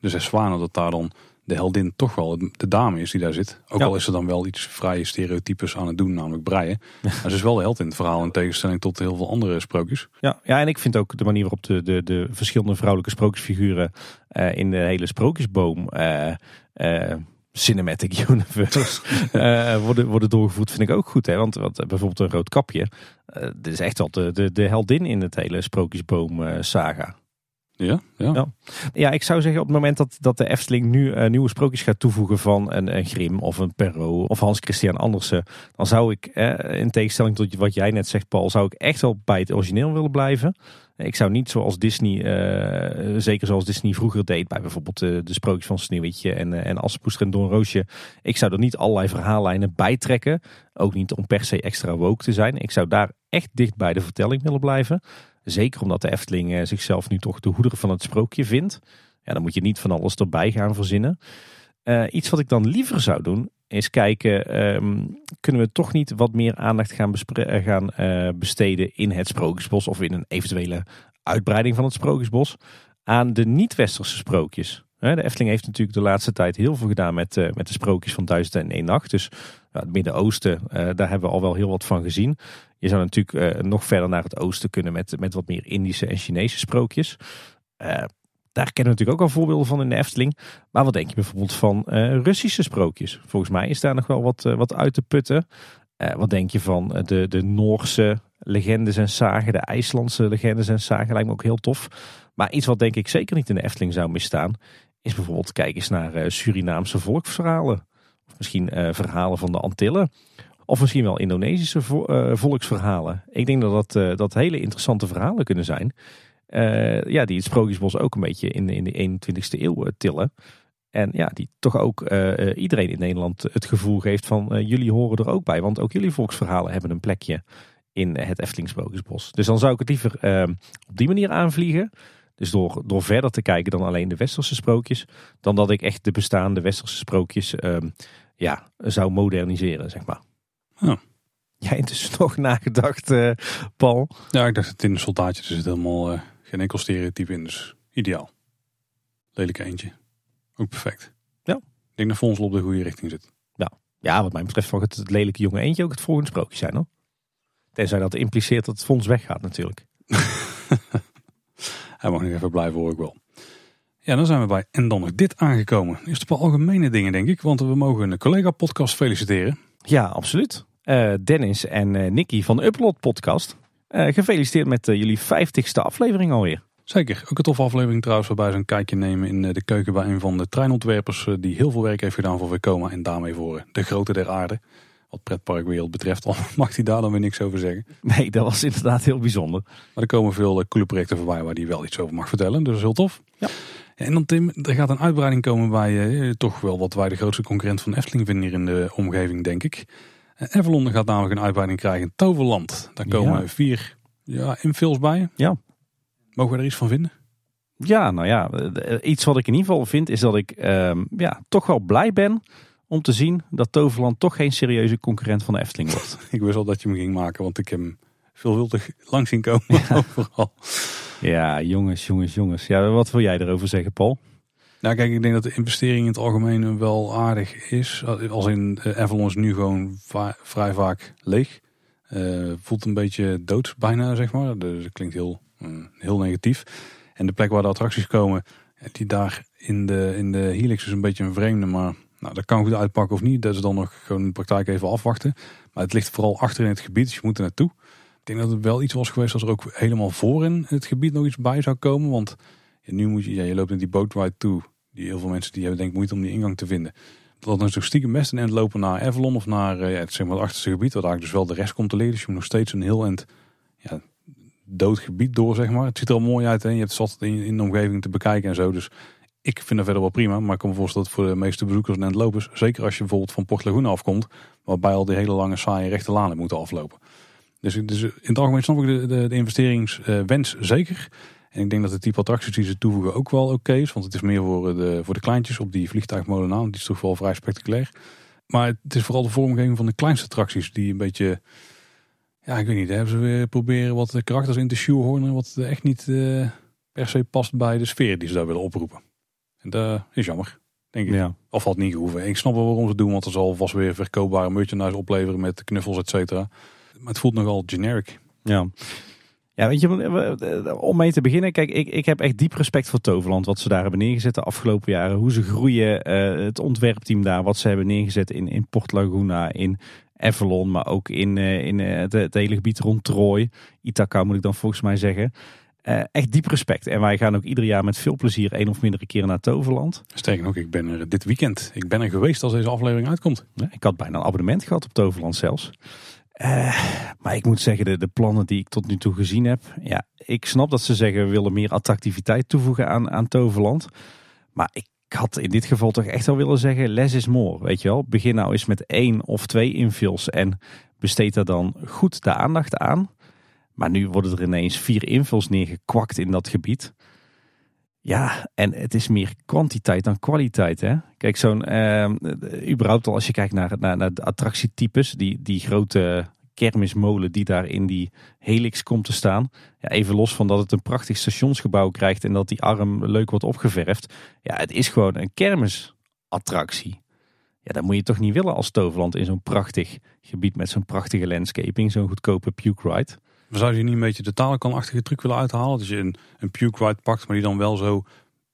de Zes Zwanen, dat daar dan de heldin toch wel de dame is die daar zit. Ook al is ze dan wel iets vrije stereotypes aan het doen, namelijk breien. (laughs) Maar ze is wel de held in het verhaal in tegenstelling tot heel veel andere sprookjes. Ja, ja en ik vind ook de manier waarop de, de, de verschillende vrouwelijke sprookjesfiguren uh, in de hele sprookjesboom... Uh, uh, Cinematic (laughs) Universe (laughs) worden, worden doorgevoerd, vind ik ook goed. Hè? Want wat, bijvoorbeeld een rood kapje. dit is echt wel de, de, de heldin in het hele sprookjesboom saga. Ja, ja. ja. Ja. ik zou zeggen op het moment dat, dat de Efteling nu uh, nieuwe sprookjes gaat toevoegen van een, een Grim of een Perrault of Hans Christian Andersen. Dan zou ik, eh, in tegenstelling tot wat jij net zegt Paul, zou ik echt wel bij het origineel willen blijven. Ik zou niet zoals Disney, uh, zeker zoals Disney vroeger deed bij bijvoorbeeld de sprookjes van Sneeuwwitje en, en Assepoester en Doornroosje. Ik zou er niet allerlei verhaallijnen bij trekken. Ook niet om per se extra woke te zijn. Ik zou daar echt dicht bij de vertelling willen blijven. Zeker omdat de Efteling eh, zichzelf nu toch de hoeder van het sprookje vindt. Ja, dan moet je niet van alles erbij gaan verzinnen. Uh, iets wat ik dan liever zou doen, is kijken, um, kunnen we toch niet wat meer aandacht gaan, uh, gaan besteden in het Sprookjesbos of in een eventuele uitbreiding van het Sprookjesbos aan de niet-westerse sprookjes. De Efteling heeft natuurlijk de laatste tijd heel veel gedaan met, met de sprookjes van Duizend en één Nacht. Dus het Midden-Oosten, daar hebben we al wel heel wat van gezien. Je zou natuurlijk uh, nog verder naar het oosten kunnen met, met wat meer Indische en Chinese sprookjes. Uh, daar kennen we natuurlijk ook al voorbeelden van in de Efteling. Maar wat denk je bijvoorbeeld van Russische sprookjes? Volgens mij is daar nog wel wat, wat uit te putten. wat denk je van de, de Noorse legendes en zagen, de IJslandse legendes en zagen? Lijkt me ook heel tof. Maar iets wat denk ik zeker niet in de Efteling zou misstaan, is bijvoorbeeld kijk eens naar Surinaamse volksverhalen. Of misschien verhalen van de Antillen. Of misschien wel Indonesische uh, volksverhalen. Ik denk dat dat, uh, dat hele interessante verhalen kunnen zijn. Ja, die het Sprookjesbos ook een beetje in, in de 21ste eeuw tillen. En ja, die toch ook iedereen in Nederland het gevoel geeft van jullie horen er ook bij. Want ook jullie volksverhalen hebben een plekje in het Efteling Sprookjesbos. Dus dan zou ik het liever op die manier aanvliegen. Dus door, door verder te kijken dan alleen de westerse sprookjes. Dan dat ik echt de bestaande westerse sprookjes ja, zou moderniseren, zeg maar. Ja. Jij intussen (laughs) nog nagedacht, uh, Paul? Ja, ik dacht het in de soldaatje zit helemaal uh, geen enkel stereotype in. Dus ideaal. Lelijk eentje. Ook perfect. Ja. Ik denk dat Fonsel op de goede richting zit. Ja, ja wat mij betreft mag het, het lelijke jonge eentje ook het volgende sprookje zijn hoor. Tenzij dat impliceert dat het fonds weggaat natuurlijk. (laughs) Hij mag nog even blijven hoor ik wel. Ja, dan zijn we bij En dan nog dit aangekomen. Eerst een paar algemene dingen denk ik. Want we mogen een collega podcast feliciteren. Ja, absoluut. Uh, Dennis en uh, Nicky van Upload podcast. Uh, gefeliciteerd met jullie vijftigste aflevering alweer. Zeker, ook een toffe aflevering trouwens waarbij ze een kijkje nemen in de keuken bij een van de treinontwerpers die heel veel werk heeft gedaan voor Vekoma en daarmee voor de grote der aarde. Wat pretparkwereld betreft, al (laughs) mag hij daar dan weer niks over zeggen. Nee, dat was inderdaad heel bijzonder. Maar er komen veel coole projecten voorbij waar hij wel iets over mag vertellen, dus heel tof. Ja. En dan Tim, er gaat een uitbreiding komen bij eh, toch wel wat wij de grootste concurrent van Efteling vinden hier in de omgeving, denk ik. Avalon gaat namelijk een uitbreiding krijgen in Toverland. Daar komen vier ja, infills bij. Ja. Mogen we er iets van vinden? Ja, nou ja, eh, iets wat ik in ieder geval vind is dat ik ehm, ja, toch wel blij ben om te zien dat Toverland toch geen serieuze concurrent van de Efteling wordt. (laughs) ik wist al dat je hem ging maken, want ik heb hem veelvuldig lang zien komen (laughs) overal. Ja, jongens, jongens, jongens. Ja, wat wil jij erover zeggen, Paul? Nou kijk, ik denk dat de investering in het algemeen wel aardig is. Als in uh, Avalon is nu gewoon vrij vaak leeg. Uh, voelt een beetje dood bijna, zeg maar. Dus dat klinkt heel, mm, heel negatief. En de plek waar de attracties komen, die daar in de, in de Helix is een beetje een vreemde. Maar nou, dat kan goed uitpakken of niet. Dat is dan nog gewoon in de praktijk even afwachten. Maar het ligt vooral achter in het gebied, dus je moet er naartoe. Ik denk dat het wel iets was geweest als er ook helemaal voor in het gebied nog iets bij zou komen. Want nu moet je, ja, je loopt in die boatride toe. Die heel veel mensen die hebben denk ik moeite om die ingang te vinden. Dat dan zo stiekem best end lopen naar Avalon of naar ja, het, zeg maar, het achterste gebied. Waar eigenlijk dus wel de rest komt te liggen. Dus je moet nog steeds een heel end ja, dood gebied door, zeg maar. Het ziet er al mooi uit en je hebt zat in, in de omgeving te bekijken en zo. Dus ik vind dat verder wel prima. Maar ik kan me voorstellen dat voor de meeste bezoekers en lopers, zeker als je bijvoorbeeld van Port Laguna afkomt, waarbij al die hele lange saaie rechte lanen moeten aflopen. Dus, dus in het algemeen snap ik de, de, investeringswens zeker. En ik denk dat de type attracties die ze toevoegen ook wel oké is. Want het is meer voor de, voor de kleintjes op die vliegtuigmolen aan. Die is toch wel vrij spectaculair. Maar het is vooral de vormgeving van de kleinste attracties die een beetje... Ja, ik weet niet. Hebben ze weer proberen wat karakters in te shoehornen. Wat echt niet uh, per se past bij de sfeer die ze daar willen oproepen. Dat is jammer. Denk ik. Ja. Of had niet gehoeven. Ik snap wel waarom ze doen. Want er zal vast weer verkoopbare merchandise opleveren met knuffels, et cetera. Maar het voelt nogal generic. Ja. Ja, weet je, om mee te beginnen, kijk, ik, ik heb echt diep respect voor Toverland. Wat ze daar hebben neergezet de afgelopen jaren. Hoe ze groeien, uh, het ontwerpteam daar, wat ze hebben neergezet in, in Port Laguna, in Avalon, maar ook in, uh, in uh, het, het, hele gebied rond Troy. Ithaca moet ik dan volgens mij zeggen. Echt diep respect. En wij gaan ook ieder jaar met veel plezier één of meerdere keren naar Toverland. Sterker nog, ik ben er dit weekend. Ik ben er geweest als deze aflevering uitkomt. Ja, ik had bijna een abonnement gehad op Toverland zelfs. Uh, maar ik moet zeggen, de, de, plannen die ik tot nu toe gezien heb. Ja, ik snap dat ze zeggen we willen meer attractiviteit toevoegen aan, aan Toverland. Maar ik had in dit geval toch echt wel willen zeggen less is more. Weet je wel, begin nou eens met één of twee infills en besteed daar dan goed de aandacht aan. Maar nu worden er ineens vier infills neergekwakt in dat gebied. Ja, en het is meer kwantiteit dan kwaliteit. Hè? Kijk, zo'n, uh, überhaupt al als je kijkt naar, naar, naar de attractietypes, die, die grote kermismolen die daar in die helix komt te staan. Ja, even los van dat het een prachtig stationsgebouw krijgt en dat die arm leuk wordt opgeverfd. Ja, het is gewoon een kermisattractie. Ja, dat moet je toch niet willen als Toverland in zo'n prachtig gebied met zo'n prachtige landscaping, zo'n goedkope puke ride. Zou je niet een beetje de talenkanachtige truc willen uithalen? Dat je een, een puke ride pakt, maar die dan wel zo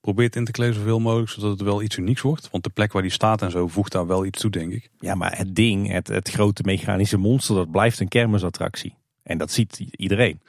probeert in te kleden zoveel mogelijk, zodat het wel iets unieks wordt. Want de plek waar die staat en zo voegt daar wel iets toe, denk ik. Ja, maar het ding, het, het grote mechanische monster, dat blijft een kermisattractie. En dat ziet iedereen.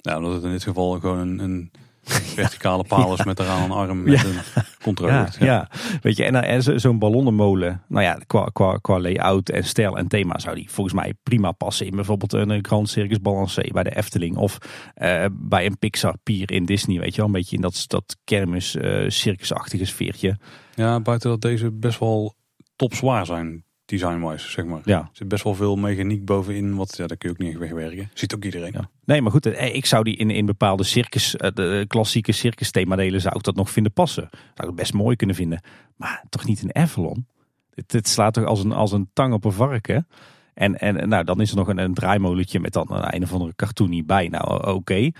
Nou, omdat het in dit geval gewoon een, een (laughs) verticale paal is met eraan een arm met een controle. Ja, ja. weet je, en, en zo'n ballonnenmolen, nou ja, qua, qua, qua layout en stijl en thema zou die volgens mij prima passen in bijvoorbeeld een Grand Circus Balancé bij de Efteling of uh, bij een Pixar Pier in Disney, weet je wel, een beetje in dat, dat kermis uh, circusachtige sfeertje. Ja, buiten dat deze best wel top zwaar zijn design-wise, zeg maar. Ja. Er zit best wel veel mechaniek bovenin, wat ja, daar kun je ook niet wegwerken. Ziet ook iedereen. Ja. Nee, maar goed, eh, ik zou die in, in bepaalde circus, eh, de klassieke circus themadelen, zou ik dat nog vinden passen. Zou ik best mooi kunnen vinden. Maar toch niet in Avalon. Het, slaat toch als een, als een tang op een varken. En, en nou, dan is er nog een, een draaimolentje met dan een, een of andere cartoonie bij. Nou, oké.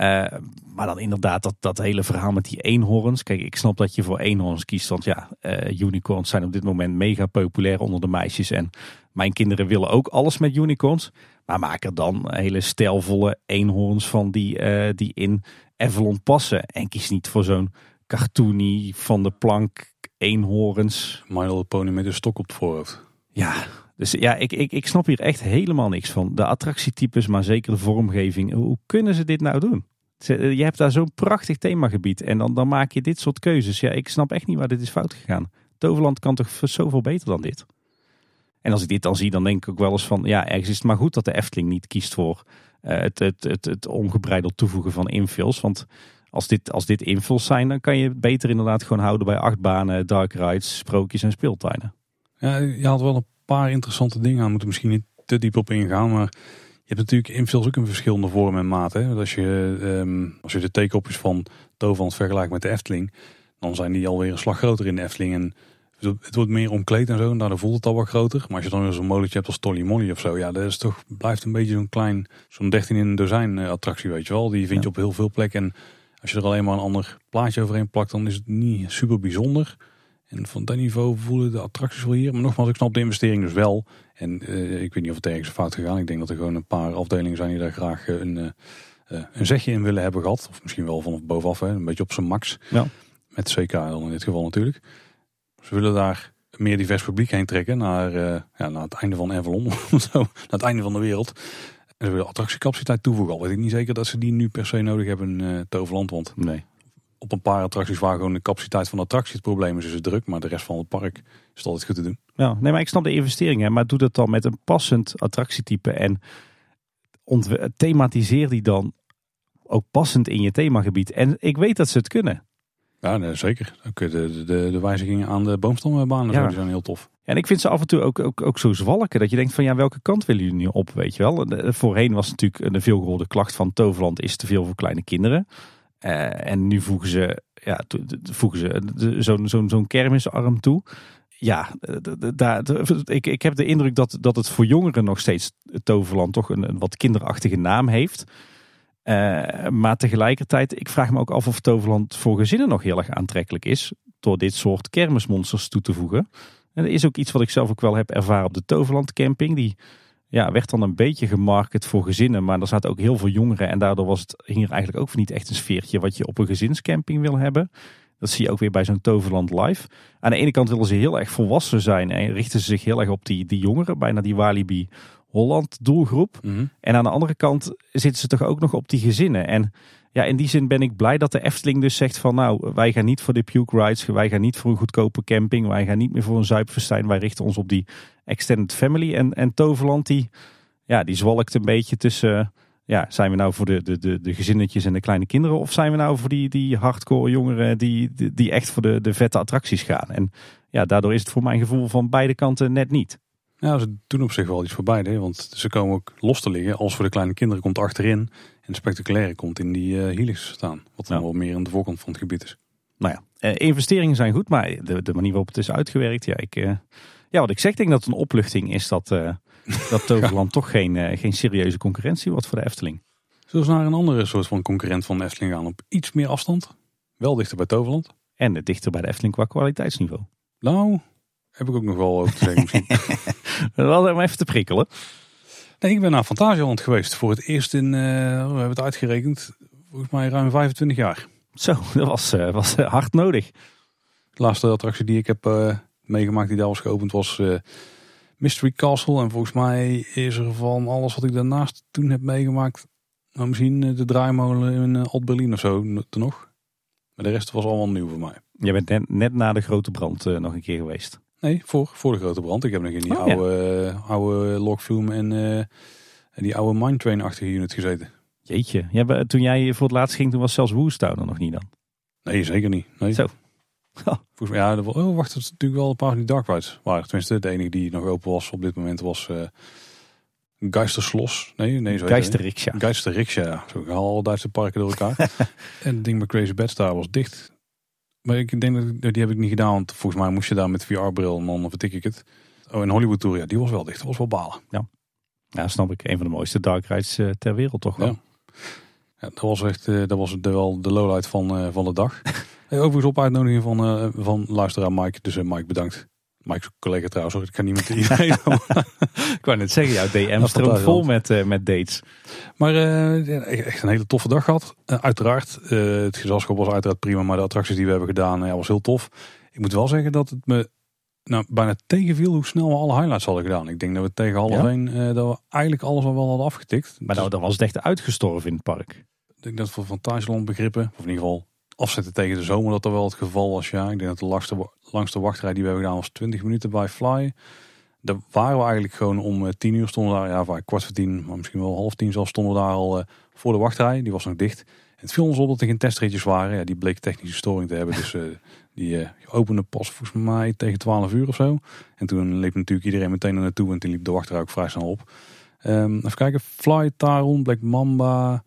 Uh, maar dan inderdaad dat, dat hele verhaal met die eenhoorns. Kijk, ik snap dat je voor eenhoorns kiest. Want ja, uh, unicorns zijn op dit moment mega populair onder de meisjes. En mijn kinderen willen ook alles met unicorns. Maar maak er dan hele stijlvolle eenhoorns van die, uh, die in Avalon passen. En kies niet voor zo'n cartoonie van de plank eenhoorns. My Little Pony met een stok op het voorhoofd. Ja, dus ja, ik, ik, ik snap hier echt helemaal niks van. De attractietypes, maar zeker de vormgeving. Hoe kunnen ze dit nou doen? Je hebt daar zo'n prachtig themagebied en dan, dan maak je dit soort keuzes. Ja, ik snap echt niet waar dit is fout gegaan. Toverland kan toch zoveel beter dan dit? En als ik dit dan zie, dan denk ik ook wel eens van... ja, ergens is het maar goed dat de Efteling niet kiest voor uh, het, het, het, het ongebreideld toevoegen van infills. Want als dit, als dit infills zijn, dan kan je het beter inderdaad gewoon houden bij achtbanen, dark rides, sprookjes en speeltuinen. Ja, je had wel een paar interessante dingen aan. Moeten misschien niet te diep op ingaan. Maar Je hebt natuurlijk invuls ook een verschillende vormen en maten. hè. Als je, ehm, als je de theekopjes van Toverland vergelijkt met de Efteling, dan zijn die alweer een slag groter in de Efteling. En het wordt meer omkleed en zo, en daardoor voelt het al wat groter. Maar als je dan weer zo'n molentje hebt als Tolly Molly of zo, ja, dat is toch, blijft een beetje zo'n klein, zo'n 13 in een dozijn eh, attractie, weet je wel. Die vind je op heel veel plekken. En als je er alleen maar een ander plaatje overheen plakt, dan is het niet super bijzonder. En van dat niveau voelen de attracties wel hier. Maar nogmaals, ik snap de investering dus wel. En eh, ik weet niet of het ergens fout gegaan. Ik denk dat er gewoon een paar afdelingen zijn die daar graag eh, een, eh, een zegje in willen hebben gehad. Of misschien wel vanaf bovenaf, hè, een beetje op zijn max. Ja. Met CK dan in dit geval natuurlijk. Ze willen daar meer divers publiek heen trekken naar, eh, ja, naar het einde van Avalon. (laughs) of zo, naar het einde van de wereld. En ze willen attractiecapaciteit toevoegen. Al weet ik niet zeker dat ze die nu per se nodig hebben in Toverland. Want Nee. Op een paar attracties waar gewoon de capaciteit van de attractie het probleem is, is het druk. Maar de rest van het park is het altijd goed te doen. Ja, nee, maar ik snap de investeringen. Maar doe dat dan met een passend attractietype. En thematiseer die dan ook passend in je themagebied. En ik weet dat ze het kunnen. Ja, nee, zeker. Ook de, de, de, wijzigingen aan de Ja. die zijn heel tof. En ik vind ze af en toe ook, ook, ook zo zwalken. Dat je denkt van ja, welke kant willen jullie nu op, weet je wel. Voorheen was natuurlijk een veelgehoorde klacht van Toverland is te veel voor kleine kinderen. Eh, en nu voegen ze, ja, voegen ze zo'n zo'n zo'n kermisarm toe. Ja, de- daar, ik, ik heb de indruk dat, dat het voor jongeren nog steeds Toverland toch een, een wat kinderachtige naam heeft. Eh, maar tegelijkertijd, ik vraag me ook af of Toverland voor gezinnen nog heel erg aantrekkelijk is. Door dit soort kermismonsters toe te voegen. En dat is ook iets wat ik zelf ook wel heb ervaren op de Toverland camping. Die ja, werd dan een beetje gemarket voor gezinnen. Maar er zaten ook heel veel jongeren. En daardoor was het hier eigenlijk ook niet echt een sfeertje wat je op een gezinscamping wil hebben. Dat zie je ook weer bij zo'n Toverland Live. Aan de ene kant willen ze heel erg volwassen zijn. En richten ze zich heel erg op die, die jongeren. Bijna die Walibi Holland doelgroep. En aan de andere kant zitten ze toch ook nog op die gezinnen. En ja, in die zin ben ik blij dat de Efteling dus zegt van nou, wij gaan niet voor de puke rides, wij gaan niet voor een goedkope camping, wij gaan niet meer voor een zuipfestijn, wij richten ons op die extended family. En, en Toverland die, ja, die zwalkt een beetje tussen, ja, zijn we nou voor de, de, de, de gezinnetjes en de kleine kinderen of zijn we nou voor die, die hardcore jongeren die, die, die echt voor de, de vette attracties gaan. En ja, daardoor is het voor mijn gevoel van beide kanten net niet. Ja, ze doen op zich wel iets voor beide. Want ze komen ook los te liggen. Als voor de kleine kinderen komt achterin. En de spectaculaire komt in die eh helix staan. Wat dan wel meer aan de voorkant van het gebied is. Nou ja, eh, investeringen zijn goed, maar de, de manier waarop het is uitgewerkt, ja, ik, eh, ja, wat ik zeg, denk dat het een opluchting is dat, eh, (laughs) dat Toverland toch geen, eh, geen serieuze concurrentie wordt voor de Efteling. Zullen we naar een andere soort van concurrent van de Efteling gaan? Op iets meer afstand. Wel dichter bij Toverland. En dichter bij de Efteling qua kwaliteitsniveau. Nou, heb ik ook nog wel over te zeggen misschien. (laughs) Wel om even te prikkelen. Nee, ik ben naar Fantasieland geweest. Voor het eerst in, eh, we hebben het uitgerekend, volgens mij ruim 25 jaar. Zo, (laughs) dat was, was hard nodig. De laatste attractie die ik heb meegemaakt die daar was geopend was eh, Mystery Castle. En volgens mij is er van alles wat ik daarnaast toen heb meegemaakt, nou misschien eh, de draaimolen in uh, Alt-Berlin of zo nog. Maar de rest was allemaal nieuw voor mij. Je bent net, net na de grote brand eh, nog een keer geweest. Nee, voor, voor de grote brand. Ik heb nog in die Oh, ja. oude, eh, oude Logfilm en eh, en die oude Mindtrain-achtige unit gezeten. Jeetje, ja, toen jij voor het laatst ging, toen was zelfs Woestown er nog niet dan. Nee, zeker niet. Nee. Zo. Volgens mij, ja, oh, wacht, er is natuurlijk wel een paar van die dark rides waren. Tenminste, de enige die nog open was op dit moment was eh Geisterslos. Nee, nee, zo het. Geisterriksja. Geisterriksja, ja. Zo gaan alle Duitse parken door elkaar. (laughs) en het ding bij Crazy Bad Star was dicht. Maar ik denk dat die heb ik niet gedaan, want volgens mij moest je daar met VR-bril en dan vertik ik het. Oh, en Hollywood Tour, ja, die was wel dicht. Dat was wel balen. Ja, snap ik. Een van de mooiste dark rides eh, ter wereld toch wel. Ja. Ja, dat was echt eh, dat was de, wel de lowlight van, van de dag. (laughs) Hey, Overigens op uitnodiging van, eh, van luisteraar Mike. Dus eh, Mike, bedankt. Mike is een collega trouwens, hoor. ik kan niet met iedereen. Ik wou net zeggen, jouw DM stroomt vol met, eh, met dates. maar ja, echt een hele toffe dag gehad. Eh, uiteraard, het gezelschap was uiteraard prima. Maar de attracties die we hebben gedaan, ja, was heel tof. Ik moet wel zeggen dat het me nou, bijna tegenviel hoe snel we alle highlights hadden gedaan. Ik denk dat we tegen half Ja? één, dat we eigenlijk alles al wel hadden afgetikt. Maar nou, dan was het echt uitgestorven in het park. Ik denk dat voor Fantasieland begrippen, of in ieder geval afzetten tegen de zomer, dat dat wel het geval was. Ja, ik denk dat de langste, langste wachtrij die we hebben gedaan was 20 minuten bij Fly. Daar waren we eigenlijk gewoon om eh, 10 uur stonden daar, ja, vaak kwart voor tien, maar misschien wel half tien zelfs stonden we daar al eh, voor de wachtrij. Die was nog dicht. En het viel ons op dat er geen testritjes waren. Ja, die bleek technische storing te hebben. Dus eh, die eh, opende pas volgens mij tegen 12 uur of zo. En toen liep natuurlijk iedereen meteen er naartoe, want die liep de wachtrij ook vrij snel op. Ehm, even kijken. Fly, Taron, Black Mamba.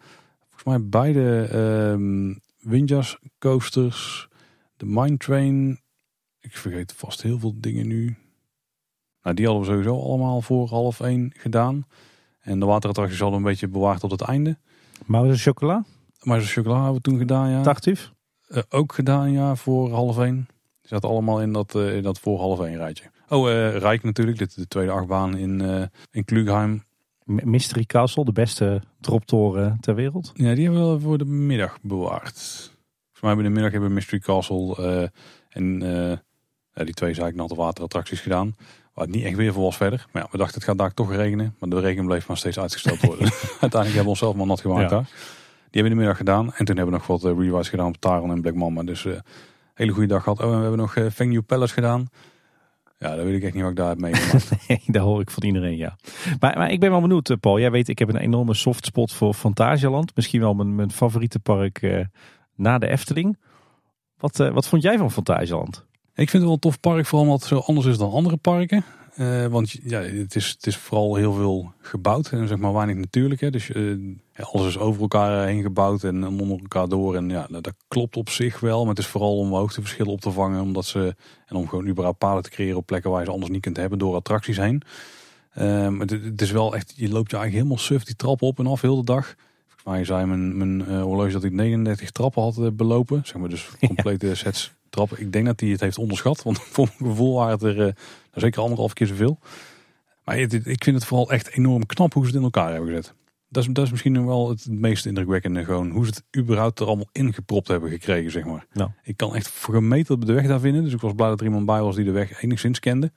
Volgens mij beide ehm Windjas coasters. De Mine Train. Ik vergeet vast heel veel dingen nu. Nou, die hadden we sowieso allemaal voor half één gedaan. En de waterattracties hadden we een beetje bewaard tot het einde. Mouse chocola, Maar de chocola hebben we toen gedaan, ja. tartuf. Eh, ook gedaan, ja, voor half één. Die zaten allemaal in dat, eh, in dat voor half één rijtje. Oh, eh Rijk natuurlijk. Dit de tweede achtbaan in, in Klugheim. Mystery Castle, de beste droptoren ter wereld. Ja, die hebben we voor de middag bewaard. Volgens mij hebben we de middag hebben Mystery Castle eh, en eh, die twee ik natte waterattracties gedaan. Waar het niet echt weer voor was verder. Maar ja, we dachten het gaat daar toch regenen. Maar de regen bleef maar steeds uitgesteld worden. (laughs) (laughs) Uiteindelijk hebben we onszelf maar nat gemaakt Ja. daar. Die hebben we de middag gedaan. En toen hebben we nog wat uh, rewrites gedaan op Taron en Black Mamba. Dus eh hele goede dag gehad. Oh, en we hebben nog Feng New Palace gedaan. Ja, dat weet ik echt niet wat ik (laughs) daar heb meegemaakt. Nee, dat hoor ik van iedereen, ja. Maar, maar ik ben wel benieuwd, eh, Paul. Jij weet, ik heb een enorme softspot voor Fantasieland. Misschien wel mijn, mijn favoriete park eh, na de Efteling. Wat, eh, wat vond jij van Fantasieland? Ik vind het wel een tof park, vooral omdat het zo anders is dan andere parken. Eh, want ja, het is, het is vooral heel veel gebouwd en zeg maar weinig natuurlijk. Hè. Dus eh, alles is over elkaar heen gebouwd en onder elkaar door. En ja, dat, dat klopt op zich wel. Maar het is vooral om hoogteverschillen op te vangen. Omdat ze, en om gewoon überhaupt paden te creëren op plekken waar je ze anders niet kunt hebben door attracties heen. Eh, maar het, het is wel echt, je loopt je eigenlijk helemaal suf die trappen op en af heel de dag. Volgens mij zei mijn, mijn eh, horloge dat ik 39 trappen had eh, belopen. Zeg maar dus (laughs) complete sets trappen. Ik denk dat hij het heeft onderschat. Want (laughs) voor mijn gevoel waren het er zeker anderhalf keer zoveel. Maar het, ik vind het vooral echt enorm knap hoe ze het in elkaar hebben gezet. Dat is, dat is misschien wel het meest indrukwekkende. Gewoon hoe ze het überhaupt er allemaal ingepropt hebben gekregen, zeg maar. Nou. Ik kan echt voor een meter de weg daar vinden. Dus ik was blij dat er iemand bij was die de weg enigszins kende.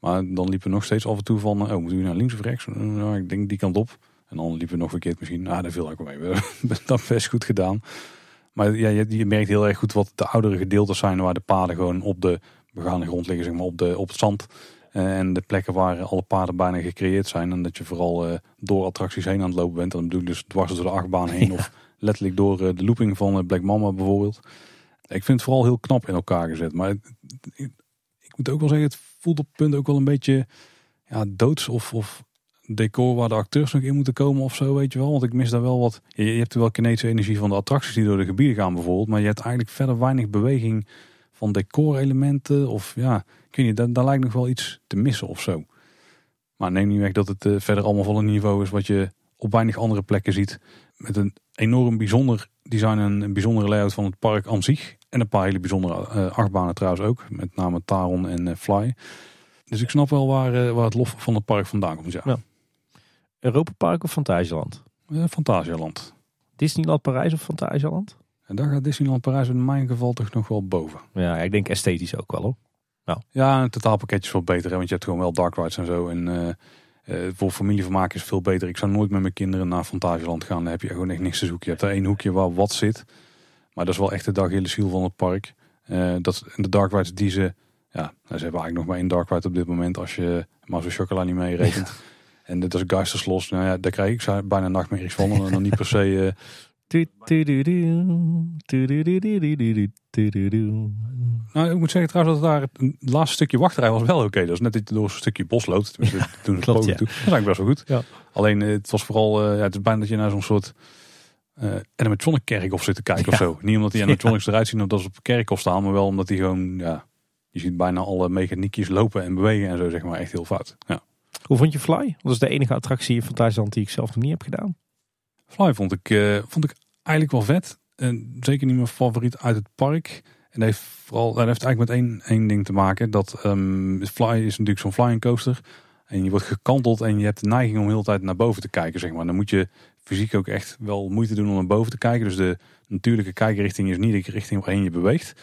Maar dan liepen we nog steeds af en toe van, oh, moeten we naar links of rechts? Nou, ik denk die kant op. En dan liepen we nog verkeerd misschien. Nou, dat viel ook mee. (laughs) We hebben dat best goed gedaan. Maar ja, je, je merkt heel erg goed wat de oudere gedeeltes zijn waar de paden gewoon op de begane grond liggen, zeg maar, op, de, op het zand. Uh, en de plekken waar alle paden bijna gecreëerd zijn. En dat je vooral uh, door attracties heen aan het lopen bent. Dan bedoel ik dus dwars door de achtbaan heen. (laughs) Ja. Of letterlijk door uh, de looping van Black Mamba bijvoorbeeld. Ik vind het vooral heel knap in elkaar gezet. Maar het, ik moet ook wel zeggen, het voelt op het punt ook wel een beetje ja, doods of, of decor waar de acteurs nog in moeten komen of zo, weet je wel. Want ik mis daar wel wat. Je, je hebt wel kinetische energie van de attracties die door de gebieden gaan bijvoorbeeld. Maar je hebt eigenlijk verder weinig beweging van decorelementen. Of ja, ik weet niet, daar, daar lijkt nog wel iets te missen of zo. Maar neem niet weg dat het uh, verder allemaal van een niveau is wat je op weinig andere plekken ziet. Met een enorm bijzonder design en een bijzondere layout van het park aan zich. En een paar hele bijzondere uh, achtbanen trouwens ook. Met name Taron en uh, Fly. Dus ik snap wel waar, waar het lof van het park vandaan komt. Ja. ja. Europa Park of Fantasieland? Fantasialand. Disneyland Parijs of Fantasieland? En daar gaat Disneyland Parijs in mijn geval toch nog wel boven. Ja, ik denk esthetisch ook wel hoor. Nou. Ja, een totaalpakketje is wel beter. Hè? Want je hebt gewoon wel dark rides en zo. En uh, uh, voor familievermaak is het veel beter. Ik zou nooit met mijn kinderen naar Fantasieland gaan. Dan heb je gewoon echt niks te zoeken. Je hebt er één hoekje waar wat zit. Maar dat is wel echt de dag hele ziel van het park. Uh, dat, en de dark rides die ze... Ja, nou, ze hebben eigenlijk nog maar één dark ride op dit moment. Als je maar zo'n chocola niet mee rekent. Ja. En dit is Geisterslos. Nou ja, daar krijg ik bijna nachtmerries van. En dan niet per se... Nou, ik moet zeggen trouwens dat daar het laatste stukje wachtrij was wel oké. Okay. Dat is net dat je door een stukje bos loopt. Toen het Klopt, ja. toe. Dat is eigenlijk best wel goed. Ja. Alleen het was vooral, uh, ja, het is bijna dat je naar zo'n soort uh, animatronic kerkhof zit te kijken ja. of zo. Niet omdat die animatronics eruit zien omdat ze op een kerkhof staan, maar wel omdat die gewoon, ja, je ziet bijna alle mechaniekjes lopen en bewegen en zo zeg maar echt heel fout. Ja. Hoe vond je Fly? Dat is de enige attractie in Fantasieland die ik zelf nog niet heb gedaan. Fly vond ik, uh, vond ik eigenlijk wel vet. En zeker niet mijn favoriet uit het park. En dat heeft, vooral, dat heeft eigenlijk met één, één ding te maken. Dat um, Fly is natuurlijk zo'n flying coaster. En je wordt gekanteld en je hebt de neiging om heel de tijd naar boven te kijken. Zeg maar. Dan moet je fysiek ook echt wel moeite doen om naar boven te kijken. Dus de natuurlijke kijkrichting is niet de richting waarheen je beweegt.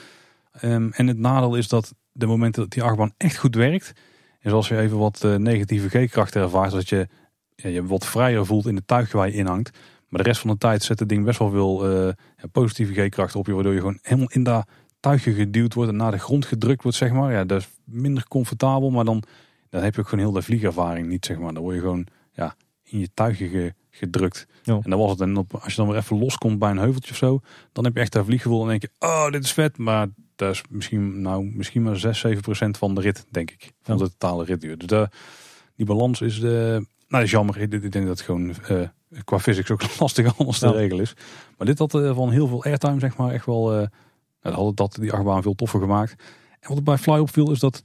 Um, en het nadeel is dat de momenten dat die achtbaan echt goed werkt. is als je even wat uh, negatieve G-krachten ervaart. Dat je ja, je wat vrijer voelt in de tuigje waar je in hangt. Maar de rest van de tijd zet het ding best wel veel uh, ja, positieve G-krachten op je. Waardoor je gewoon helemaal in dat tuigje geduwd wordt en naar de grond gedrukt wordt, zeg maar. Ja, dat is minder comfortabel, maar dan, dan heb je ook gewoon heel de vliegervaring niet, zeg maar. Dan word je gewoon ja, in je tuigje ge, gedrukt. En dan was het. En op, als je dan weer even loskomt bij een heuveltje of zo, dan heb je echt dat vlieggevoel en denk je, oh, dit is vet. Maar dat is misschien, nou, misschien maar 6, 7 procent van de rit, denk ik. Van de totale ritduur. Dus de, die balans is, de, Nou, dat is jammer. Ik, ik denk dat het gewoon eh, qua physics ook (laughs) lastig anders te Ja. regelen is. Maar dit had eh, van heel veel airtime, zeg maar, echt wel... nou, had het dat die achtbaan veel toffer gemaakt. En wat er bij Fly opviel is dat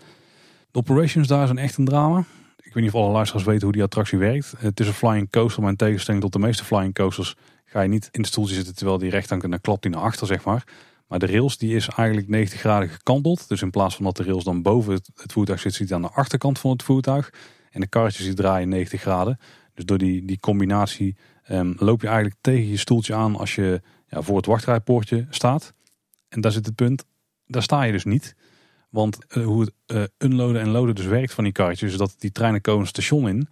de operations daar zijn echt een drama. Ik weet niet of alle luisteraars weten hoe die attractie werkt. Het is een flying coaster, maar in tegenstelling tot de meeste flying coasters ga je niet in het stoeltje zitten terwijl die recht hangt en dan klapt die naar achter, zeg maar. Maar de rails die is eigenlijk 90 graden gekanteld. Dus in plaats van dat de rails dan boven het, het voertuig zit, zit hij aan de achterkant van het voertuig. En de karretjes die draaien 90 graden. Dus door die, die combinatie ehm, loop je eigenlijk tegen je stoeltje aan als je ja, voor het wachtrijpoortje staat. En daar zit het punt, daar sta je dus niet. Want eh, hoe het eh, unloaden en loaden dus werkt van die karretjes, is dat die treinen komen station in.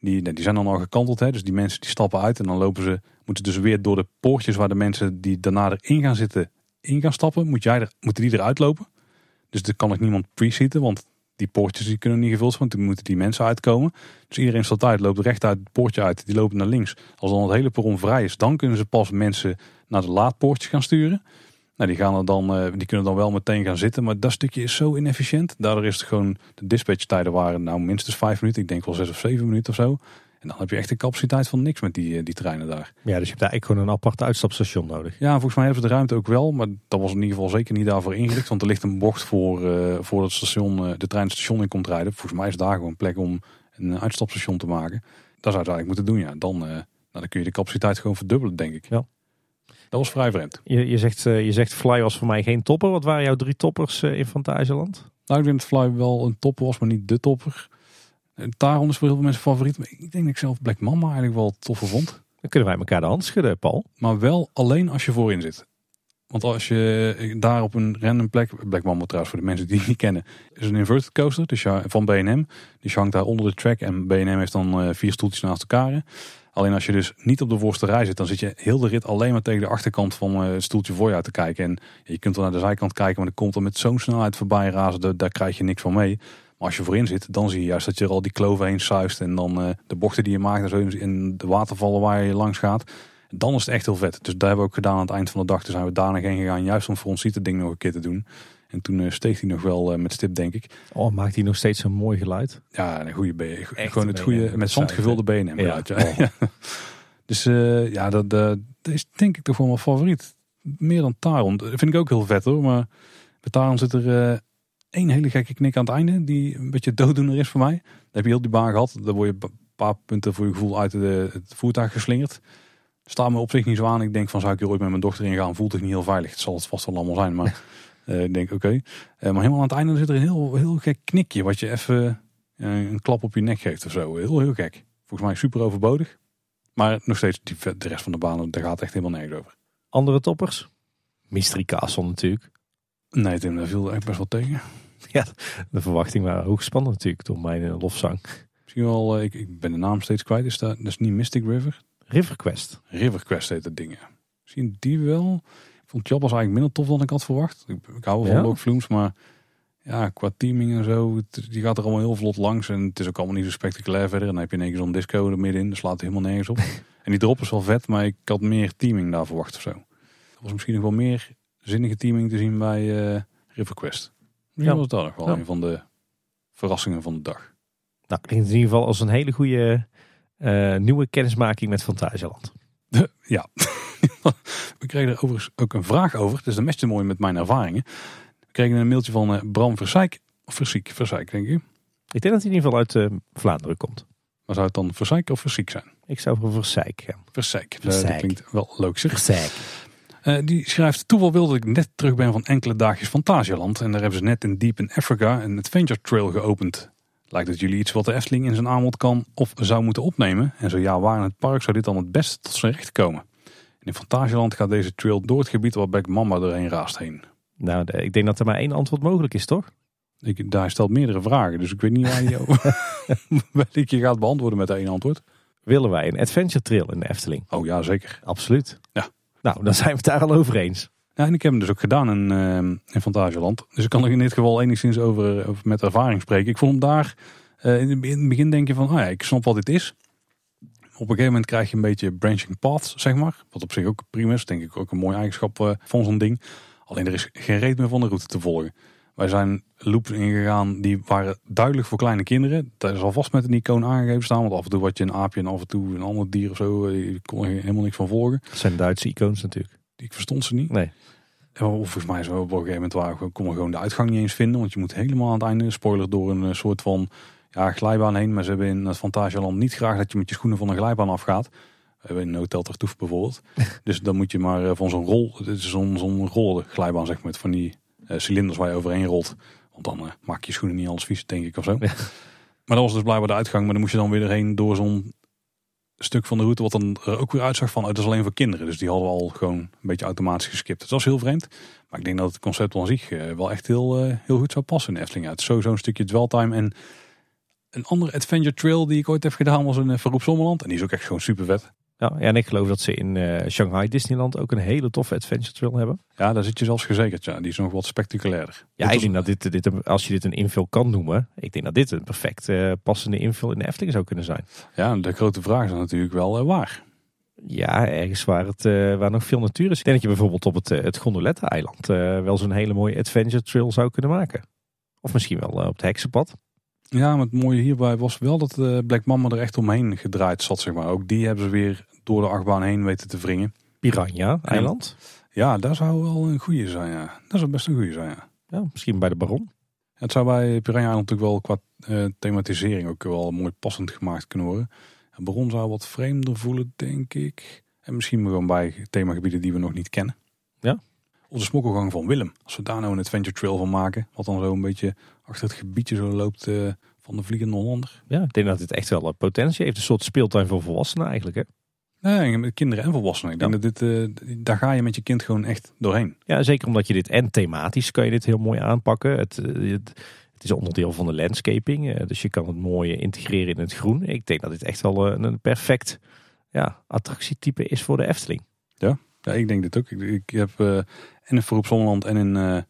Die, die zijn dan al gekanteld, hè? dus die mensen die stappen uit en dan lopen ze, moeten dus weer door de poortjes waar de mensen die daarna erin gaan zitten, in gaan stappen. Moet jij er, moeten die eruit lopen. Dus er kan ook niemand pre-seaten, want die poortjes die kunnen niet gevuld zijn, want dan moeten die mensen uitkomen. Dus iedereen staat uit, loopt recht uit het poortje uit, die lopen naar links. Als dan het hele perron vrij is, dan kunnen ze pas mensen naar de laadpoortjes gaan sturen. Nou, die, gaan er dan, eh, die kunnen dan wel meteen gaan zitten, maar dat stukje is zo inefficiënt. Daardoor is het gewoon, de dispatchtijden waren nou minstens vijf minuten, ik denk wel zes of zeven minuten of zo. En dan heb je echt een capaciteit van niks met die, eh, die treinen daar. Ja, dus je hebt daar eigenlijk gewoon een apart uitstapstation nodig. Ja, volgens mij hebben ze de ruimte ook wel, maar dat was in ieder geval zeker niet daarvoor ingericht. Want er ligt een bocht voor, eh voor het station, eh, de trein het station in komt rijden. Volgens mij is daar gewoon plek om een uitstapstation te maken. Dat zou het eigenlijk moeten doen, ja. Dan, nou, dan kun je de capaciteit gewoon verdubbelen, denk ik. Ja. Dat was vrij vreemd. Je, je, zegt, je zegt Fly was voor mij geen topper. Wat waren jouw drie toppers in Fantasieland? Nou, ik denk dat Fly wel een topper was, maar niet de topper. Taron is voor heel veel mensen favoriet. Maar ik denk dat ik zelf Black Mama eigenlijk wel toffer vond. Dan kunnen wij elkaar de hand schudden, Paul. Maar wel alleen als je voorin zit. Want als je daar op een random plek, Black Mamba trouwens voor de mensen die het niet kennen, is een inverted coaster dus van B&M. Die hangt daar onder de track en B&M heeft dan eh, vier stoeltjes naast elkaar. Alleen als je dus niet op de voorste rij zit, dan zit je heel de rit alleen maar tegen de achterkant van eh, het stoeltje voor je uit te kijken. En je kunt wel naar de zijkant kijken, maar dan komt er met zo'n snelheid voorbij razen, daar krijg je niks van mee. Als je voorin zit, dan zie je juist dat je er al die kloven heen suist en dan eh, de bochten die je maakt en zo in de watervallen waar je langs gaat. Dan is het echt heel vet. Dus daar hebben we ook gedaan aan het eind van de dag. Toen zijn we daar nog heen gegaan, juist om voor ons ziet het ding nog een keer te doen. En toen eh, steeg hij nog wel eh, met stip, denk ik. Oh, maakt hij nog steeds zo'n mooi geluid? Ja, een goede B. Echt Gewoon een het goede, met zand gevulde benen. Ja. Ja. (laughs) Dus eh, ja, dat, dat is denk ik toch wel mijn favoriet. Meer dan Taron. Dat vind ik ook heel vet hoor. Maar bij Taron zit er één hele gekke knik aan het einde. Die een beetje dooddoener is voor mij. Dan heb je heel die baan gehad. Dan word je een paar punten voor je gevoel uit de, het voertuig geslingerd. Staat me op zich niet zo aan. Ik denk van zou ik hier ooit met mijn dochter ingaan. Voelt zich niet heel veilig. Het zal het vast wel allemaal zijn. Maar (laughs) eh, ik denk oké. Eh, maar helemaal aan het einde zit er een heel, heel gek knikje. Wat je even eh, een klap op je nek geeft of zo. Heel heel gek. Volgens mij super overbodig. Maar nog steeds die, de rest van de banen, daar gaat echt helemaal nergens over. Andere toppers? Mystery Castle natuurlijk. Nee Tim, daar viel echt best wel tegen. (laughs) De verwachting waren hoog gespannen natuurlijk door mijn eh, lofzang. Misschien wel, eh, ik, ik ben de naam steeds kwijt. Is dat, dat is niet Mystic River? River Quest. River Quest heet dat ding. ja. Misschien die wel. Ik vond Jabbas eigenlijk minder tof dan ik had verwacht. Ik, ik hou wel van Ja? Log Flumes, maar ja, qua teaming en zo, het- die gaat er allemaal heel vlot langs. En het is ook allemaal niet zo spectaculair verder. En dan heb je in één keer zo'n disco er middenin, dat slaat helemaal nergens op. (laughs) en die drop is wel vet, maar ik had meer teaming daar verwacht of zo. Er was misschien nog wel meer zinnige teaming te zien bij eh River Quest. Misschien Ja. was dat nog wel Ja. een van de verrassingen van de dag. Nou, klinkt in ieder geval als een hele goede eh, nieuwe kennismaking met Fantasieland. Ja, (laughs) we kregen er overigens ook een vraag over. Dus dat matchte mooi met mijn ervaringen. We kregen een mailtje van eh, Bram Versijk. Of Versiek, Versijk denk ik. Ik denk dat hij in ieder geval uit eh, Vlaanderen komt. Maar zou het dan Versijk of Versiek zijn? Ik zou voor Versijk gaan. Versijk. Versijk. Dat klinkt wel leuk zeg. Versijk. Eh, die schrijft, toeval wil dat ik net terug ben van enkele dagjes Fantasialand. En daar hebben ze net in Deep in Africa een adventure trail geopend. Lijkt het jullie iets wat de Efteling in zijn aanbod kan of zou moeten opnemen? En zo ja, waar in het park zou dit dan het beste tot zijn recht komen? En in Fantasialand gaat deze trail door het gebied waar Black Mamba doorheen raast heen. Nou, ik denk dat er maar één antwoord mogelijk is, toch? Ik, daar stelt meerdere vragen, dus ik weet niet waar je (laughs) over (laughs) welke je gaat beantwoorden met één antwoord. Willen wij een adventure trail in de Efteling? Oh ja, zeker. Absoluut. Ja. Nou, dan zijn we het daar al over eens. Ja, en ik heb hem dus ook gedaan in, Fantasialand. Dus ik kan er in dit geval enigszins over, met ervaring spreken. Ik vond hem daar, eh, in het- in het begin denk je van, oh ja, ik snap wat dit is. Op een gegeven moment krijg je een beetje branching paths, zeg maar. Wat op zich ook prima is, denk ik ook een mooie eigenschap eh, van zo'n ding. Alleen er is geen reet meer van de route te volgen. Wij zijn loops ingegaan die waren duidelijk voor kleine kinderen. Dat is alvast met een icoon aangegeven staan. Want af en toe wat je een aapje en af en toe een ander dier of zo. eh, Je kon er helemaal niks van volgen. Dat zijn Duitse icoons natuurlijk. Ik verstond ze niet. Nee. En Of volgens mij zo op een gegeven moment waar we gewoon de uitgang niet eens vinden. Want je moet helemaal aan het einde, spoiler, door een eh, soort van ja, glijbaan heen. Maar ze hebben in het Fantasialand niet graag dat je met je schoenen van een glijbaan afgaat. We hebben in Hotel Tartuffe bijvoorbeeld. (laughs) dus dan moet je maar eh, van zo'n rol, het is zo'n zo'n glijbaan zeg maar, van die eh, cilinders waar je overheen rolt. Want dan eh, maak je schoenen niet alles vies, denk ik of zo. Ja. Maar dat was dus blijkbaar de uitgang. Maar dan moest je dan weer erheen door zo'n stuk van de route wat dan er ook weer uitzag van, oh, dat is alleen voor kinderen. Dus die hadden we al gewoon een beetje automatisch geskipt. Het was heel vreemd. Maar ik denk dat het concept aan zich eh, wel echt heel, eh, heel goed zou passen in Efteling. Ja, het is sowieso een stukje dweltime. En een andere adventure trail die ik ooit heb gedaan was in Verroep Sommerland. En die is ook echt gewoon super vet. Ja, en ik geloof dat ze in eh, Shanghai Disneyland ook een hele toffe adventure trail hebben. Ja, daar zit je zelfs gezekerd. Ja, die is nog wat spectaculairder. Ja, Dit ik denk dat dit, dit, als je dit een invul kan noemen, ik denk dat dit een perfect eh, passende invul in de Efteling zou kunnen zijn. ja, de grote vraag is natuurlijk wel eh, waar. Ja, ergens waar, het, waar nog veel natuur is. Ik denk dat je bijvoorbeeld op het, het Gondoletta-eiland wel zo'n hele mooie adventure trail zou kunnen maken. Of misschien wel op het Heksenpad. Ja, maar het mooie hierbij was wel dat eh, Black Mama er echt omheen gedraaid zat, zeg maar. Ook die hebben ze weer door de achtbaan heen weten te wringen. Piranha-eiland. Ja, daar zou wel een goede zijn, ja. Dat zou best een goede zijn, ja. Ja, misschien bij de Baron. Het zou bij Piranha natuurlijk wel qua eh, thematisering ook wel mooi passend gemaakt kunnen worden. En Baron zou wat vreemder voelen, denk ik. En misschien gewoon bij themagebieden die we nog niet kennen. Ja. Of de smokkelgang van Willem. Als we daar nou een adventure trail van maken. Wat dan zo een beetje achter het gebiedje zo loopt eh, van de Vliegende Hollander. Ja, ik denk dat dit echt wel eh, potentie heeft. Een soort speeltuin voor volwassenen eigenlijk. Hè? Nee, met kinderen en volwassenen. Ik denk dat dit, eh, daar ga je met je kind gewoon echt doorheen. Ja, zeker omdat je dit en thematisch kan je dit heel mooi aanpakken. Het, eh, het, het is onderdeel van de landscaping, dus je kan het mooi integreren in het groen. Ik denk dat dit echt wel een perfect ja, attractietype is voor de Efteling. Ja, ik denk dit ook. Ik, ik heb eh, en in Verroep Zonneland en in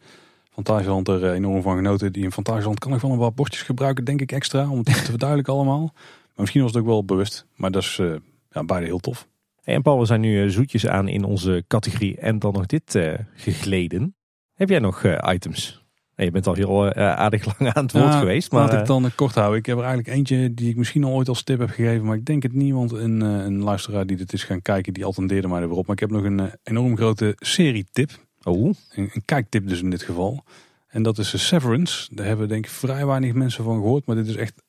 Fantasieland er eh, enorm van genoten. Die in Fantasieland kan ik wel een wat bordjes gebruiken, denk ik extra. Om het te (laughs) verduidelijken allemaal. Maar misschien was het ook wel bewust. Maar dat is eh, ja, beide heel tof. Hey, en Paul, we zijn nu eh, zoetjes aan in onze categorie en dan nog dit eh, gegleden. Heb jij nog items? Nee, je bent al heel aardig (laughs) lang aan het woord Ja, geweest. Maar Laat ik dan kort houden. Ik heb er eigenlijk eentje die ik misschien al ooit als tip heb gegeven. Maar ik denk het niet, want een, een luisteraar die dit is gaan kijken, die attendeerde mij er weer op. Maar ik heb nog een enorm grote serietip. Oh, Een, een kijktip dus in dit geval. En dat is de Severance. Daar hebben denk ik vrij weinig mensen van gehoord. Maar dit is echt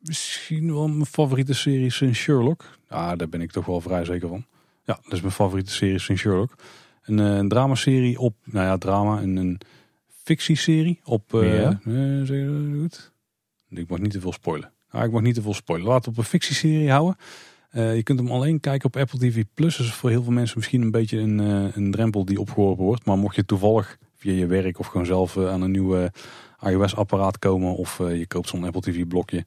misschien wel mijn favoriete serie sinds Sherlock. Ja, daar ben ik toch wel vrij zeker van. Ja, dat is mijn favoriete serie sinds Sherlock. Een, eh, een dramaserie op, nou ja, drama. Een, een fictieserie op, eh Ja. eh, zeg je dat goed? Ik mag niet te veel spoilen. Nou, ik mag niet te veel spoilen. Laten we op een fictieserie houden. Eh, je kunt hem alleen kijken op Apple TV Plus. Dus voor heel veel mensen misschien een beetje een, eh, een drempel die opgeworpen wordt. Maar mocht je toevallig via je werk of gewoon zelf eh, aan een nieuwe iOS-apparaat komen. Of je koopt zo'n Apple TV blokje.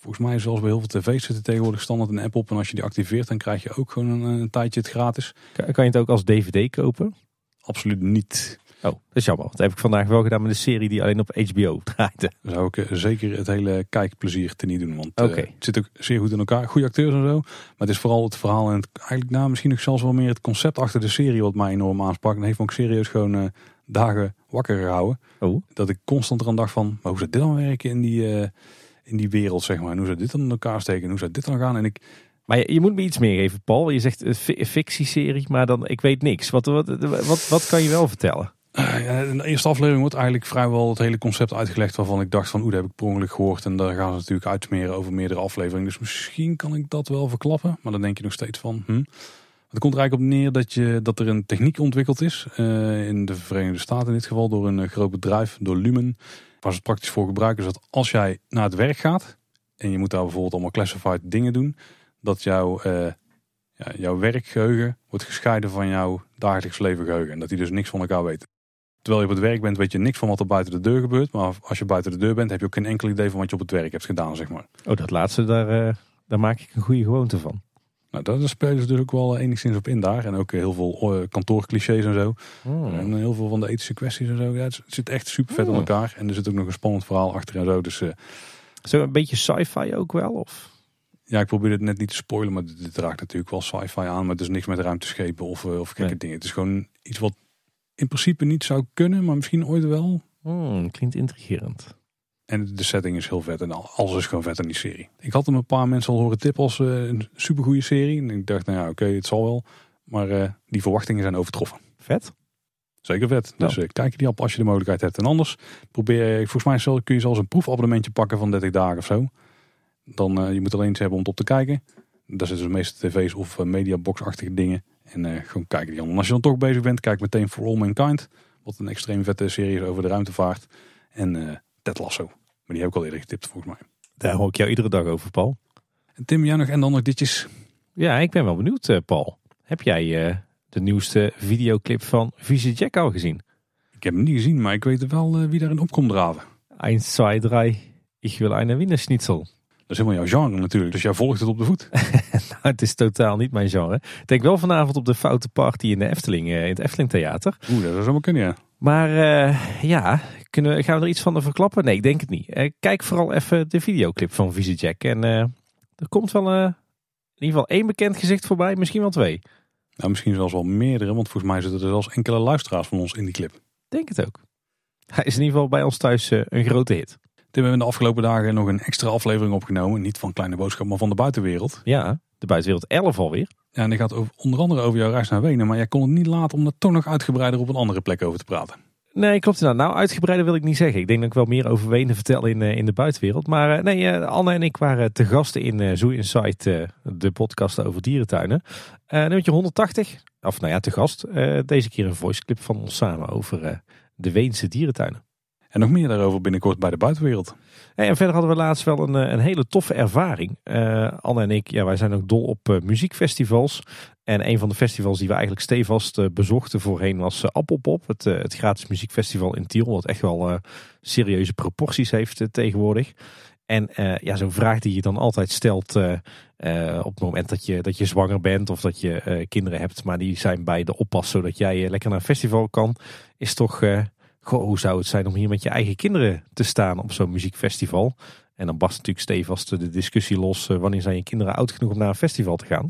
Volgens mij zelfs bij heel veel tv's zitten tegenwoordig standaard een app op. En als je die activeert dan krijg je ook gewoon een, een tijdje het gratis. kan kan je het ook als DVD kopen? Absoluut niet. Oh, dat is jammer. Dat heb ik vandaag wel gedaan met een serie die alleen op HBO draaide. Dan (laughs) zou ik eh, zeker het hele kijkplezier te niet doen. Want eh, het zit ook zeer goed in elkaar. Goede acteurs en zo. Maar het is vooral het verhaal en het, eigenlijk nou, misschien nog zelfs wel meer het concept achter de serie wat mij enorm aansprak. En heeft me ook serieus gewoon eh, dagen wakker gehouden. Oh, Dat ik constant eraan dacht van, maar hoe zou dit dan werken in die, in die wereld, zeg maar. En hoe zou dit dan in elkaar steken? En hoe zou dit dan gaan? En ik, maar je, je moet me iets meer geven, Paul. Je zegt een fi- fictieserie, maar dan ik weet niks. Wat, wat, wat, wat kan je wel vertellen? Eh, in de eerste aflevering wordt eigenlijk vrijwel het hele concept uitgelegd waarvan ik dacht van, oeh, dat heb ik per ongeluk gehoord. En daar gaan ze natuurlijk uitsmeren over meerdere afleveringen. Dus misschien kan ik dat wel verklappen. Maar dan denk je nog steeds van, hm. Het komt er eigenlijk op neer dat, je, dat er een techniek ontwikkeld is. eh, in de Verenigde Staten in dit geval door een eh, groot bedrijf, door Lumen. Waar ze het praktisch voor gebruiken is dat als jij naar het werk gaat. En je moet daar bijvoorbeeld allemaal classified dingen doen. Dat jouw, eh, ja, jouw werkgeheugen wordt gescheiden van jouw dagelijks leven geheugen. En dat die dus niks van elkaar weten. Terwijl je op het werk bent, weet je niks van wat er buiten de deur gebeurt. Maar als je buiten de deur bent, heb je ook geen enkel idee van wat je op het werk hebt gedaan, zeg maar. Oh, dat laatste, daar, eh, daar maak ik een goede gewoonte van. Nou, daar spelen ze dus ook wel enigszins op in daar. En ook heel veel eh, kantoorclichés en zo. En heel veel van de ethische kwesties en zo. Ja, het zit echt super vet in Oh. elkaar. En er zit ook nog een spannend verhaal achter en zo. Dus eh, Zo een beetje sci-fi ook wel? Of? ja, ik probeer het net niet te spoilen. Maar dit, draagt natuurlijk wel sci-fi aan. Maar het is niks met ruimteschepen of, eh, of gekke Nee. dingen. Het is gewoon iets wat in principe niet zou kunnen. Maar misschien ooit wel. Hmm, klinkt intrigerend. En de setting is heel vet en al- alles is gewoon vet in die serie. Ik had hem een paar mensen al horen tippen als eh, een supergoeie serie. En ik dacht, nou ja, oké, het zal wel. Maar eh, die verwachtingen zijn overtroffen. Vet. Zeker vet. Dus Ja. eh, kijk je die op als je de mogelijkheid hebt. En anders probeer, je- volgens mij kun je zelfs een proefabonnementje pakken van 30 dagen of zo. Dan, je moet alleen iets hebben om het op te kijken. Daar zitten de meeste tv's of mediabox-achtige dingen. En eh, gewoon kijken die als je dan toch bezig bent, kijk meteen For All Mankind. Wat een extreem vette serie is over de ruimtevaart. En eh Ted Lasso. Maar die heb ik al eerder getipt volgens mij. Daar hoor ik jou iedere dag over, Paul. En Tim, jij nog en dan nog ditjes. Ja, ik ben wel benieuwd, eh, Paul. Heb jij de nieuwste videoclip van Visie Jack al gezien? Ik heb hem niet gezien, maar ik weet wel wie daarin opkomt draven. 1, 2, 3. Ik wil een Wiener Schnitzel. Dat is helemaal jouw genre natuurlijk. Dus jij volgt het op de voet. (laughs) Nou, het is totaal niet mijn genre. Ik denk wel vanavond op de foute party in de Efteling, eh, in het Efteling Theater. Oeh, dat zou zomaar kunnen, ja. Maar eh, ja, kunnen, we- gaan we er iets van verklappen? Nee, ik denk het niet. Eh, kijk vooral even de videoclip van Visie Jack. En er komt wel in ieder geval één bekend gezicht voorbij, misschien wel twee. Nou, misschien zelfs wel meerdere, want volgens mij zitten er zelfs enkele luisteraars van ons in die clip. Denk het ook. Hij is in ieder geval bij ons thuis een grote hit. We hebben in de afgelopen dagen nog een extra aflevering opgenomen. Niet van Kleine Boodschap, maar van de buitenwereld. Ja, de buitenwereld 11 alweer. Ja, en die gaat over, onder andere over jouw reis naar Wenen. Maar jij kon het niet laten om er toch nog uitgebreider op een andere plek over te praten. Nee, klopt inderdaad. Nou, uitgebreider wil ik niet zeggen. Ik denk dat ik wel meer over Wenen vertel in, eh, in de buitenwereld. Maar eh, nee, eh, Anne en ik waren te gasten in Zoo Insight, de podcast over dierentuinen. Eh nummertje 180, of nou ja, te gast. Deze keer een voice clip van ons samen over de Weense dierentuinen. En nog meer daarover binnenkort bij de buitenwereld. En verder hadden we laatst wel een, eh, een hele toffe ervaring. Eh, Anne en ik, ja, wij zijn ook dol op eh, muziekfestivals. En een van de festivals die we eigenlijk stevast bezochten voorheen was Appelpop. Het, het gratis muziekfestival in Tiel. Wat echt wel serieuze proporties heeft tegenwoordig. En ja, zo'n vraag die je dan altijd stelt op het moment dat je, dat je zwanger bent of dat je kinderen hebt, maar die zijn bij de oppas zodat jij lekker naar een festival kan, is toch, goh, hoe zou het zijn om hier met je eigen kinderen te staan op zo'n muziekfestival? En dan barst natuurlijk stevast de discussie los, eh, wanneer zijn je kinderen oud genoeg om naar een festival te gaan?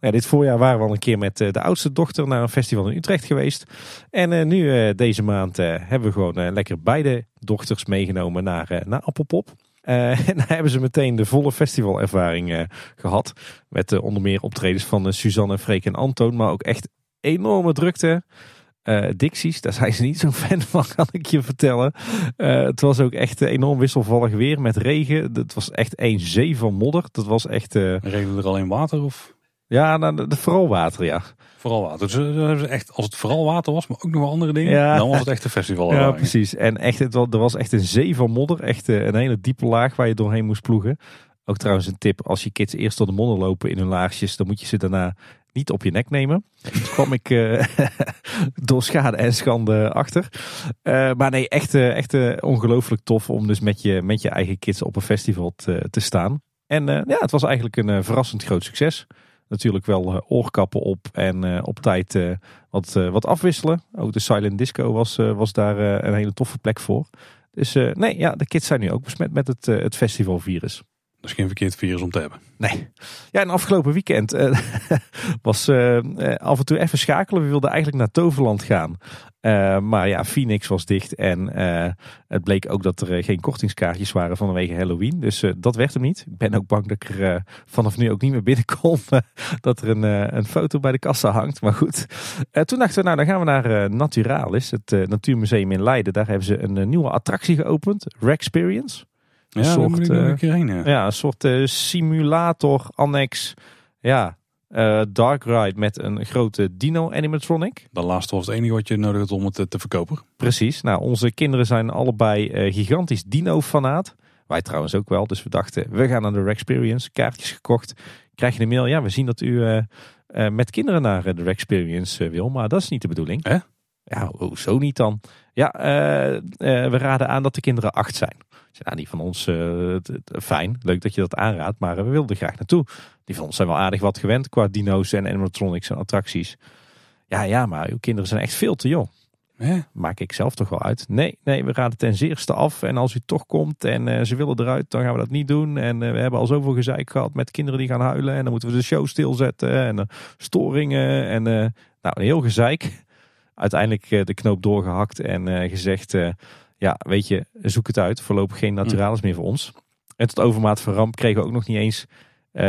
Ja, dit voorjaar waren we al een keer met eh, de oudste dochter naar een festival in Utrecht geweest. En eh, nu deze maand hebben we gewoon lekker beide dochters meegenomen naar, naar Appelpop. (laughs) En daar hebben ze meteen de volle festivalervaring eh, gehad. Met onder meer optredens van Suzanne, Freek en Antoon. Maar ook echt enorme drukte. Eh Dixies, daar zijn ze niet zo'n fan van, kan ik je vertellen. Eh, het was ook echt eh, enorm wisselvallig weer met regen. Het was echt een zee van modder. Dat was echt, Regelen er alleen water of ja, nou, de- vooral water, ja. vooral water? Dus, hebben ze echt, als het vooral water was, maar ook nog wel andere dingen, Ja. dan was het echt een festival. Ja, precies. En echt, het was, er was echt een zee van modder. Echt een hele diepe laag waar je doorheen moest ploegen. Ook trouwens een tip, als je kids eerst door de modder lopen in hun laarsjes, dan moet je ze daarna niet op je nek nemen. Dus kwam ik eh, (laughs) door schade en schande achter. Eh, maar nee, echt, eh, echt ongelooflijk tof om dus met je, met je eigen kids op een festival te, te staan. En ja, het was eigenlijk een verrassend groot succes. Natuurlijk wel oorkappen op en op tijd wat, wat afwisselen. Ook de Silent Disco was, was daar een hele toffe plek voor. Dus nee, ja, de kids zijn nu ook besmet met het, het festivalvirus. Dat is geen verkeerd virus om te hebben. Nee. Ja, en afgelopen weekend eh, (laughs) was eh, eh, af en toe even schakelen. We wilden eigenlijk naar Toverland gaan. Maar ja, Phoenix was dicht. En het bleek ook dat er geen kortingskaartjes waren vanwege Halloween. Dus dat werd hem niet. Ik ben ook bang dat ik er vanaf nu ook niet meer binnenkom. (laughs) dat er een, een foto bij de kassa hangt. Maar goed. Toen dachten we, nou dan gaan we naar Naturalis. Het Natuurmuseum in Leiden. Daar hebben ze een nieuwe attractie geopend. Rexperience. Ja, Een daar soort, eh, een keer heen. Ja. Ja, een soort eh, simulator, annex. Ja, eh, dark ride met een grote dino animatronic. Dat laatste was het enige wat je nodig had om het eh, te verkopen. Precies. Nou, onze kinderen zijn allebei eh, gigantisch dino-fanaat. Wij trouwens ook wel. Dus we dachten, we gaan naar de Rexperience. Kaartjes gekocht. Krijg je een mail. Ja, we zien dat u eh, eh, met kinderen naar eh, de Rexperience eh, wil. Maar dat is niet de bedoeling. Hè? Ja, hoezo niet dan? Ja, eh, eh, we raden aan dat de kinderen acht zijn. Zei, nou, die van ons, eh, fijn, leuk dat je dat aanraadt, maar eh, we wilden graag naartoe. Die van ons zijn wel aardig wat gewend qua dino's en animatronics en attracties. Ja, ja, maar uw kinderen zijn echt veel te jong. Hè? Maak ik zelf toch wel uit. Nee, nee, we raden ten zeerste af. En als u toch komt en eh, ze willen eruit, dan gaan we dat niet doen. En we hebben al zoveel gezeik gehad met kinderen die gaan huilen. En dan moeten we de show stilzetten. En storingen. En nou, een heel gezeik. Uiteindelijk de knoop doorgehakt en gezegd... eh, Ja, weet je, zoek het uit. Voorlopig geen naturalis meer voor ons. En tot overmaat van ramp kregen we ook nog niet eens uh,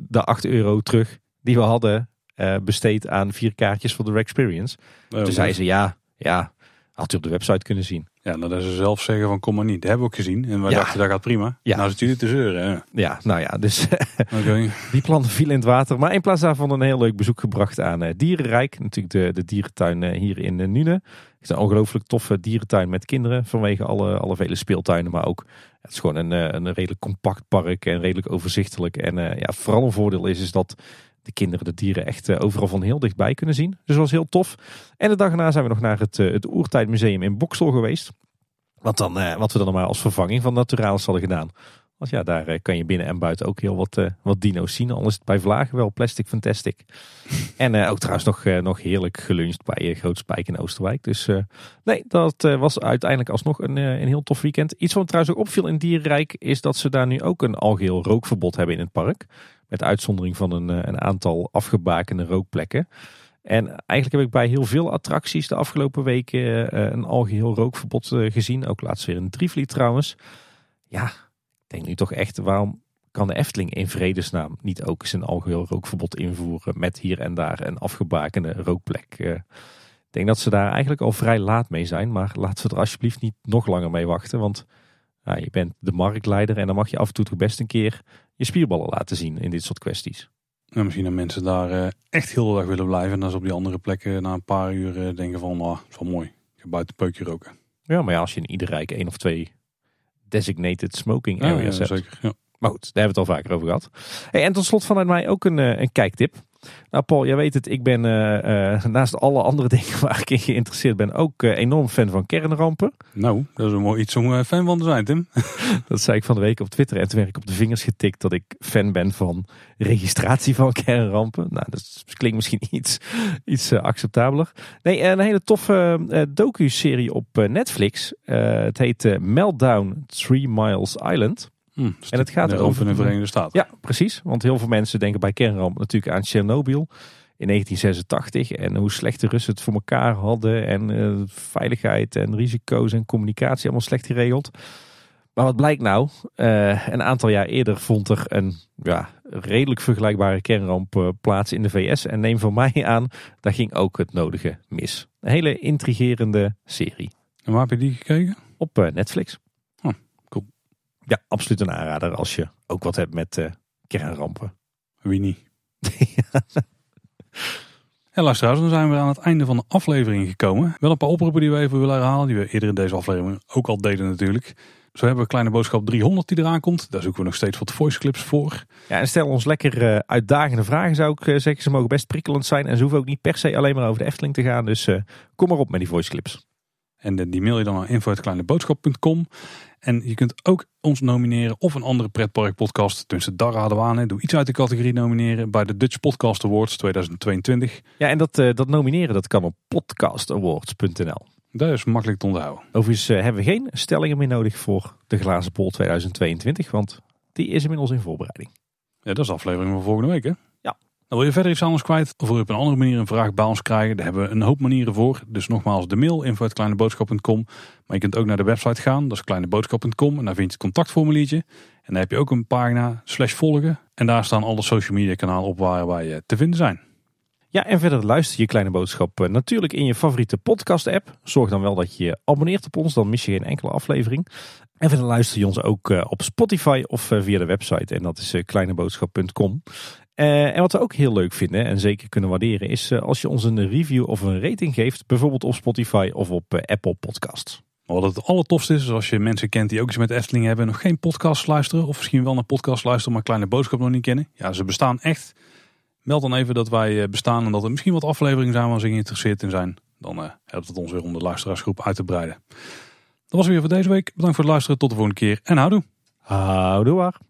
de 8 euro terug die we hadden uh, besteed aan vier kaartjes voor de Experience. Oh, Toen zei ze ja, ja, had u op de website kunnen zien. Ja, nou dat ze zelf zeggen van kom maar niet. Dat hebben we ook gezien. En we dachten dat gaat prima. Ja. Nou zit jullie te zeuren. Hè? Ja, nou ja, dus (laughs) okay. die planten vielen in het water. Maar in plaats daarvan een heel leuk bezoek gebracht aan uh, Dierenrijk. Natuurlijk de, de dierentuin hier in Nune. Het is een ongelooflijk toffe dierentuin met kinderen. Vanwege alle, alle vele speeltuinen. Maar ook, het is gewoon een, een redelijk compact park. En redelijk overzichtelijk. En ja, vooral een voordeel is, is dat de kinderen de dieren echt eh, overal van heel dichtbij kunnen zien. Dus dat was heel tof. En de dag erna zijn we nog naar het, eh, het Oertijdmuseum in Boksel geweest. Wat, dan, eh, wat we dan maar als vervanging van Naturalis hadden gedaan. Want ja, daar kan je binnen en buiten ook heel wat, wat dino's zien. Al is het bij Vlagen wel plastic fantastic. (laughs) en ook trouwens nog, nog heerlijk geluncht bij Groot Spijk in Oosterwijk. Dus nee, dat was uiteindelijk alsnog een, een heel tof weekend. Iets wat trouwens ook opviel in Dierenrijk is dat ze daar nu ook een algeheel rookverbod hebben in het park. Met uitzondering van een, eh, een aantal afgebakende rookplekken. En eigenlijk heb ik bij heel veel attracties de afgelopen weken eh, een algeheel rookverbod eh, gezien. Ook laatst weer een Drivliet trouwens. Ja, denk nu toch echt, waarom kan de Efteling in vredesnaam niet ook een algeheel rookverbod invoeren met hier en daar een afgebakende rookplek? ik denk dat ze daar eigenlijk al vrij laat mee zijn, maar laten we er alsjeblieft niet nog langer mee wachten. Want ja, je bent de marktleider en dan mag je af en toe toch best een keer je spierballen laten zien in dit soort kwesties. Nou, misschien dat mensen daar uh, echt heel de dag willen blijven. En dan ze op die andere plekken na een paar uur uh, denken van, oh, is wel mooi. Ik heb buiten peukje roken. Ja, maar ja, als je in ieder rijk één of twee designated smoking ah, areas ja. Zeker, ja. Maar goed, daar hebben we het al vaker over gehad. Hey, en tot slot vanuit mij ook een, uh, een kijktip. Nou Paul, jij weet het, ik ben uh, uh, naast alle andere (laughs) dingen waar ik in geïnteresseerd ben, ook uh, enorm fan van kernrampen. Nou, dat is een mooi iets om fan van te zijn, Tim. (laughs) dat zei ik van de week op Twitter en toen werd ik op de vingers getikt dat ik fan ben van registratie van (laughs) kernrampen. Nou, dat klinkt misschien iets, iets acceptabeler. Nee, een hele toffe docu-serie op Netflix. het heet Meltdown Three Miles Island. Hmm, en het gaat over de Verenigde Staten. Ja, precies. Want heel veel mensen denken bij kernramp natuurlijk aan Tsjernobyl in 1986 en hoe slecht de Russen het voor elkaar hadden en uh, veiligheid en risico's en communicatie allemaal slecht geregeld. Maar wat blijkt nou? Uh, een aantal jaar eerder vond er een ja, redelijk vergelijkbare kernramp uh, plaats in de VS. En neem van mij aan, daar ging ook het nodige mis. Een hele intrigerende serie. En waar heb je die gekeken? Op Netflix. Ja, absoluut een aanrader als je ook wat hebt met uh, kernrampen. Wie niet? (laughs) En luisteraars, dan zijn we aan het einde van de aflevering gekomen. Wel een paar oproepen die we even willen herhalen, die we eerder in deze aflevering ook al deden natuurlijk. Zo hebben we Kleine Boodschap 300 die eraan komt. Daar zoeken we nog steeds wat voice clips voor. Ja, en stel ons lekker uh, uitdagende vragen zou ik uh, zeggen. Ze mogen best prikkelend zijn en ze hoeven ook niet per se alleen maar over de Efteling te gaan. Dus kom maar op met die voice clips. En die mail je dan naar info.kleineboodschap.com. En je kunt ook ons nomineren of een andere pretparkpodcast. Tenminste, daar hadden we aan. Doe iets uit de categorie nomineren bij de Dutch Podcast Awards 2022. Ja, en dat, uh, dat nomineren dat kan op podcastawards.nl. Dat is makkelijk te onthouden. Overigens uh, hebben we geen stellingen meer nodig voor de Glazen Pol 2022. Want die is inmiddels in voorbereiding. Ja, dat is de aflevering van volgende week hè? Wil je verder iets anders kwijt of wil je op een andere manier een vraag bij ons krijgen? Daar hebben we een hoop manieren voor. Dus nogmaals de mail info.kleineboodschap.com. Maar je kunt ook naar de website gaan, dat is kleineboodschap.com. En daar vind je het contactformuliertje. En dan heb je ook een pagina slash volgen. En daar staan alle social media kanalen op waar wij te vinden zijn. Ja, en verder luister je Kleine Boodschap eh, natuurlijk in je favoriete podcast app. Zorg dan wel dat je je abonneert op ons, dan mis je geen enkele aflevering. En verder luister je ons ook eh, op Spotify of eh, via de website. En dat is kleineboodschap.com. Uh, en wat we ook heel leuk vinden en zeker kunnen waarderen is uh, als je ons een review of een rating geeft. Bijvoorbeeld op Spotify of op uh, Apple Podcasts. Wat het allertofste is, is als je mensen kent die ook iets met Efteling hebben nog geen podcast luisteren. Of misschien wel een podcast luisteren, maar Kleine Boodschap nog niet kennen. Ja, ze bestaan echt. Meld dan even dat wij bestaan en dat er misschien wat afleveringen zijn waar ze geïnteresseerd in zijn. Dan helpt het ons weer om de luisteraarsgroep uit te breiden. Dat was weer voor deze week. Bedankt voor het luisteren. Tot de volgende keer en houdoe. Houdoe waar.